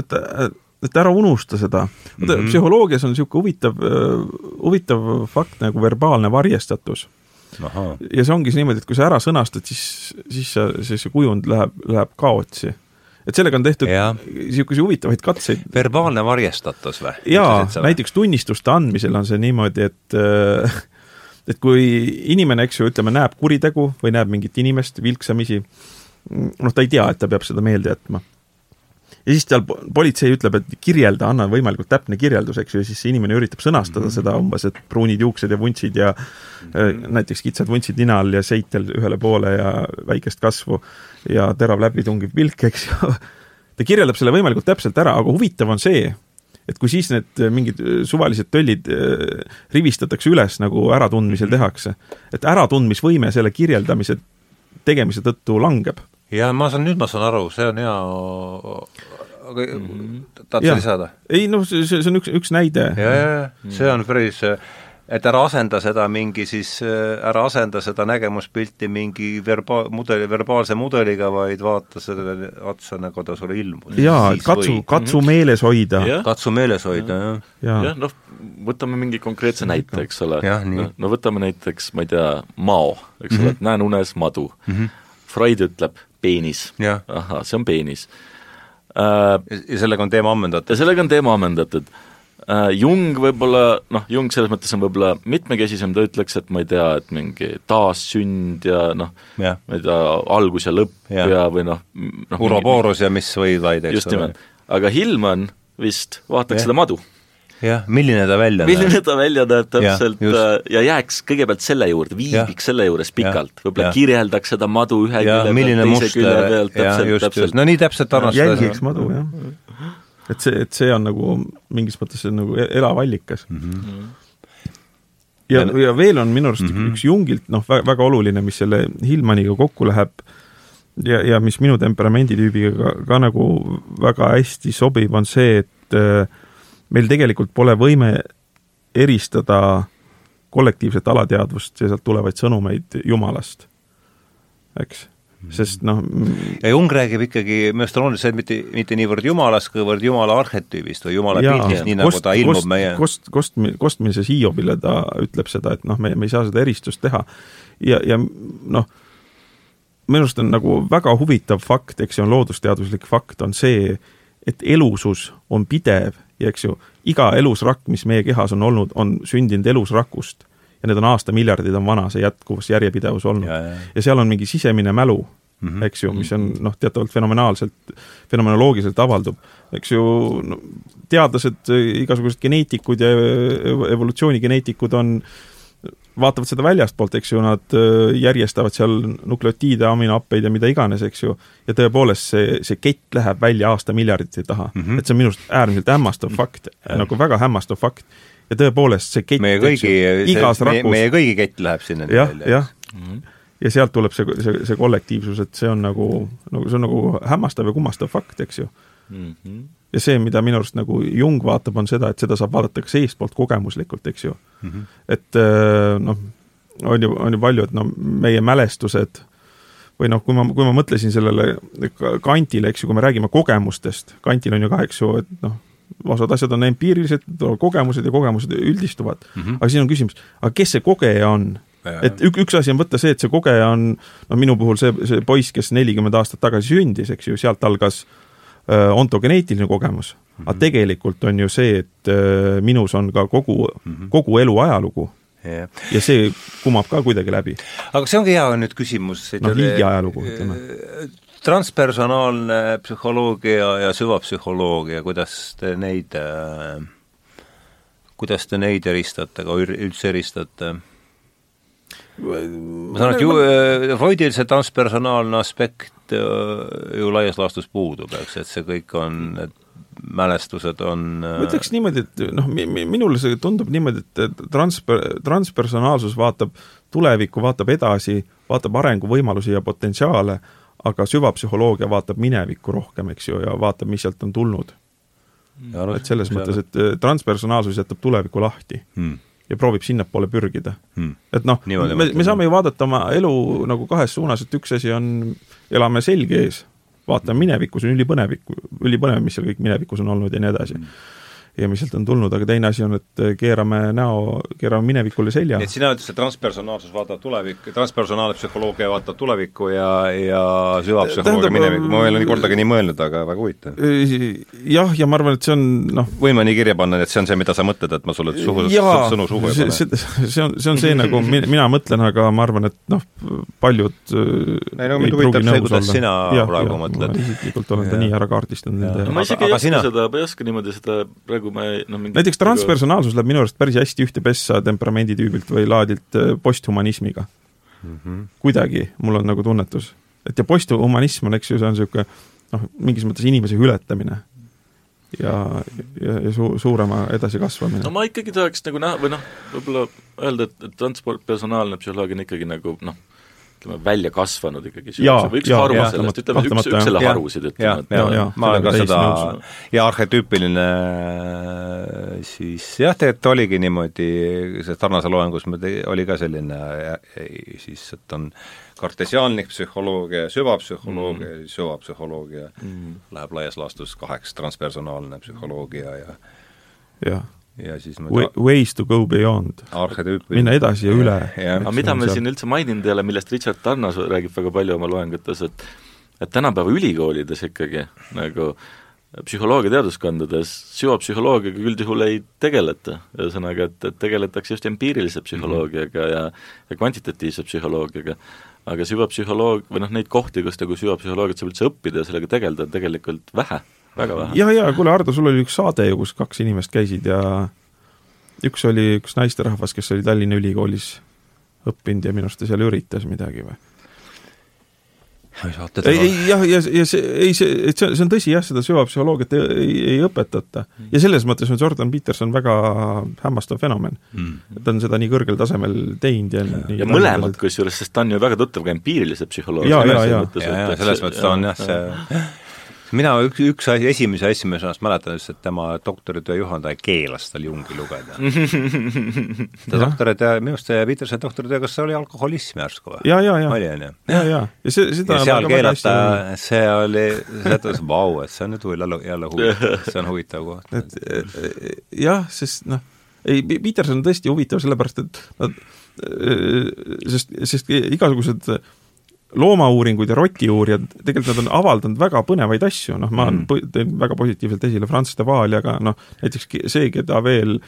et, et, et ära unusta seda mm. -hmm. psühholoogias on niisugune huvitav, äh, huvitav fakt nagu verbaalne varjestatus. ja see ongi niimoodi, et kui sa ära sõnastad, siis, siis sa, see, see kujund läheb, läheb kaotsi et sellega on tehtud niisuguseid huvitavaid katseid. verbaalne varjestatus või? jaa, näiteks tunnistuste andmisel on see niimoodi, et äh, et kui inimene, eks ju, ütleme, näeb kuritegu või näeb mingit inimest vilksamisi, noh, ta ei tea, et ta peab seda meelde jätma ja siis seal politsei ütleb, et kirjelda, anna võimalikult täpne kirjeldus, eks ju, ja siis see inimene üritab sõnastada mm -hmm. seda umbes, et pruunid juuksed ja vuntsid ja mm -hmm. näiteks kitsad vuntsid nina all ja seitel ühele poole ja väikest kasvu ja terav läbitungiv pilk, eks ju. ta kirjeldab selle võimalikult täpselt ära, aga huvitav on see, et kui siis need mingid suvalised töllid äh, rivistatakse üles, nagu äratundmisel mhm. tehakse, et äratundmisvõime selle kirjeldamise tegemise tõttu langeb ja ma saan, nüüd ma saan aru, see on hea, aga mm -hmm. tahad sa lisada? ei noh, see, see on üks, üks näide. ja, ja, ja see on päris et ära asenda seda mingi siis, ära asenda seda nägemuspilti mingi verba-, mudeli, verbaalse mudeliga, vaid vaata sellele otsa, nagu ta sulle ilmus. jaa, et katsu, katsu mhm. meeles hoida. katsu meeles hoida, jah. jah ja, noh, võtame mingi konkreetse näite, eks ole. No, no võtame näiteks, ma ei tea, Mao, eks mm -hmm. ole, et näen unes madu mm. -hmm. Freud ütleb, peenis. ahah, see on peenis äh,. Ja sellega on teema ammendatud? ja sellega on teema ammendatud äh,. Jung võib-olla, noh, Jung selles mõttes on võib-olla mitmekesisem, ta ütleks, et ma ei tea, et mingi taassünd ja noh, ma ei tea, algus ja lõpp ja, ja või noh noh Uroboros ja mis või vaid, eks just nimelt. aga Hillman vist vaataks ja. seda madu jah, milline ta välja näeb. milline ta välja näeb täpselt ja, äh, ja jääks kõigepealt selle juurde, viibiks selle juures pikalt, võib-olla kirjeldaks seda madu ühe ja, külje pealt, teise külje pealt, täpselt, täpselt. no nii täpselt armastada. jälgiks madu, jah. et see, et see on nagu mingis mõttes nagu e-, elav allikas mm. -hmm ja, ja veel on minu arust mm -hmm. üks Jungilt noh, väga oluline, mis selle Hillmaniga kokku läheb ja, ja mis minu temperamenditüübiga ka, ka nagu väga hästi sobib, on see, et äh, meil tegelikult pole võime eristada kollektiivset alateadvust ja sealt tulevaid sõnumeid Jumalast, eks mhm. sest noh ja Jung räägib ikkagi, minu arust on oluline mitte, mitte niivõrd jumalast, kuivõrd jumala arhetüübist või jumala pildist, nii nagu kost, ta ilmub kost, meie kost, kost, kostmises Hiiobile ta ütleb seda, et noh, me, me ei saa seda eristust teha. ja, ja noh, minu arust on nagu väga huvitav fakt, eks see on loodusteaduslik fakt, on see, et elusus on pidev ja eks ju, iga elusrakk, mis meie kehas on olnud, on sündinud elusrakust. ja need on aastamiljardid on vana, see jätkuvus, järjepidevus olnud. Ja, seal on mingi sisemine mälu mm, -hmm. eks ju, mis on noh, teatavalt fenomenaalselt, fenomenoloogiliselt avaldub. eks ju no,, teadlased, igasugused geneetikud ja evolutsioonigeneetikud on äh, vaatavad seda väljastpoolt, eks ju, nad äh, järjestavad seal nukleotiide, aminohappeid ja mida iganes, eks ju, ja tõepoolest see, see kett läheb välja aastamiljardite taha mm. -hmm. et see on minu arust äärmiselt hämmastav fakt mm, -hmm. nagu väga hämmastav fakt. ja tõepoolest see kett, meie kõigi, meie, meie kõigi kett läheb sinna jah, jah mm -hmm. ja sealt tuleb see, see, see kollektiivsus, et see on nagu, nagu see on nagu hämmastav ja kummastav fakt, eks ju mm. -hmm ja see, mida minu arust nagu Jung vaatab, on seda, et seda saab vaadata ka seestpoolt kogemuslikult, eks ju mm. -hmm. et äh, noh, on ju, on ju palju, et no meie mälestused või noh, kui ma, kui ma mõtlesin sellele kantile, eks ju, kui me räägime kogemustest, kantil on ju ka, eks ju, et noh, osad asjad on empiirilised, kogemused ja kogemused üldistuvad mm. -hmm. aga siin on küsimus, aga kes see kogeja on? et ük, üks asi on võtta see, et see kogeja on, no minu puhul see, see poiss, kes nelikümmend aastat tagasi sündis, eks ju, sealt algas äh, Äh, ontogeneetiline kogemus mm, -hmm. aga tegelikult on ju see, et äh, minus on ka kogu mm, -hmm. kogu elu ajalugu Yeah. ja see kumab ka kuidagi läbi. aga see ongi hea nüüd küsimus. noh, riigi ajalugu, ütleme. transpersonaalne psühholoogia ja süvapsühholoogia, kuidas te neid, kuidas te neid eristate, ka üldse eristate? Ma saan aru, et ju Freudil see transpersonaalne aspekt Äh, ju laias laastus puudub, eks, et see kõik on, need mälestused on ma ütleks niimoodi, et noh, minule see tundub niimoodi, et transper-, transpersonaalsus vaatab tulevikku, vaatab edasi, vaatab arenguvõimalusi ja potentsiaale, aga süvapsühholoogia vaatab minevikku rohkem, eks ju, ja vaatab, mis sealt on tulnud. et selles mõttes, et äh, transpersonaalsus jätab tulevikku lahti. Hmm ja proovib sinnapoole pürgida. Hmm.. et noh, me, me saame ju vaadata oma elu nagu kahes suunas, et üks asi on, elame selge ees, vaatame minevikku, see on ülipõnev, ülipõnev, mis seal kõik minevikus on olnud ja nii edasi. Hmm. Ja mis sealt on tulnud, aga teine asi on, et keerame näo, keerame minevikule selja. et sina ütlesid, et transpersonaalsus vaatab tulevikku, transpersonaalne psühholoogia vaatab tulevikku ja, ja süvapsühholoogia minevikku, ma ei ole nii kordagi nii mõelnud, aga väga huvitav. jah, ja ma arvan, et see on noh võin ma nii kirja panna, et see on see, mida sa mõtled, et ma sulle suhu, sõnu suhu ei pane? see on, see on see, nagu mina mõtlen, aga ma arvan, et noh, paljud ei no mind huvitab see, kuidas sina ja, praegu ja, mõtled. isiklikult olen ta nii ära kaardistanud ma isegi ei oska sina... seda, ma ei oska niimoodi seda praegu nagu me noh mingi näiteks transpersonaalsus läheb minu arust päris hästi ühte pessa temperamenditüübilt või laadilt äh, posthumanismiga mm. -hmm. kuidagi, mul on nagu tunnetus. et ja posthumanism on, eks ju, see on niisugune noh, mingis mõttes inimese ületamine ja, ja, ja su-, suurema edasikasvamine. no ma ikkagi tahaks nagu näha, või noh, võib-olla öelda, et, et transport, personaalne psühholoogia on ikkagi nagu noh, ütleme, välja kasvanud ikkagi. Või üks haru sellest, ütleme, üks, üks selle harusid, ütleme. ja, ja, ma olen ka seda ja arhetüüpiline siis jah, tegelikult oligi niimoodi, see Tarnase loengus oli ka selline siis, et on kartesiaanlik psühholoogia ja süvapsühholoogia mm., süvapsühholoogia. Mm. läheb laias laastus kaheks, transpersonaalne psühholoogia ja jah ja siis me ta... Ways to go beyond. minna edasi ja üle. aga mida me siin üldse maininud ei ole, millest Richard Tarnas räägib väga palju oma loengutes, et et tänapäeva ülikoolides ikkagi nagu psühholoogia teaduskondades süvapsühholoogiaga üldjuhul ei tegeleta, ühesõnaga, et, et tegeletakse just empiirilise psühholoogiaga ja ja kvantitatiivse psühholoogiaga. aga süvapsühholoog, või noh, neid kohti, kus nagu süvapsühholoogiat saab üldse õppida ja sellega tegeleda, on tegelikult vähe väga vähe. ja, ja kuule, Ardo, sul oli üks saade ju, kus kaks inimest käisid ja üks oli üks naisterahvas, kes oli Tallinna Ülikoolis õppinud ja minu arust ta seal üritas midagi või? ei, ei jah, ja, ja see, ei see, et see, see on tõsi jah, seda süvapsühholoogiat ei, ei, ei õpetata. ja selles mõttes on Jordan Peterson väga hämmastav fenomen. Mm.. et ta on seda nii kõrgel tasemel teinud ja ja, ja mõlemad kusjuures, sest ta on ju väga tuttav ka empiirilise psühholoogia selles mõttes ta on jah, see mina üks, üks asi, esimese asja, mis ma mäletan, ütles, et tema doktoritöö juhendaja keelas tal Jungi lugeda ta doktoritöö, minu arust see Petersoni doktoritöö, kas see oli alkoholism järsku või? ja, ja, ja. oli, on ju? ja, ja, ja see, seda ja seal keelata, see oli, see ütles, vau, et see on nüüd jälle, jälle huvitav, see on huvitav koht. et jah, sest noh, ei, Peterson on tõesti huvitav, sellepärast et nad, sest, sest igasugused loomauuringud ja rotiuurijad, tegelikult nad on avaldanud väga põnevaid asju, noh, ma mm. teen väga positiivselt esile Franz de Waal, aga noh, näiteks see, keda veel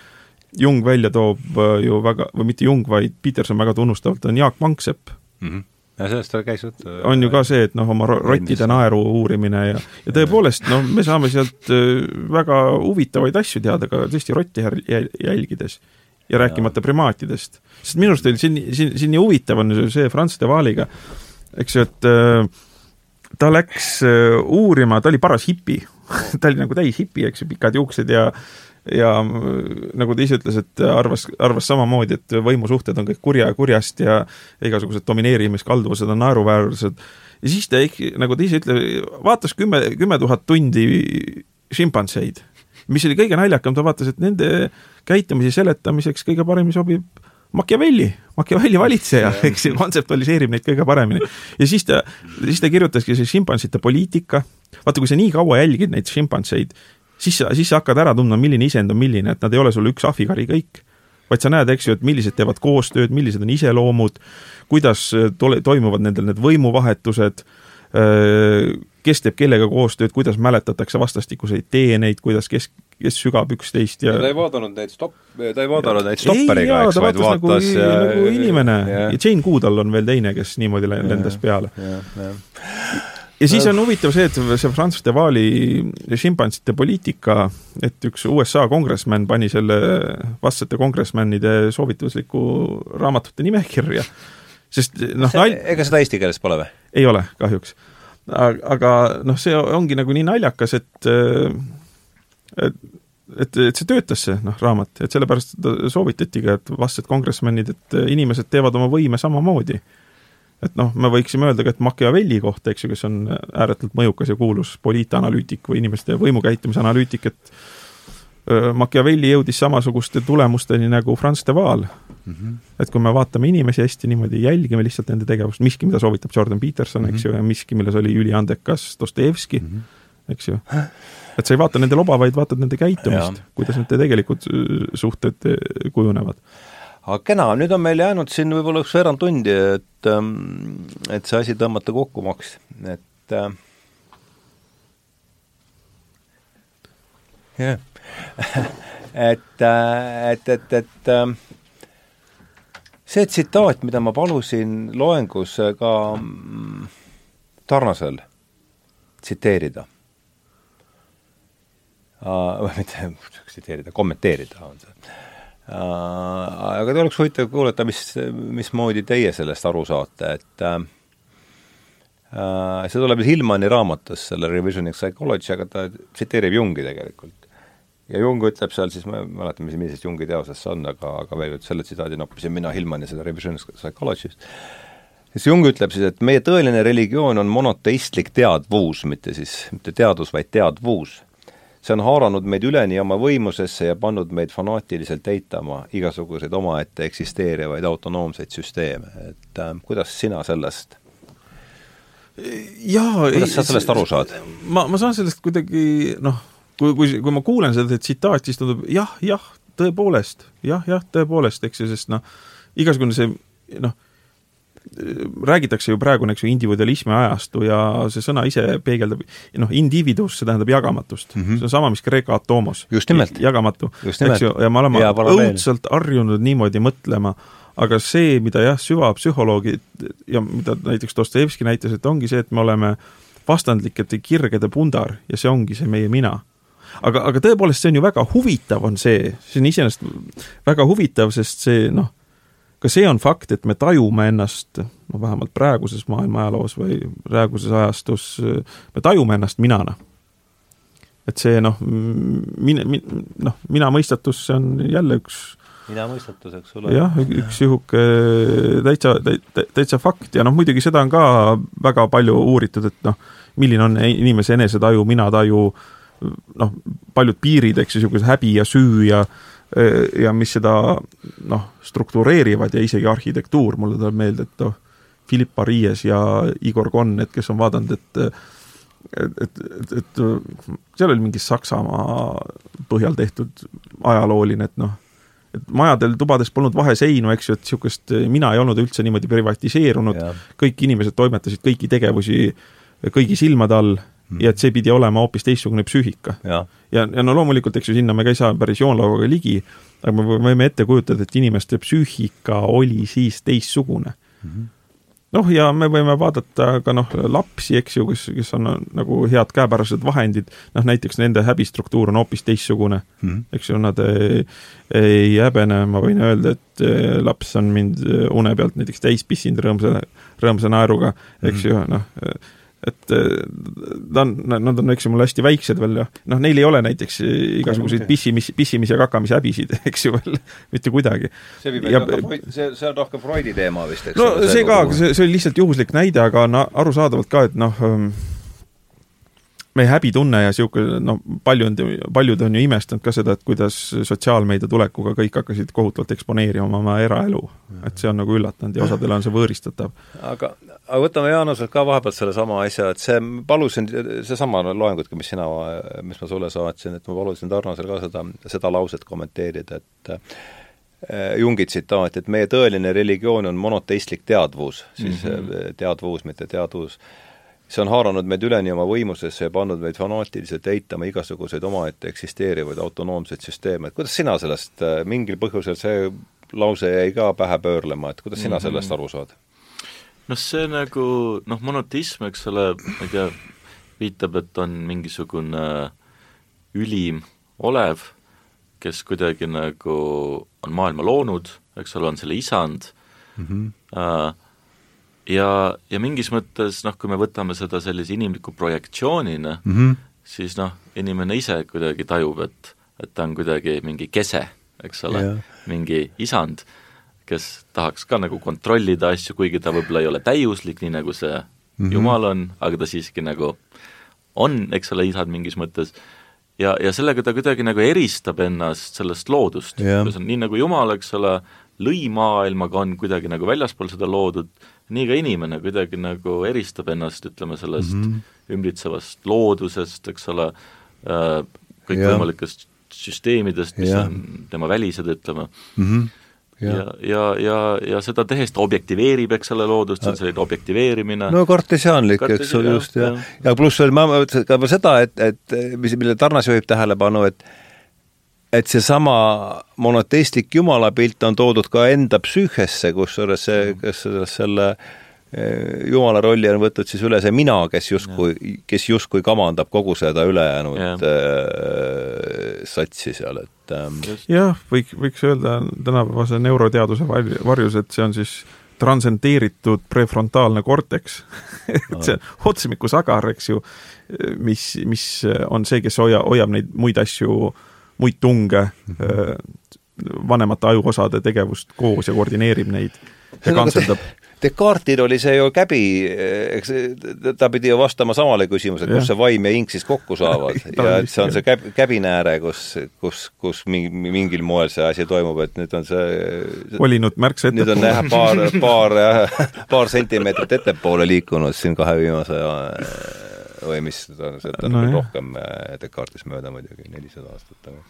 Jung välja toob äh, ju väga, või mitte Jung, vaid Peterson väga tunnustavalt, on Jaak Mangsepp mm. -hmm ja sellest käis jutt. on ju ka see, et noh, oma rottide naeru uurimine ja, ja tõepoolest, no me saame sealt äh, väga huvitavaid asju teada ka tõesti rotti jälgides ja rääkimata primaatidest. sest minu arust oli siin, siin, siin nii huvitav on see Franz de Waaliga, eks ju, et äh, ta läks äh, uurima, ta oli paras hipi ta oli nagu täis hipi, eks ju, pikad juuksed ja ja äh, nagu ta ise ütles, et arvas, arvas samamoodi, et võimusuhted on kõik kurja ja kurjast ja igasugused domineerimiskalduvused on naeruväärsed. ja siis ta ehk, nagu ta ise ütleb, vaatas kümme, kümme tuhat tundi šimpanseid, mis oli kõige naljakam, ta vaatas, et nende käitumise seletamiseks kõige paremini sobib Machiavelli, Machiavelli valitseja, eks ju, kontseptualiseerib neid kõige paremini. ja siis ta, siis ta kirjutaski see šimpansite poliitika, vaata, kui sa nii kaua jälgid neid šimpanseid, siis sa, siis sa hakkad ära tundma, milline isend on milline, et nad ei ole sul üks ahvikari kõik, vaid sa näed, eks ju, et millised teevad koostööd, millised on iseloomud, kuidas tole, toimuvad nendel need võimuvahetused, kes teeb kellega koostööd, kuidas mäletatakse vastastikuseid teeneid, kuidas kes, kes sügab üksteist ja ta ei vaadanud neid stopp, ta ei vaadanud neid stopperiga, eks, vaid vaatas nagu, ja, nagu inimene ja. ja Jane Goodall on veel teine, kes niimoodi lendas peale. ja siis on huvitav see, et see Franz de Waali šimpanside poliitika, et üks USA kongressman pani selle vastsete kongressmanide soovitusliku raamatute nimekirja, sest noh, ega seda eesti keeles pole või? ei ole, kahjuks. aga noh, see ongi nagu nii naljakas, et et et, et see töötas, see noh, raamat, et sellepärast soovitatigi, et vastsed kongressmenid, et inimesed teevad oma võime samamoodi. et noh, me võiksime öelda ka, et Machiavelli kohta, eks ju, kes on ääretult mõjukas ja kuulus poliitanalüütik või inimeste võimukäitumise analüütik, et Machiavelli jõudis samasuguste tulemusteni nagu Franz de Waal mm. -hmm. et kui me vaatame inimesi hästi niimoodi, jälgime lihtsalt nende tegevust, miski, mida soovitab Jordan Peterson mm, -hmm. eks ju, ja miski, milles oli üliandekas Dostojevski mm, -hmm. eks ju et sa ei vaata nende loba, vaid vaatad nende käitumist, kuidas nende tegelikud suhted kujunevad. Aga kena, nüüd on meil jäänud siin võib-olla üks veerand tundi, et, ähm, et see asi tõmmata kokku maks, et äh, jah. Et, äh, et, et, et ähm, see tsitaat, mida ma palusin loengus ka mm, Tarnasel tsiteerida või mitte tsiteerida, kommenteerida on see. Uh,, aga oleks huvitav kuulata, mis, mismoodi teie sellest aru saate, et uh, see tuleb Hillmani raamatus, selle Revisioning Psychology, aga ta tsiteerib Jungi tegelikult. Ja Jung ütleb seal siis, ma ei mäleta, mis, millises Jungi teoses see on, aga, aga veel kord selle tsitaadi noppisin mina Hillmani seda Revision Psychology'st, siis Jung ütleb siis, et meie tõeline religioon on monoteistlik teadvus, mitte siis, mitte teadus, vaid teadvus. See on haaranud meid üleni oma võimusesse ja pannud meid fanaatiliselt eitama igasuguseid omaette eksisteerivaid autonoomseid süsteeme, et äh, kuidas sina sellest jaa, kuidas sa sellest aru saad? ma, ma saan sellest kuidagi noh, kui, kui, kui ma kuulen seda tsitaati, siis tundub jah, jah, tõepoolest, jah, jah, tõepoolest, eks ju, sest noh, igasugune see noh, räägitakse ju praegu, eks ju, individualismi ajastu ja see sõna ise peegeldab noh, individus, see tähendab jagamatust mm. -hmm. see on sama, mis Kreeka atomos. jagamatu, eks ju, ja me oleme õudselt harjunud niimoodi mõtlema, aga see, mida jah, süvapsühholoogid ja mida näiteks Dostojevski näitas, et ongi see, et me oleme vastandlike kirgede pundar ja see ongi see meie mina aga, aga tõepoolest, see on ju väga huvitav, on see, see on iseenesest väga huvitav, sest see noh, ka see on fakt, et me tajume ennast, no vähemalt praeguses maailma ajaloos või praeguses ajastus, me tajume ennast minana. et see noh, mine, min-, noh, mina mõistatus, see on jälle üks mina mõistatus, eks ole. jah, üks niisugune täitsa, täitsa fakt ja noh, muidugi seda on ka väga palju uuritud, et noh, milline on inimese enesetaju, minataju noh, paljud piirid, eks ju, niisuguse häbi ja süü ja ja mis seda noh, struktureerivad ja isegi arhitektuur, mulle tuleb meelde, et noh, Philipp Arias ja Igor Konn, et kes on vaadanud, et et, et, et, et seal oli mingi Saksamaa põhjal tehtud ajalooline, et noh, et majadel tubades polnud vaheseinu, eks ju, et niisugust mina ei olnud üldse niimoodi privatiseerunud, kõik inimesed toimetasid kõiki tegevusi kõigi silmade all ja et see pidi olema hoopis teistsugune psüühika. ja, ja, ja no loomulikult, eks ju, sinna me ka ei saa päris joonlauaga ligi, aga me võime ette kujutada, et inimeste psüühika oli siis teistsugune mm. -hmm noh, ja me võime vaadata ka noh, lapsi, eks ju, kes, kes on nagu head käepärased vahendid, noh näiteks nende häbistruktuur on hoopis teistsugune mm, -hmm. eks ju, nad ei, ei häbene, ma võin öelda, et eh, laps on mind une pealt näiteks täis pissinud rõõmsa, rõõmsa naeruga, eks mm -hmm. ju, noh et äh, ta on, nad on, eks ju, mul hästi väiksed veel ja noh, neil ei ole näiteks igasuguseid pissimis, pissimis- ja kakamise häbisid, eks ju veel, mitte kuidagi. see viib ja, see, see on rohkem Freudi teema vist, eks no see, see ka, see, see oli lihtsalt juhuslik näide, aga on arusaadavalt ka, et noh, ähm, meie häbitunne ja niisugune noh, palju on, paljud on ju imestanud ka seda, et kuidas sotsiaalmeedia tulekuga kõik hakkasid kohutavalt eksponeerima oma eraelu. et see on nagu üllatanud ja osadele on see võõristatav. aga, aga võtame Jaanuselt ka vahepealt sellesama asja, et see, palusin, seesama loengut, mis sina, mis ma sulle saatsin, et ma palusin Tarnosel ka seda, seda lauset kommenteerida, et äh, Jungi tsitaat, et meie tõeline religioon on monoteistlik teadvus, siis mm -hmm. teadvus, mitte teadvus see on haaranud meid üleni oma võimusesse ja pannud meid fanaatiliselt eitama igasuguseid omaette eksisteerivaid autonoomseid süsteeme, et kuidas sina sellest, äh, mingil põhjusel see lause jäi ka pähe pöörlema, et kuidas sina mm -hmm. sellest aru saad? noh, see nagu noh, monotism, eks ole, ma ei tea, viitab, et on mingisugune ülim olev, kes kuidagi nagu on maailma loonud, eks ole, on selle isand mm, -hmm. äh, ja, ja mingis mõttes noh, kui me võtame seda sellise inimliku projektsioonina mm, -hmm. siis noh, inimene ise kuidagi tajub, et, et ta on kuidagi mingi kese, eks ole yeah., mingi isand, kes tahaks ka nagu kontrollida asju, kuigi ta võib-olla ei ole täiuslik, nii nagu see mm -hmm. Jumal on, aga ta siiski nagu on, eks ole, isand mingis mõttes, ja, ja sellega ta kuidagi nagu eristab ennast sellest loodust yeah., nii nagu Jumal, eks ole, lõi maailma, aga on kuidagi nagu väljaspool seda loodud, nii ka inimene kuidagi nagu eristab ennast, ütleme, sellest mm -hmm. ümbritsevast loodusest, eks ole, äh, kõikvõimalikest süsteemidest, mis ja. on tema välised, ütleme mm. -hmm ja, ja, ja, ja, ja seda tehes ta objektiveerib, eks ole, loodust, see on selline objektiveerimine. no kartesiaanlik, eks ole, just, ja, ja, ja pluss veel ma mõtlesin ka seda, et, et mis, mille Tarnas juhib tähelepanu, et et seesama monoteistlik jumalapilt on toodud ka enda psüühesse, kusjuures see, kes selle eh, jumala rolli on võtnud siis üle see mina, kes justkui, kes justkui kamandab kogu seda ülejäänud äh, satsi seal, et ähm, jah, võiks, võiks öelda tänapäevase neuroteaduse varjus, et see on siis transenteeritud prefrontaalne korteks. Et see on otsmikusagar, eks ju, mis, mis on see, kes hoia, hoiab neid muid asju äh, muid tunge, vanemate ajuosade tegevust koos ja koordineerib neid ja kantseldab Descartesil oli see ju käbi, eks ta pidi ju vastama samale küsimusele, kus see vaim ja hing siis kokku saavad. Ja et see on see käb, käbinääre, kus, kus, kus mingi, mingil moel see asi toimub, et nüüd on see volinud märksa ettepoole. nüüd on jah, paar, paar, paar sentimeetrit ettepoole liikunud siin kahe viimase või mis, seda, seda no, rohkem äh, Descartes mööda muidugi, nelisada aastat aga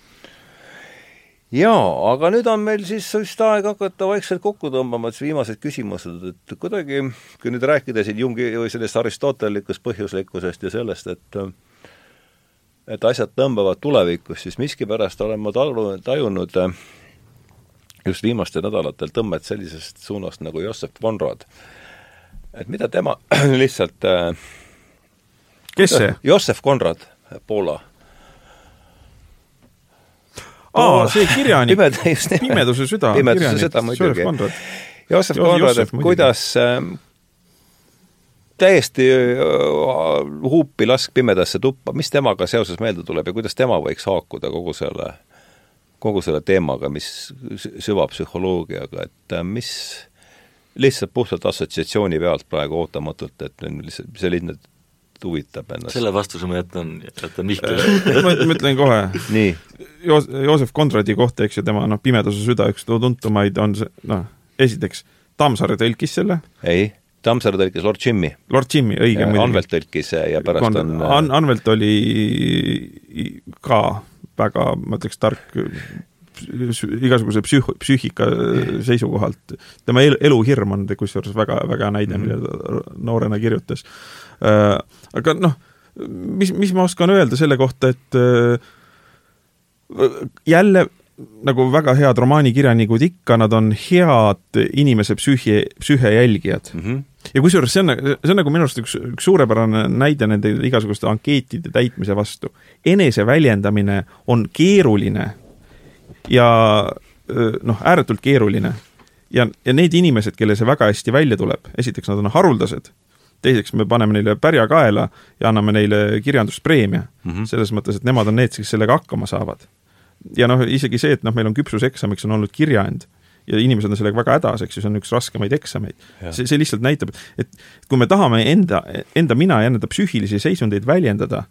jaa, aga nüüd on meil siis vist aeg hakata vaikselt kokku tõmbama, et viimased küsimused, et kuidagi, kui nüüd rääkida siin Jungi või sellest aristotellikust põhjuslikkusest ja sellest, et et asjad tõmbavad tulevikus, siis miskipärast olen ma talu, tajunud just viimastel nädalatel tõmmet sellisest suunast nagu Jossef Konrad. et mida tema lihtsalt äh, kes see? Jossef Konrad, Poola. aa, see kirjanik nimelt. Pimeduse süda. pimeduse süda muidugi. Jossef Konrad, et kuidas äh, täiesti huupi lask pimedasse tuppa, mis temaga seoses meelde tuleb ja kuidas tema võiks haakuda kogu selle, kogu selle teemaga, mis süvapsühholoogiaga, et äh, mis lihtsalt puhtalt assotsiatsiooni pealt praegu ootamatult, et see lihtsalt huvitab ennast? selle vastuse ma jätan, jätan Mihklile äh, ma, ma ütlen kohe. nii. Joos-, Joosef Konradi kohta, eks ju, tema noh, Pimeduse süda üks tuntumaid on see, noh, esiteks, Tammsaare tõlkis selle. ei, Tammsaare tõlkis Lord Jimmy. Lord Jimmy, õige muidugi. Anvelt tõlkis ja pärast Kon on An-, Anvelt oli ka väga, ma ütleks, tark igasuguse psüh-, psüühika seisukohalt. tema elu, eluhirm on kusjuures väga, väga hea näide mm, -hmm. mille ta noorena kirjutas Äh, aga noh, mis, mis ma oskan öelda selle kohta, et äh, jälle nagu väga head romaanikirjanikud ikka, nad on head inimese psüühi, psüühe jälgijad mm. -hmm. ja kusjuures see on, see on nagu minu arust üks, üks suurepärane näide nende igasuguste ankeetide täitmise vastu. eneseväljendamine on keeruline ja noh, ääretult keeruline. ja, ja need inimesed, kellel see väga hästi välja tuleb, esiteks nad on haruldased teiseks me paneme neile pärja kaela ja anname neile kirjanduspreemia mm. -hmm. selles mõttes, et nemad on need, kes sellega hakkama saavad. ja noh, isegi see, et noh, meil on küpsuseksamiks on olnud kirjaend ja inimesed on sellega väga hädas, eks ju, see on üks raskemaid eksameid. see, see lihtsalt näitab, et kui me tahame enda, enda mina ja enda psüühilisi seisundeid väljendada,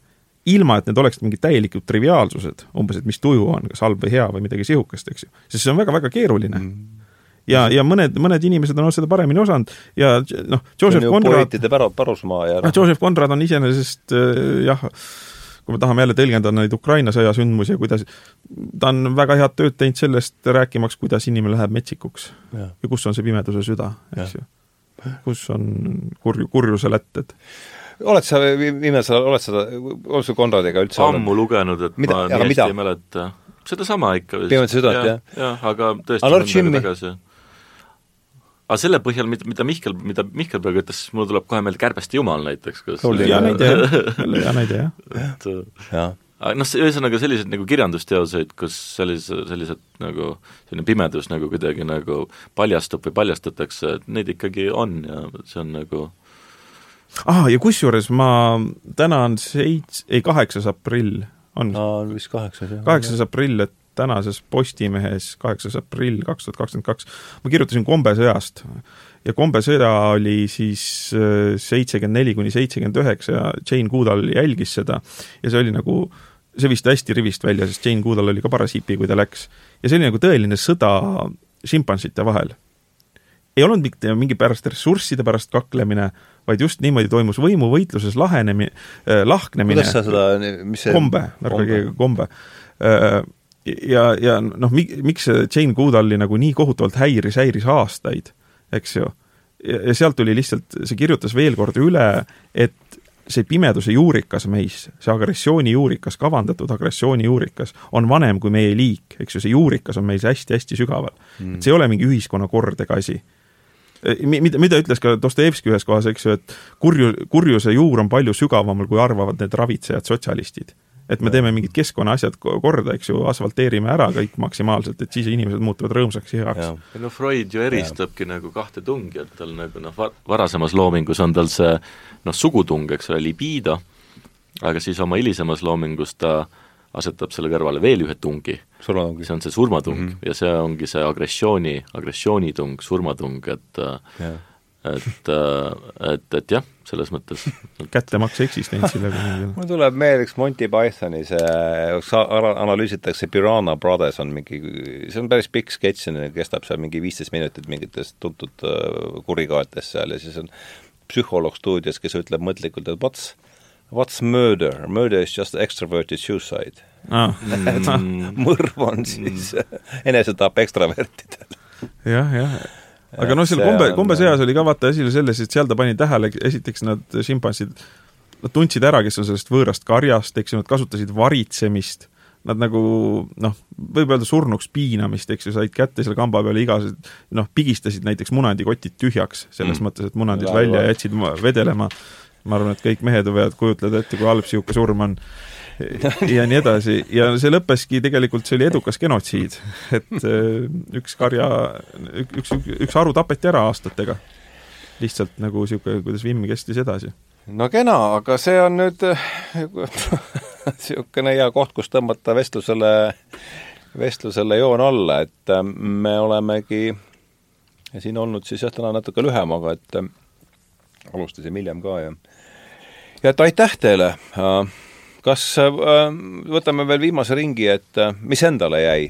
ilma et need oleksid mingid täielikud triviaalsused, umbes, et mis tuju on, kas halb või hea või midagi sihukest, eks ju, sest see on väga-väga keeruline mm. Ja, ja mõned, mõned inimesed on seda paremini osanud. Ja noh, Joseph Conrad pärusmaa ja noh, Joseph Conrad on iseenesest äh, jah, kui me tahame jälle tõlgendada neid Ukraina sõja sündmusi ja kuidas, ta on väga head tööd teinud sellest, rääkimaks, kuidas inimene läheb metsikuks. Ja, ja kus on see pimeduse süda, eks ju. kus on kurju, kurjuse lätted. Oled sa viimasel, oled sa, oled sa Konradiga üldse ammu lugenud, et mida, ma nii hästi ei mäleta. sedasama ikka vist. Pimeduse südat, jah? jah, aga tõesti Jimmy, tagasi aga selle põhjal, mida, mida Mihkel, mida Mihkel praegu ütles, siis mul tuleb kohe meelde Kärbeste jumal näiteks, kus hea näide jah, hea näide jah. et noh, ühesõnaga selliseid nagu kirjandusteoseid, kus sellise, sellised nagu, selline pimedus nagu kuidagi nagu paljastub või paljastatakse, et neid ikkagi on ja see on nagu ah, ja kusjuures ma, täna on seits-, ei, kaheksas aprill on. aa, vist kaheksas, jah. kaheksas aprill, et tänases Postimehes, kaheksas aprill kaks tuhat kakskümmend kaks, ma kirjutasin kombesõjast ja kombesõda oli siis äh, seitsekümmend neli kuni seitsekümmend üheksa ja Jane Goodall jälgis seda ja see oli nagu, see vist hästi rivist välja, sest Jane Goodall oli ka paras hipi, kui ta läks. ja see oli nagu tõeline sõda šimpansite vahel. ei olnud mitte mingi pärast ressursside pärast kaklemine, vaid just niimoodi toimus võimuvõitluses lahenemine, lahknemine. kuidas sa seda, mis see kombe, värvage kombe. Ja, ja noh, mi-, miks see Jane Goodalli nagu nii kohutavalt häiris, häiris aastaid, eks ju. ja sealt tuli lihtsalt, see kirjutas veel kord üle, et see pimeduse juurikas meis, see agressiooni juurikas, kavandatud agressiooni juurikas, on vanem kui meie liik, eks ju, see juurikas on meis hästi-hästi sügaval mm.. et see ei ole mingi ühiskonnakordega asi. mida, mida ütles ka Dostojevski ühes kohas, eks ju, et kurju, kurjuse juur on palju sügavamal, kui arvavad need ravitsejad sotsialistid et me teeme mingid keskkonnaasjad korda, eks ju, asfalteerime ära kõik maksimaalselt, et siis inimesed muutuvad rõõmsaks ja heaks. no Freud ju eristabki ja. nagu kahte tungi, et tal nagu noh, varasemas loomingus on tal see noh, sugutung, eks ole, libido, aga siis oma hilisemas loomingus ta asetab selle kõrvale veel ühe tungi, see on see surmatung mm -hmm. ja see ongi see agressiooni, agressioonitung, surmatung, et ja et, äh, et, et jah, selles mõttes. kättemaks eksistentsile mul tuleb meelde üks Monty Pythoni see, analüüsitakse Piranha Brothers on mingi, see on päris pikk sketš, kestab seal mingi viisteist minutit mingitest tuntud äh, kurikaetest seal ja siis on psühholoog stuudios, kes ütleb mõtlikult, et what's What's murder? Murder is just extroverted suicide ah. Mõrv on siis mm. enesetapp ekstravertidel. jah, jah aga noh, seal kombe, kombeseas oli ka vaata asi oli selles, et seal ta pani tähele, esiteks nad šimpansid, nad tundsid ära, kes on sellest võõrast karjast, eks ju, nad kasutasid varitsemist, nad nagu noh, võib öelda surnuks piinamist, eks ju, said kätte selle kamba peale igasugused noh, pigistasid näiteks munandikotid tühjaks, selles mm. mõttes, et munandid ja, välja ja jätsid vedelema. ma arvan, et kõik mehed võivad kujutleda ette, kui halb niisugune surm on ja nii edasi ja see lõppeski tegelikult, see oli edukas genotsiid, et äh, üks karja, üks, üks, üks haru tapeti ära aastatega. lihtsalt nagu niisugune, kuidas vimm kestis edasi. no kena, aga see on nüüd niisugune hea koht, kus tõmmata vestlusele, vestlusele joon alla, et äh, me olemegi siin olnud siis jah, täna natuke lühem, aga et äh, alustasime hiljem ka ja ja et aitäh teile äh, kas äh, võtame veel viimase ringi, et äh, mis endale jäi?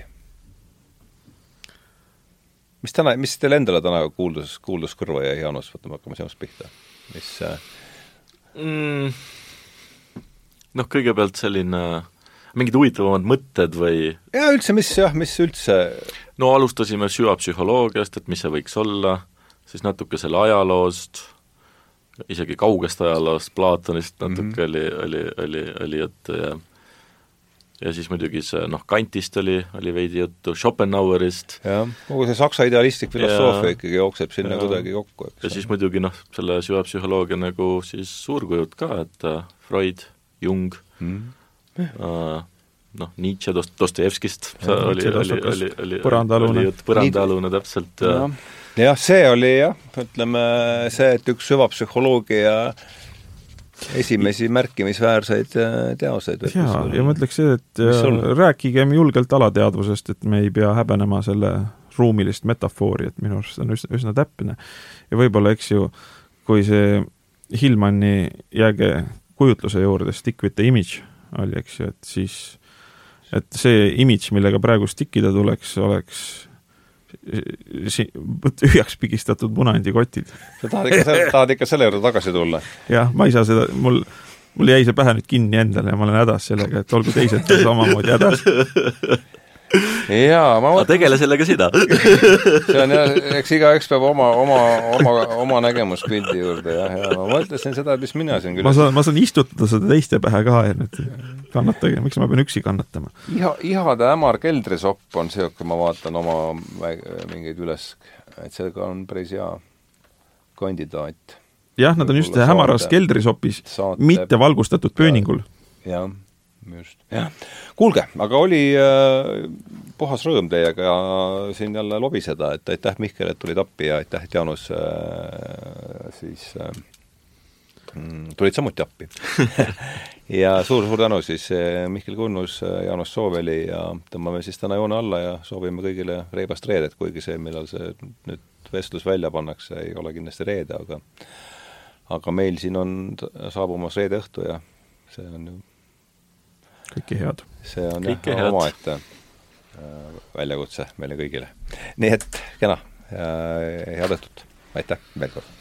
mis täna, mis teil endale täna kuuldus, kuuldus kõrva jäi, Jaanus, võtame, hakkame sinust pihta. mis äh... mm, noh, kõigepealt selline mingid huvitavamad mõtted või? Jaa, üldse, mis jah, mis üldse? No alustasime süvapsühholoogiast, et mis see võiks olla, siis natuke selle ajaloost, isegi kaugest ajaloost, Platonist natuke mm -hmm. oli, oli, oli, oli juttu ja ja siis muidugi see noh, Kantist oli, oli veidi juttu, Schopenhauerist. jah, kogu see saksa idealistlik filosoofia ikkagi jookseb sinna kuidagi kokku, eks. ja siis muidugi noh, selle süvapsühholoogia nagu siis suurkujud ka, et uh, Freud, Jung mm, -hmm. noh, Nietzsche Dost-, Dostojevskist oli, oli, oli, oli, põrandaalune, põrandaalune täpselt ja, ja jah, see oli jah, ütleme see, et üks süvapsühholoogia esimesi märkimisväärseid äh, teoseid. jaa, ja ma ütleks see, et rääkigem julgelt alateadvusest, et me ei pea häbenema selle ruumilist metafoori, et minu arust see on üsna, üsna täpne. ja võib-olla, eks ju, kui see Hillmanni jääge kujutluse juurde, stick with the image oli, eks ju, et siis et see image, millega praegu stickida tuleks, oleks tühjaks pigistatud munandikotid. sa tahad ikka, tahad ikka selle juurde tagasi tulla? jah, ma ei saa seda, mul, mul jäi see pähe nüüd kinni endale ja ma olen hädas sellega, et olgu teised samamoodi hädas jaa, ma mõtlen tegele sellega sina see on jah, eks igaüks peab oma, oma, oma, oma nägemuspildi juurde jah, ja ma mõtlesin seda, et mis mina siin küll ma saan, ma saan istutada seda teiste pähe ka ja nüüd kannatage, miks ma pean üksi kannatama? iha, ihade hämar keldrisopp on niisugune, ma vaatan oma mingeid üles, et sellega on päris hea kandidaat. jah, nad on just hämaras keldrisopis, mitte valgustatud pööningul. jah just, jah. kuulge, aga oli äh, puhas rõõm teiega siin jälle lobiseda, et aitäh, Mihkel, et tulid appi ja aitäh, et Jaanus äh, siis äh, mm, tulid samuti appi ja suur-suur tänu siis äh, Mihkel Kunnus, äh, Jaanus Sooveli ja tõmbame siis täna joone alla ja soovime kõigile reibast reedet, kuigi see, millal see nüüd vestlus välja pannakse, ei ole kindlasti reede, aga aga meil siin on saabumas reede õhtu ja see on ju kõike head! see on Kõike jah, omaette äh, väljakutse meile kõigile. nii et kena, head õhtut! aitäh veel kord!